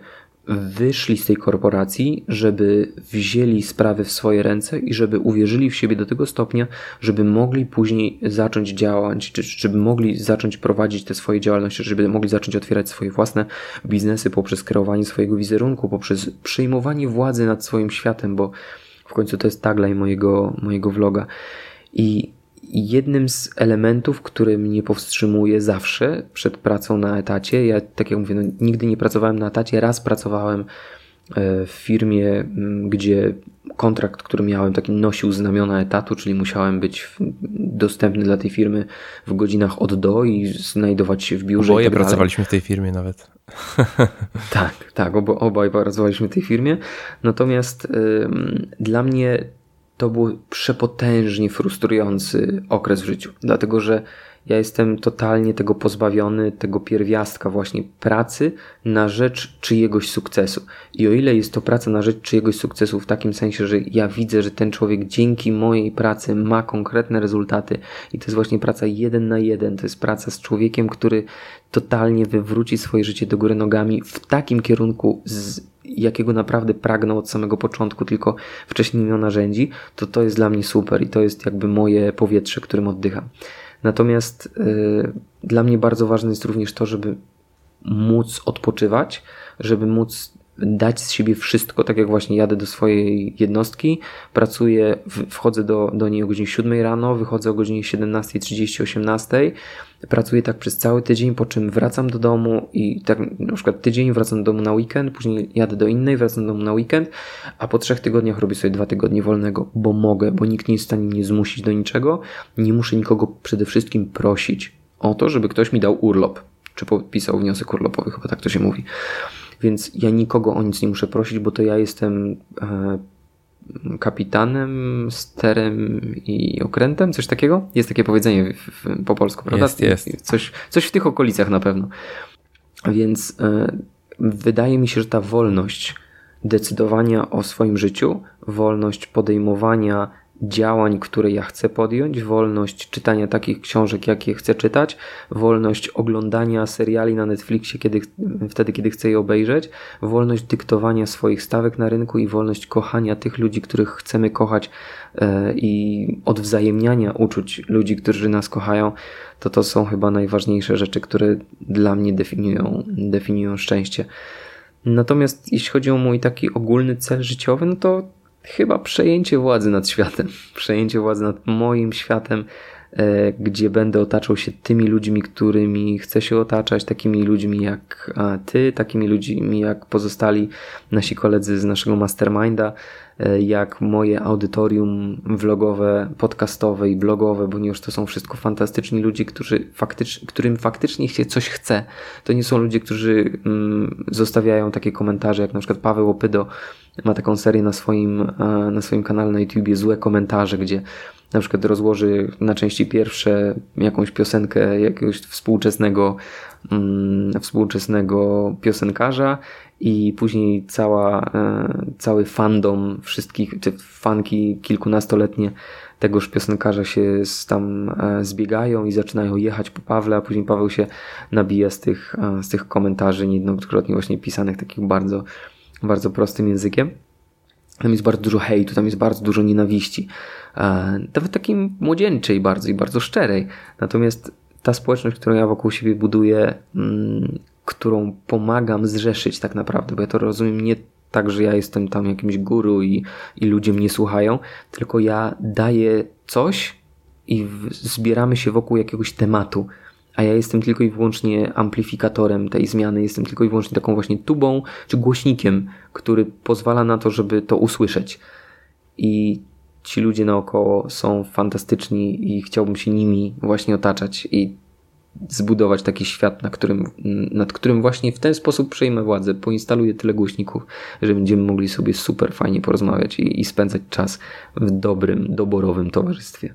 B: wyszli z tej korporacji, żeby wzięli sprawy w swoje ręce i żeby uwierzyli w siebie do tego stopnia, żeby mogli później zacząć działać, czy żeby mogli zacząć prowadzić te swoje działalności, żeby mogli zacząć otwierać swoje własne biznesy poprzez kreowanie swojego wizerunku, poprzez przejmowanie władzy nad swoim światem, bo w końcu to jest tagline mojego, mojego vloga. I jednym z elementów, który mnie powstrzymuje zawsze przed pracą na etacie, ja tak jak mówię, no, nigdy nie pracowałem na etacie, raz pracowałem e, w firmie, gdzie kontrakt, który miałem, taki nosił znamiona etatu, czyli musiałem być dostępny dla tej firmy w godzinach od do i znajdować się w biurze.
A: Oboje
B: tak
A: pracowaliśmy w tej firmie nawet.
B: tak, tak, obo, obaj pracowaliśmy w tej firmie. Natomiast dla mnie to był przepotężnie frustrujący okres w życiu, dlatego że ja jestem totalnie tego pozbawiony, tego pierwiastka właśnie pracy na rzecz czyjegoś sukcesu. I o ile jest to praca na rzecz czyjegoś sukcesu w takim sensie, że ja widzę, że ten człowiek dzięki mojej pracy ma konkretne rezultaty i to jest właśnie praca jeden na jeden, to jest praca z człowiekiem, który totalnie wywróci swoje życie do góry nogami w takim kierunku z jakiego naprawdę pragnę od samego początku, tylko wcześniej miał narzędzi, to to jest dla mnie super i to jest jakby moje powietrze, którym oddycham. Natomiast y, dla mnie bardzo ważne jest również to, żeby móc odpoczywać, żeby móc dać z siebie wszystko, tak jak właśnie jadę do swojej jednostki, pracuję, wchodzę do, do niej o godzinie 7 rano, wychodzę o godzinie 17.30, 18, pracuję tak przez cały tydzień, po czym wracam do domu i tak na przykład tydzień wracam do domu na weekend, później jadę do innej, wracam do domu na weekend, a po trzech tygodniach robię sobie dwa tygodnie wolnego, bo mogę, bo nikt nie jest w stanie mnie zmusić do niczego, nie muszę nikogo przede wszystkim prosić o to, żeby ktoś mi dał urlop, czy podpisał wniosek urlopowy, chyba tak to się mówi. Więc ja nikogo o nic nie muszę prosić, bo to ja jestem e, kapitanem, sterem i okrętem, coś takiego? Jest takie powiedzenie w, w, po polsku, prawda?
A: Jest, jest.
B: Coś, coś w tych okolicach na pewno. Więc e, wydaje mi się, że ta wolność decydowania o swoim życiu, wolność podejmowania działań, które ja chcę podjąć, wolność czytania takich książek, jakie chcę czytać, wolność oglądania seriali na Netflixie kiedy, wtedy, kiedy chcę je obejrzeć, wolność dyktowania swoich stawek na rynku i wolność kochania tych ludzi, których chcemy kochać e, i odwzajemniania uczuć ludzi, którzy nas kochają, to to są chyba najważniejsze rzeczy, które dla mnie definiują, definiują szczęście. Natomiast jeśli chodzi o mój taki ogólny cel życiowy, no to chyba przejęcie władzy nad światem, przejęcie władzy nad moim światem, e, gdzie będę otaczał się tymi ludźmi, którymi chcę się otaczać, takimi ludźmi jak ty, takimi ludźmi jak pozostali nasi koledzy z naszego masterminda, jak moje audytorium vlogowe, podcastowe i blogowe, ponieważ to są wszystko fantastyczni ludzie, którzy faktycz, którym faktycznie się coś chce. To nie są ludzie, którzy mm, zostawiają takie komentarze, jak na przykład Paweł Opydo, ma taką serię na swoim, e, na swoim kanale na YouTubie złe komentarze, gdzie na przykład rozłoży na części pierwsze jakąś piosenkę jakiegoś współczesnego, mm, współczesnego piosenkarza i później cała, e, cały fandom wszystkich, czy fanki kilkunastoletnie tegoż piosenkarza się tam e, zbiegają i zaczynają jechać po Pawle, a później Paweł się nabija z tych, z tych komentarzy niejednokrotnie właśnie pisanych takich bardzo bardzo prostym językiem. Tam jest bardzo dużo hejtu, tam jest bardzo dużo nienawiści. E, nawet takiej młodzieńczej bardzo i bardzo szczerej. Natomiast ta społeczność, którą ja wokół siebie buduję, mm, którą pomagam zrzeszyć tak naprawdę, bo ja to rozumiem nie tak, że ja jestem tam jakimś guru i, i ludzie mnie słuchają, tylko ja daję coś i zbieramy się wokół jakiegoś tematu a ja jestem tylko i wyłącznie amplifikatorem tej zmiany, jestem tylko i wyłącznie taką właśnie tubą czy głośnikiem, który pozwala na to, żeby to usłyszeć. I ci ludzie naokoło są fantastyczni i chciałbym się nimi właśnie otaczać i zbudować taki świat, na którym, nad którym właśnie w ten sposób przejmę władzę, poinstaluję tyle głośników, że będziemy mogli sobie super fajnie porozmawiać i, i spędzać czas w dobrym, doborowym towarzystwie.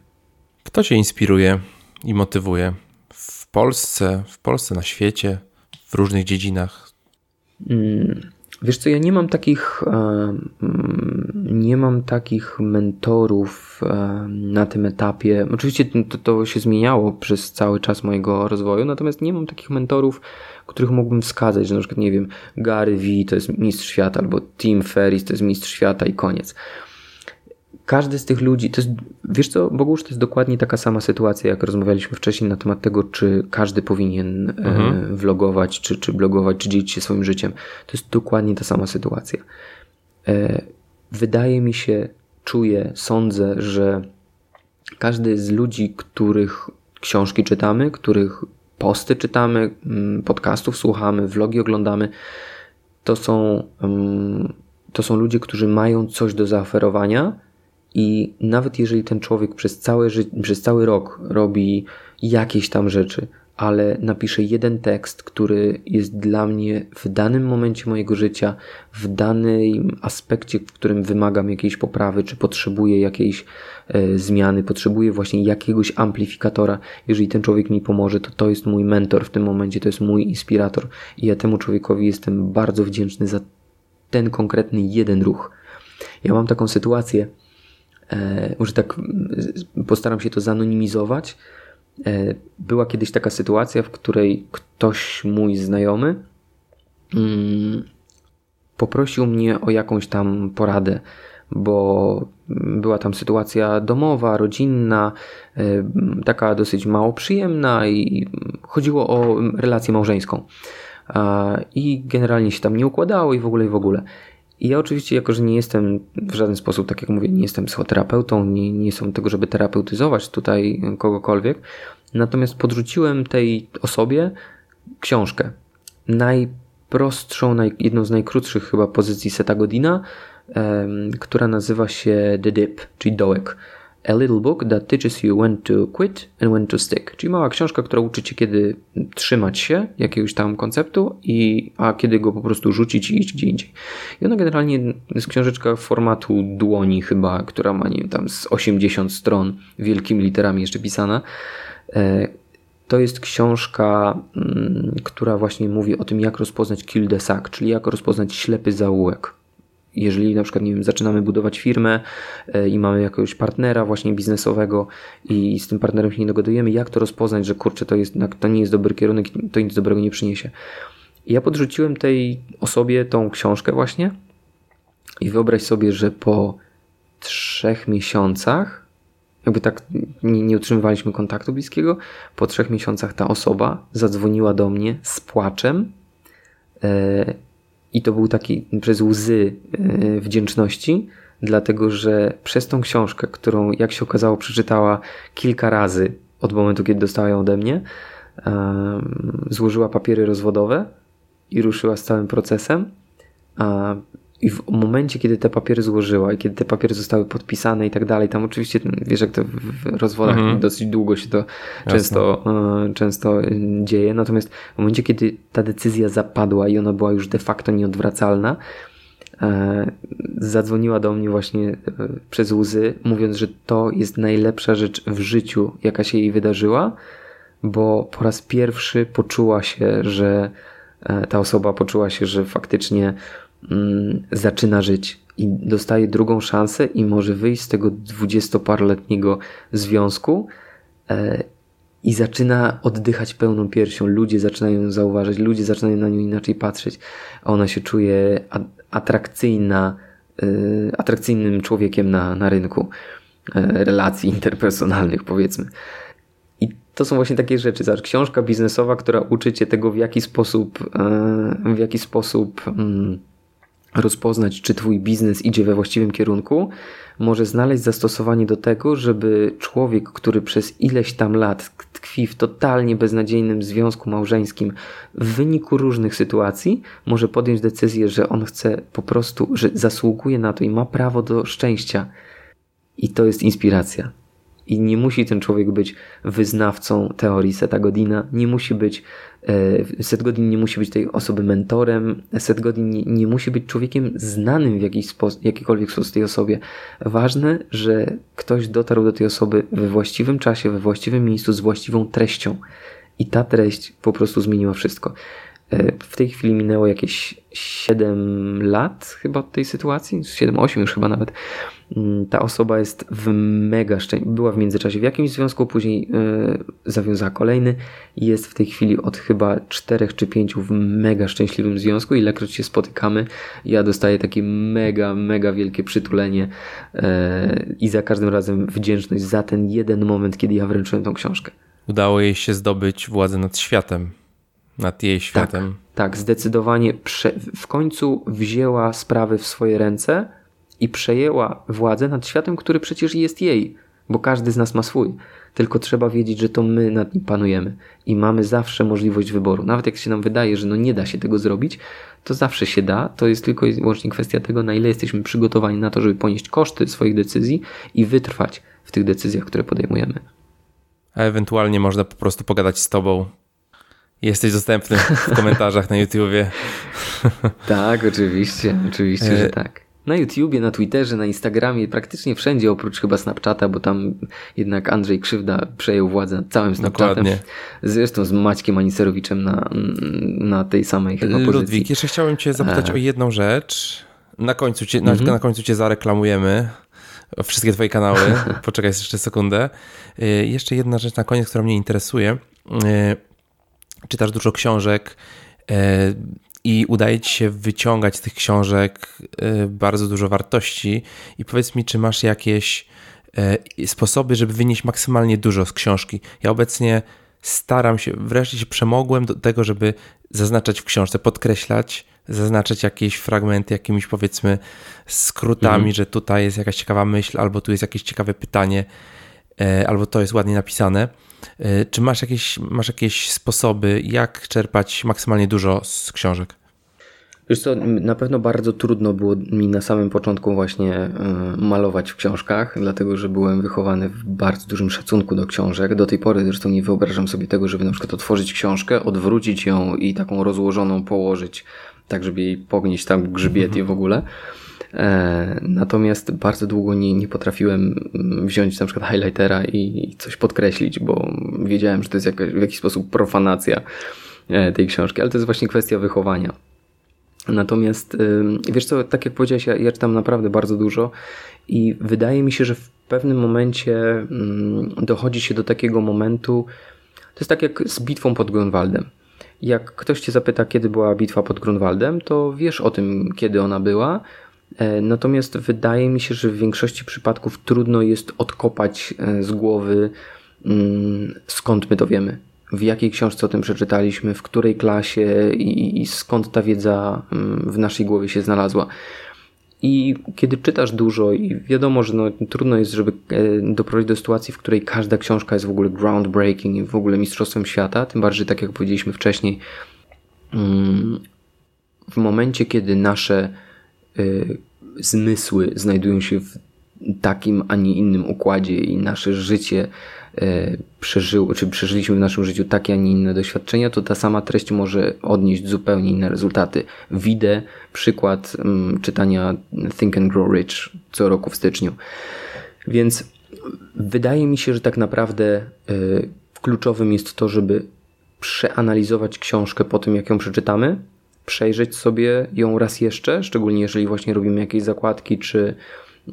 A: Kto cię inspiruje i motywuje? w Polsce, w Polsce, na świecie, w różnych dziedzinach?
B: Mm, wiesz co, ja nie mam takich e, mm, nie mam takich mentorów e, na tym etapie. Oczywiście to, to się zmieniało przez cały czas mojego rozwoju, natomiast nie mam takich mentorów, których mógłbym wskazać, że na przykład, nie wiem, Gary Vee to jest mistrz świata, albo Tim Ferriss to jest mistrz świata i koniec każdy z tych ludzi, to jest, wiesz co, Bogusz, to jest dokładnie taka sama sytuacja, jak rozmawialiśmy wcześniej na temat tego, czy każdy powinien e, mhm. vlogować, czy, czy blogować, czy dzielić się swoim życiem. To jest dokładnie ta sama sytuacja. E, wydaje mi się, czuję, sądzę, że każdy z ludzi, których książki czytamy, których posty czytamy, mm, podcastów słuchamy, vlogi oglądamy, to są, mm, to są ludzie, którzy mają coś do zaoferowania, i nawet jeżeli ten człowiek przez cały, przez cały rok robi jakieś tam rzeczy, ale napisze jeden tekst, który jest dla mnie w danym momencie mojego życia, w danym aspekcie, w którym wymagam jakiejś poprawy, czy potrzebuję jakiejś e, zmiany, potrzebuję właśnie jakiegoś amplifikatora. Jeżeli ten człowiek mi pomoże, to to jest mój mentor w tym momencie, to jest mój inspirator i ja temu człowiekowi jestem bardzo wdzięczny za ten konkretny jeden ruch. Ja mam taką sytuację, może tak postaram się to zanonimizować. E, była kiedyś taka sytuacja, w której ktoś mój znajomy mm, poprosił mnie o jakąś tam poradę, bo była tam sytuacja domowa, rodzinna, y, taka dosyć mało przyjemna i chodziło o relację małżeńską. I generalnie się tam nie układało i w ogóle i w ogóle. I ja oczywiście, jako że nie jestem w żaden sposób, tak jak mówię, nie jestem psychoterapeutą, nie, nie są tego, żeby terapeutyzować tutaj kogokolwiek, natomiast podrzuciłem tej osobie książkę. Najprostszą, naj, jedną z najkrótszych chyba pozycji Seta Godina, um, która nazywa się The Dip, czyli dołek. A little book that teaches you when to quit and when to stick. Czyli mała książka, która uczy cię, kiedy trzymać się jakiegoś tam konceptu, i, a kiedy go po prostu rzucić i iść gdzie indziej. I ona generalnie jest książeczka formatu dłoni chyba, która ma, nie wiem, tam z 80 stron, wielkimi literami jeszcze pisana. E, to jest książka, mm, która właśnie mówi o tym, jak rozpoznać kill the sack, czyli jak rozpoznać ślepy zaułek jeżeli na przykład, nie wiem, zaczynamy budować firmę e, i mamy jakiegoś partnera właśnie biznesowego i z tym partnerem się nie dogadujemy, jak to rozpoznać, że kurczę, to, jest, to nie jest dobry kierunek, to nic dobrego nie przyniesie. I ja podrzuciłem tej osobie tą książkę właśnie i wyobraź sobie, że po trzech miesiącach, jakby tak nie, nie utrzymywaliśmy kontaktu bliskiego, po trzech miesiącach ta osoba zadzwoniła do mnie z płaczem e, i to był taki przez łzy e, wdzięczności, dlatego że przez tą książkę, którą jak się okazało przeczytała kilka razy od momentu, kiedy dostała ją ode mnie, złożyła papiery rozwodowe i ruszyła z całym procesem. I w momencie, kiedy te papiery złożyła i kiedy te papiery zostały podpisane i tak dalej, tam oczywiście, wiesz, jak to w rozwodach mhm. dosyć długo się to często, e, często e, dzieje. Natomiast w momencie, kiedy ta decyzja zapadła i ona była już de facto nieodwracalna, e, zadzwoniła do mnie właśnie przez łzy, mówiąc, że to jest najlepsza rzecz w życiu, jaka się jej wydarzyła, bo po raz pierwszy poczuła się, że ta osoba poczuła się, że faktycznie zaczyna żyć i dostaje drugą szansę i może wyjść z tego dwudziestoparoletniego związku e, i zaczyna oddychać pełną piersią. Ludzie zaczynają ją zauważać, ludzie zaczynają na nią inaczej patrzeć, a ona się czuje atrakcyjna, e, atrakcyjnym człowiekiem na, na rynku e, relacji interpersonalnych, powiedzmy. I to są właśnie takie rzeczy. Zobacz, książka biznesowa, która uczy cię tego, w jaki sposób, w jaki sposób mm, rozpoznać, czy Twój biznes idzie we właściwym kierunku, może znaleźć zastosowanie do tego, żeby człowiek, który przez ileś tam lat tkwi w totalnie beznadziejnym związku małżeńskim w wyniku różnych sytuacji, może podjąć decyzję, że on chce po prostu, że zasługuje na to i ma prawo do szczęścia. I to jest inspiracja. I nie musi ten człowiek być wyznawcą teorii Seta Godina, nie musi być, e, Set Godin nie musi być tej osoby mentorem, Set Godin nie, nie musi być człowiekiem znanym w jakiś sposób, jakikolwiek sposób tej osobie. Ważne, że ktoś dotarł do tej osoby we właściwym czasie, we właściwym miejscu, z właściwą treścią. I ta treść po prostu zmieniła wszystko. W tej chwili minęło jakieś 7 lat chyba od tej sytuacji, 7-8 już chyba nawet. Mm, ta osoba jest w mega szczęściu. Była w międzyczasie w jakimś związku, później yy, zawiązała kolejny jest w tej chwili od chyba czterech czy pięciu w mega szczęśliwym związku. Ilekroć się spotykamy, ja dostaję takie mega, mega wielkie przytulenie yy, i za każdym razem wdzięczność za ten jeden moment, kiedy ja wręczyłem tą książkę.
A: Udało jej się zdobyć władzę nad światem, nad jej światem.
B: Tak, tak zdecydowanie prze... w końcu wzięła sprawy w swoje ręce i przejęła władzę nad światem, który przecież jest jej, bo każdy z nas ma swój. Tylko trzeba wiedzieć, że to my nad nim panujemy i mamy zawsze możliwość wyboru. Nawet jak się nam wydaje, że no nie da się tego zrobić, to zawsze się da. To jest tylko i wyłącznie kwestia tego, na ile jesteśmy przygotowani na to, żeby ponieść koszty swoich decyzji i wytrwać w tych decyzjach, które podejmujemy.
A: A ewentualnie można po prostu pogadać z tobą. Jesteś dostępny w komentarzach na YouTubie.
B: tak, oczywiście, oczywiście, że e, tak na YouTubie, na Twitterze, na Instagramie, praktycznie wszędzie oprócz chyba Snapchata, bo tam jednak Andrzej Krzywda przejął władzę nad całym Snapchatem. Dokładnie. Zresztą z Maćkiem Aniserowiczem na, na tej samej chyba pozycji.
A: Ludwik, jeszcze chciałem cię zapytać e... o jedną rzecz. Na końcu cię, na, mhm. na końcu cię zareklamujemy. Wszystkie twoje kanały. Poczekaj jeszcze sekundę. E, jeszcze jedna rzecz na koniec, która mnie interesuje. E, czytasz dużo książek. E, i udaje ci się wyciągać z tych książek bardzo dużo wartości. I powiedz mi, czy masz jakieś sposoby, żeby wynieść maksymalnie dużo z książki? Ja obecnie staram się, wreszcie się przemogłem do tego, żeby zaznaczać w książce, podkreślać, zaznaczać jakieś fragmenty jakimiś powiedzmy skrótami, mhm. że tutaj jest jakaś ciekawa myśl, albo tu jest jakieś ciekawe pytanie, e, albo to jest ładnie napisane. E, czy masz jakieś, masz jakieś sposoby, jak czerpać maksymalnie dużo z książek?
B: Wiesz co, na pewno bardzo trudno było mi na samym początku właśnie e, malować w książkach, dlatego że byłem wychowany w bardzo dużym szacunku do książek. Do tej pory zresztą nie wyobrażam sobie tego, żeby na przykład otworzyć książkę, odwrócić ją i taką rozłożoną położyć, tak żeby jej pognieść tam grzbiet i w ogóle. E, natomiast bardzo długo nie, nie potrafiłem mm, wziąć na przykład highlightera i coś podkreślić, bo wiedziałem, że to jest jakaś, w jakiś sposób profanacja e, tej książki, ale to jest właśnie kwestia wychowania. Natomiast wiesz co, tak jak powiedziałeś, ja, ja czytam naprawdę bardzo dużo i wydaje mi się, że w pewnym momencie dochodzi się do takiego momentu, to jest tak jak z bitwą pod Grunwaldem. Jak ktoś cię zapyta, kiedy była bitwa pod Grunwaldem, to wiesz o tym, kiedy ona była. E, natomiast wydaje mi się, że w większości przypadków trudno jest odkopać e, z głowy, skąd my to wiemy w jakiej książce o tym przeczytaliśmy, w której klasie i, i skąd ta wiedza mm, w naszej głowie się znalazła. I kiedy czytasz dużo i wiadomo, że no, trudno jest, żeby e, doprowadzić do sytuacji, w której każda książka jest w ogóle groundbreaking i w ogóle mistrzostwem świata, tym bardziej, tak jak powiedzieliśmy wcześniej, mm, w momencie, kiedy nasze zmysły znajdują się w takim, a nie innym układzie i nasze życie E, przeżył, czy przeżyliśmy w naszym życiu takie, a nie inne doświadczenia, to ta sama treść może odnieść zupełnie inne rezultaty. Widzę przykład um, czytania Think and Grow Rich co roku w styczniu. Więc wydaje mi się, że tak naprawdę y, kluczowym jest to, żeby przeanalizować książkę po tym, jak ją przeczytamy, przejrzeć sobie ją raz jeszcze, szczególnie jeżeli właśnie robimy jakieś zakładki, czy,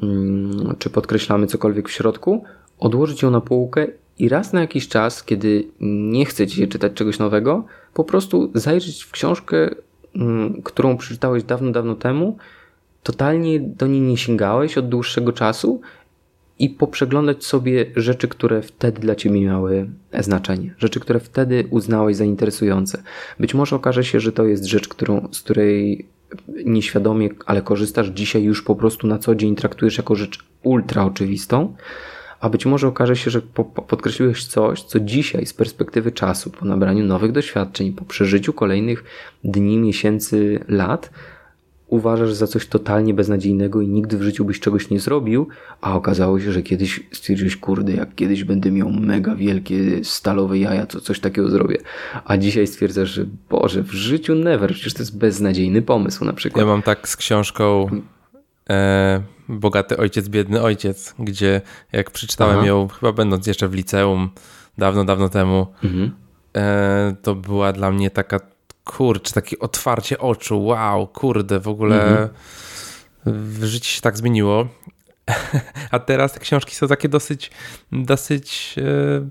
B: mm, czy podkreślamy cokolwiek w środku, odłożyć ją na półkę i raz na jakiś czas, kiedy nie chce ci się czytać czegoś nowego, po prostu zajrzeć w książkę, mm, którą przeczytałeś dawno, dawno temu, totalnie do niej nie sięgałeś od dłuższego czasu i poprzeglądać sobie rzeczy, które wtedy dla ciebie miały znaczenie, rzeczy, które wtedy uznałeś za interesujące. Być może okaże się, że to jest rzecz, którą, z której nieświadomie, ale korzystasz dzisiaj już po prostu na co dzień traktujesz jako rzecz ultra oczywistą, a być może okaże się, że po, po podkreśliłeś coś, co dzisiaj z perspektywy czasu, po nabraniu nowych doświadczeń, po przeżyciu kolejnych dni, miesięcy, lat, uważasz za coś totalnie beznadziejnego i nigdy w życiu byś czegoś nie zrobił, a okazało się, że kiedyś stwierdziłeś, kurde, jak kiedyś będę miał mega wielkie stalowe jaja, to coś takiego zrobię. A dzisiaj stwierdzasz, że Boże, w życiu never, przecież to jest beznadziejny pomysł na przykład.
A: Ja mam tak z książką e, Bogaty ojciec, biedny ojciec, gdzie jak przeczytałem Aha. ją, chyba będąc jeszcze w liceum, dawno, dawno temu, mhm. e, to była dla mnie taka, kurczę, takie otwarcie oczu, wow, kurde, w ogóle mhm. w życiu się tak zmieniło. A teraz te książki są takie dosyć, dosyć e,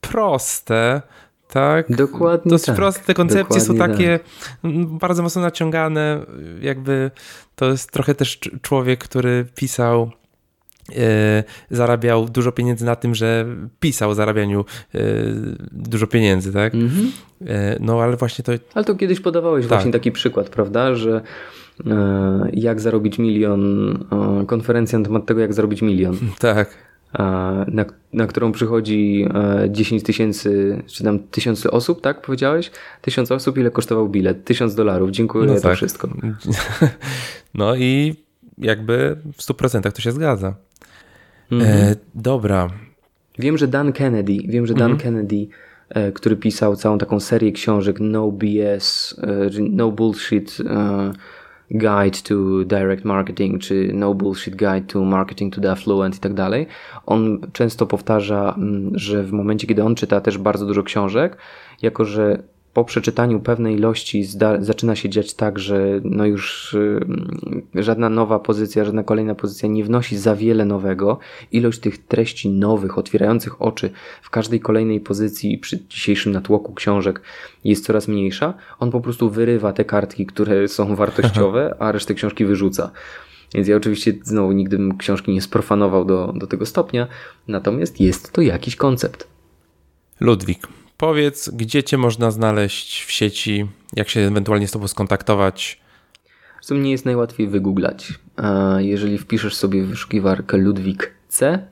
A: proste, tak?
B: Dokładnie
A: Dosyć
B: tak.
A: proste, te koncepcje Dokładnie są takie tak. bardzo mocno naciągane, jakby to jest trochę też człowiek, który pisał zarabiał dużo pieniędzy na tym, że pisał o zarabianiu e, dużo pieniędzy, tak? Mm -hmm. no ale właśnie to...
B: Ale to kiedyś podawałeś tak. właśnie taki przykład, prawda, że jak zarobić milion, konferencja na temat tego, jak zarobić milion.
A: Tak
B: na, na którą przychodzi 10 e, tysięcy, czy tam tysiące osób, tak powiedziałeś? Tysiąc osób, ile kosztował bilet? Tysiąc dolarów, dziękuję no za tak. wszystko.
A: No i jakby w 100% to się zgadza. Mhm. E, dobra.
B: Wiem, że Dan Kennedy, wiem, że Dan mhm. Kennedy, e, który pisał całą taką serię książek No BS, e, No Bullshit, Guide to Direct Marketing, czy No Bullshit Guide to Marketing to the Affluent i tak dalej. On często powtarza, mm, że w momencie, kiedy on czyta też bardzo dużo książek, jako że po przeczytaniu pewnej ilości zaczyna się dziać tak, że no już y, żadna nowa pozycja, żadna kolejna pozycja nie wnosi za wiele nowego. Ilość tych treści nowych, otwierających oczy w każdej kolejnej pozycji przy dzisiejszym natłoku książek jest coraz mniejsza. On po prostu wyrywa te kartki, które są wartościowe, a resztę książki wyrzuca. Więc ja oczywiście znowu nigdy bym książki nie sprofanował do, do tego stopnia, natomiast jest to jakiś koncept.
A: Ludwik, powiedz, gdzie cię można znaleźć w sieci, jak się ewentualnie z tobą skontaktować?
B: Co mnie jest najłatwiej wygooglać. Jeżeli wpiszesz sobie w wyszukiwarkę Ludwik C,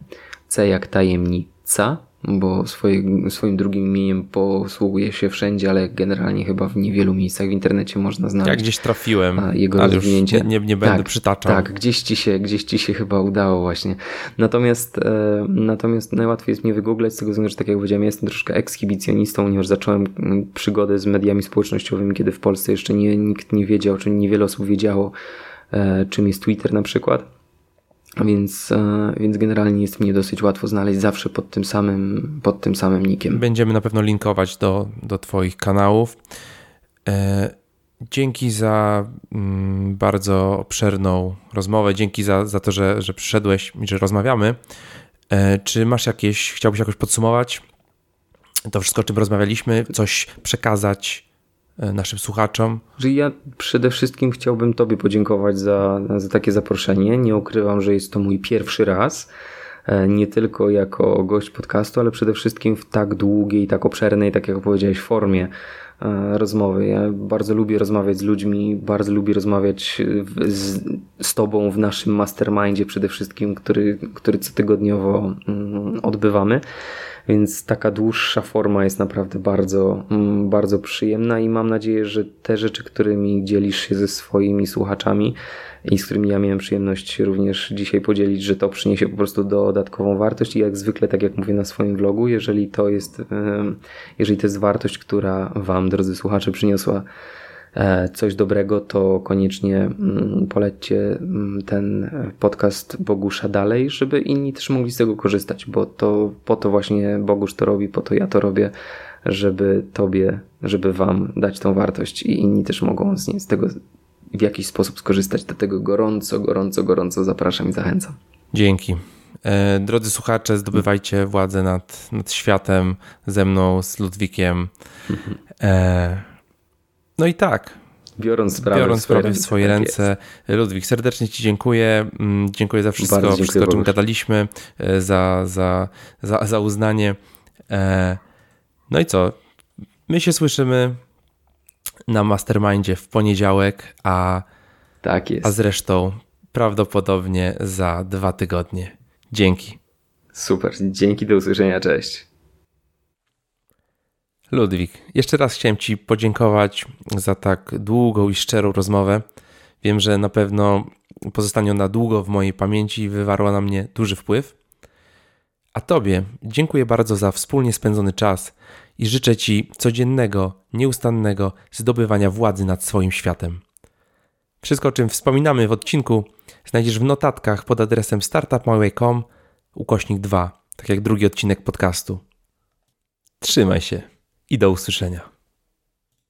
B: C jak tajemnica, bo swoje, swoim drugim imieniem posługuje się wszędzie, ale generalnie chyba w niewielu miejscach w internecie można znaleźć.
A: Ja gdzieś trafiłem, jego ale rozwinięcie. nie, nie, nie będę
B: tak,
A: przytaczał.
B: Tak, gdzieś ci, się, gdzieś ci się chyba udało właśnie. Natomiast, e, natomiast najłatwiej jest mnie wygooglać z tego względu, że tak jak powiedziałem, jestem troszkę ekshibicjonistą, ponieważ zacząłem mm, przygodę z mediami społecznościowymi, kiedy w Polsce jeszcze nie, nikt nie wiedział, czy niewiele osób wiedziało, e, czym jest Twitter na przykład. Więc, e, więc generalnie jest mnie dosyć łatwo znaleźć zawsze pod tym samym, pod tym samym nikiem.
A: Będziemy na pewno linkować do, do Twoich kanałów. E, dzięki za mm, bardzo obszerną rozmowę. Dzięki za, za to, że, że przyszedłeś i że rozmawiamy. E, czy masz jakieś, chciałbyś jakoś podsumować to wszystko, o czym rozmawialiśmy? Coś przekazać naszym słuchaczom.
B: Ja przede wszystkim chciałbym Tobie podziękować za, za takie zaproszenie. Nie ukrywam, że jest to mój pierwszy raz. E, nie tylko jako gość podcastu, ale przede wszystkim w tak długiej, tak obszernej, tak jak powiedziałeś, formie e, rozmowy. Ja bardzo lubię rozmawiać z ludźmi, bardzo lubię rozmawiać z, z Tobą w naszym mastermindzie przede wszystkim, który, który cotygodniowo mm, odbywamy. Więc taka dłuższa forma jest naprawdę bardzo, mm, bardzo przyjemna i mam nadzieję, że te rzeczy, którymi dzielisz się ze swoimi słuchaczami i z którymi ja miałem przyjemność również dzisiaj podzielić, że to przyniesie po prostu dodatkową wartość. I jak zwykle, tak jak mówię na swoim vlogu, jeżeli to jest, jeżeli to jest wartość, która Wam, drodzy słuchacze, przyniosła E, coś dobrego, to koniecznie mm, polećcie mm, ten podcast Bogusza dalej, żeby inni też mogli z tego korzystać, bo to po to właśnie Bogusz to robi, po to ja to robię, żeby Tobie, żeby Wam dać tą wartość i inni też mogą z, nie, z tego w jakiś sposób skorzystać. Do tego gorąco, gorąco, gorąco zapraszam i zachęcam.
A: Dzięki. E, drodzy słuchacze, zdobywajcie władzę nad, nad światem ze mną, z Ludwikiem. E, no i tak.
B: Biorąc sprawę,
A: Biorąc sprawę w swoje tak ręce. Jest. Ludwik, serdecznie Ci dziękuję. Mm, dziękuję za wszystko, wszystko o czym gadaliśmy, e, za, za, za, za uznanie. No i co? My się słyszymy na Mastermindzie w poniedziałek, a,
B: tak jest.
A: a zresztą prawdopodobnie za dwa tygodnie. Dzięki.
B: Super, dzięki, do usłyszenia, cześć.
A: Ludwik, jeszcze raz chciałem Ci podziękować za tak długą i szczerą rozmowę. Wiem, że na pewno pozostanie ona długo w mojej pamięci i wywarła na mnie duży wpływ. A Tobie dziękuję bardzo za wspólnie spędzony czas i życzę Ci codziennego, nieustannego zdobywania władzy nad swoim światem. Wszystko, o czym wspominamy w odcinku, znajdziesz w notatkach pod adresem startupmyway.com ukośnik 2, tak jak drugi odcinek podcastu. Trzymaj się i do usłyszenia.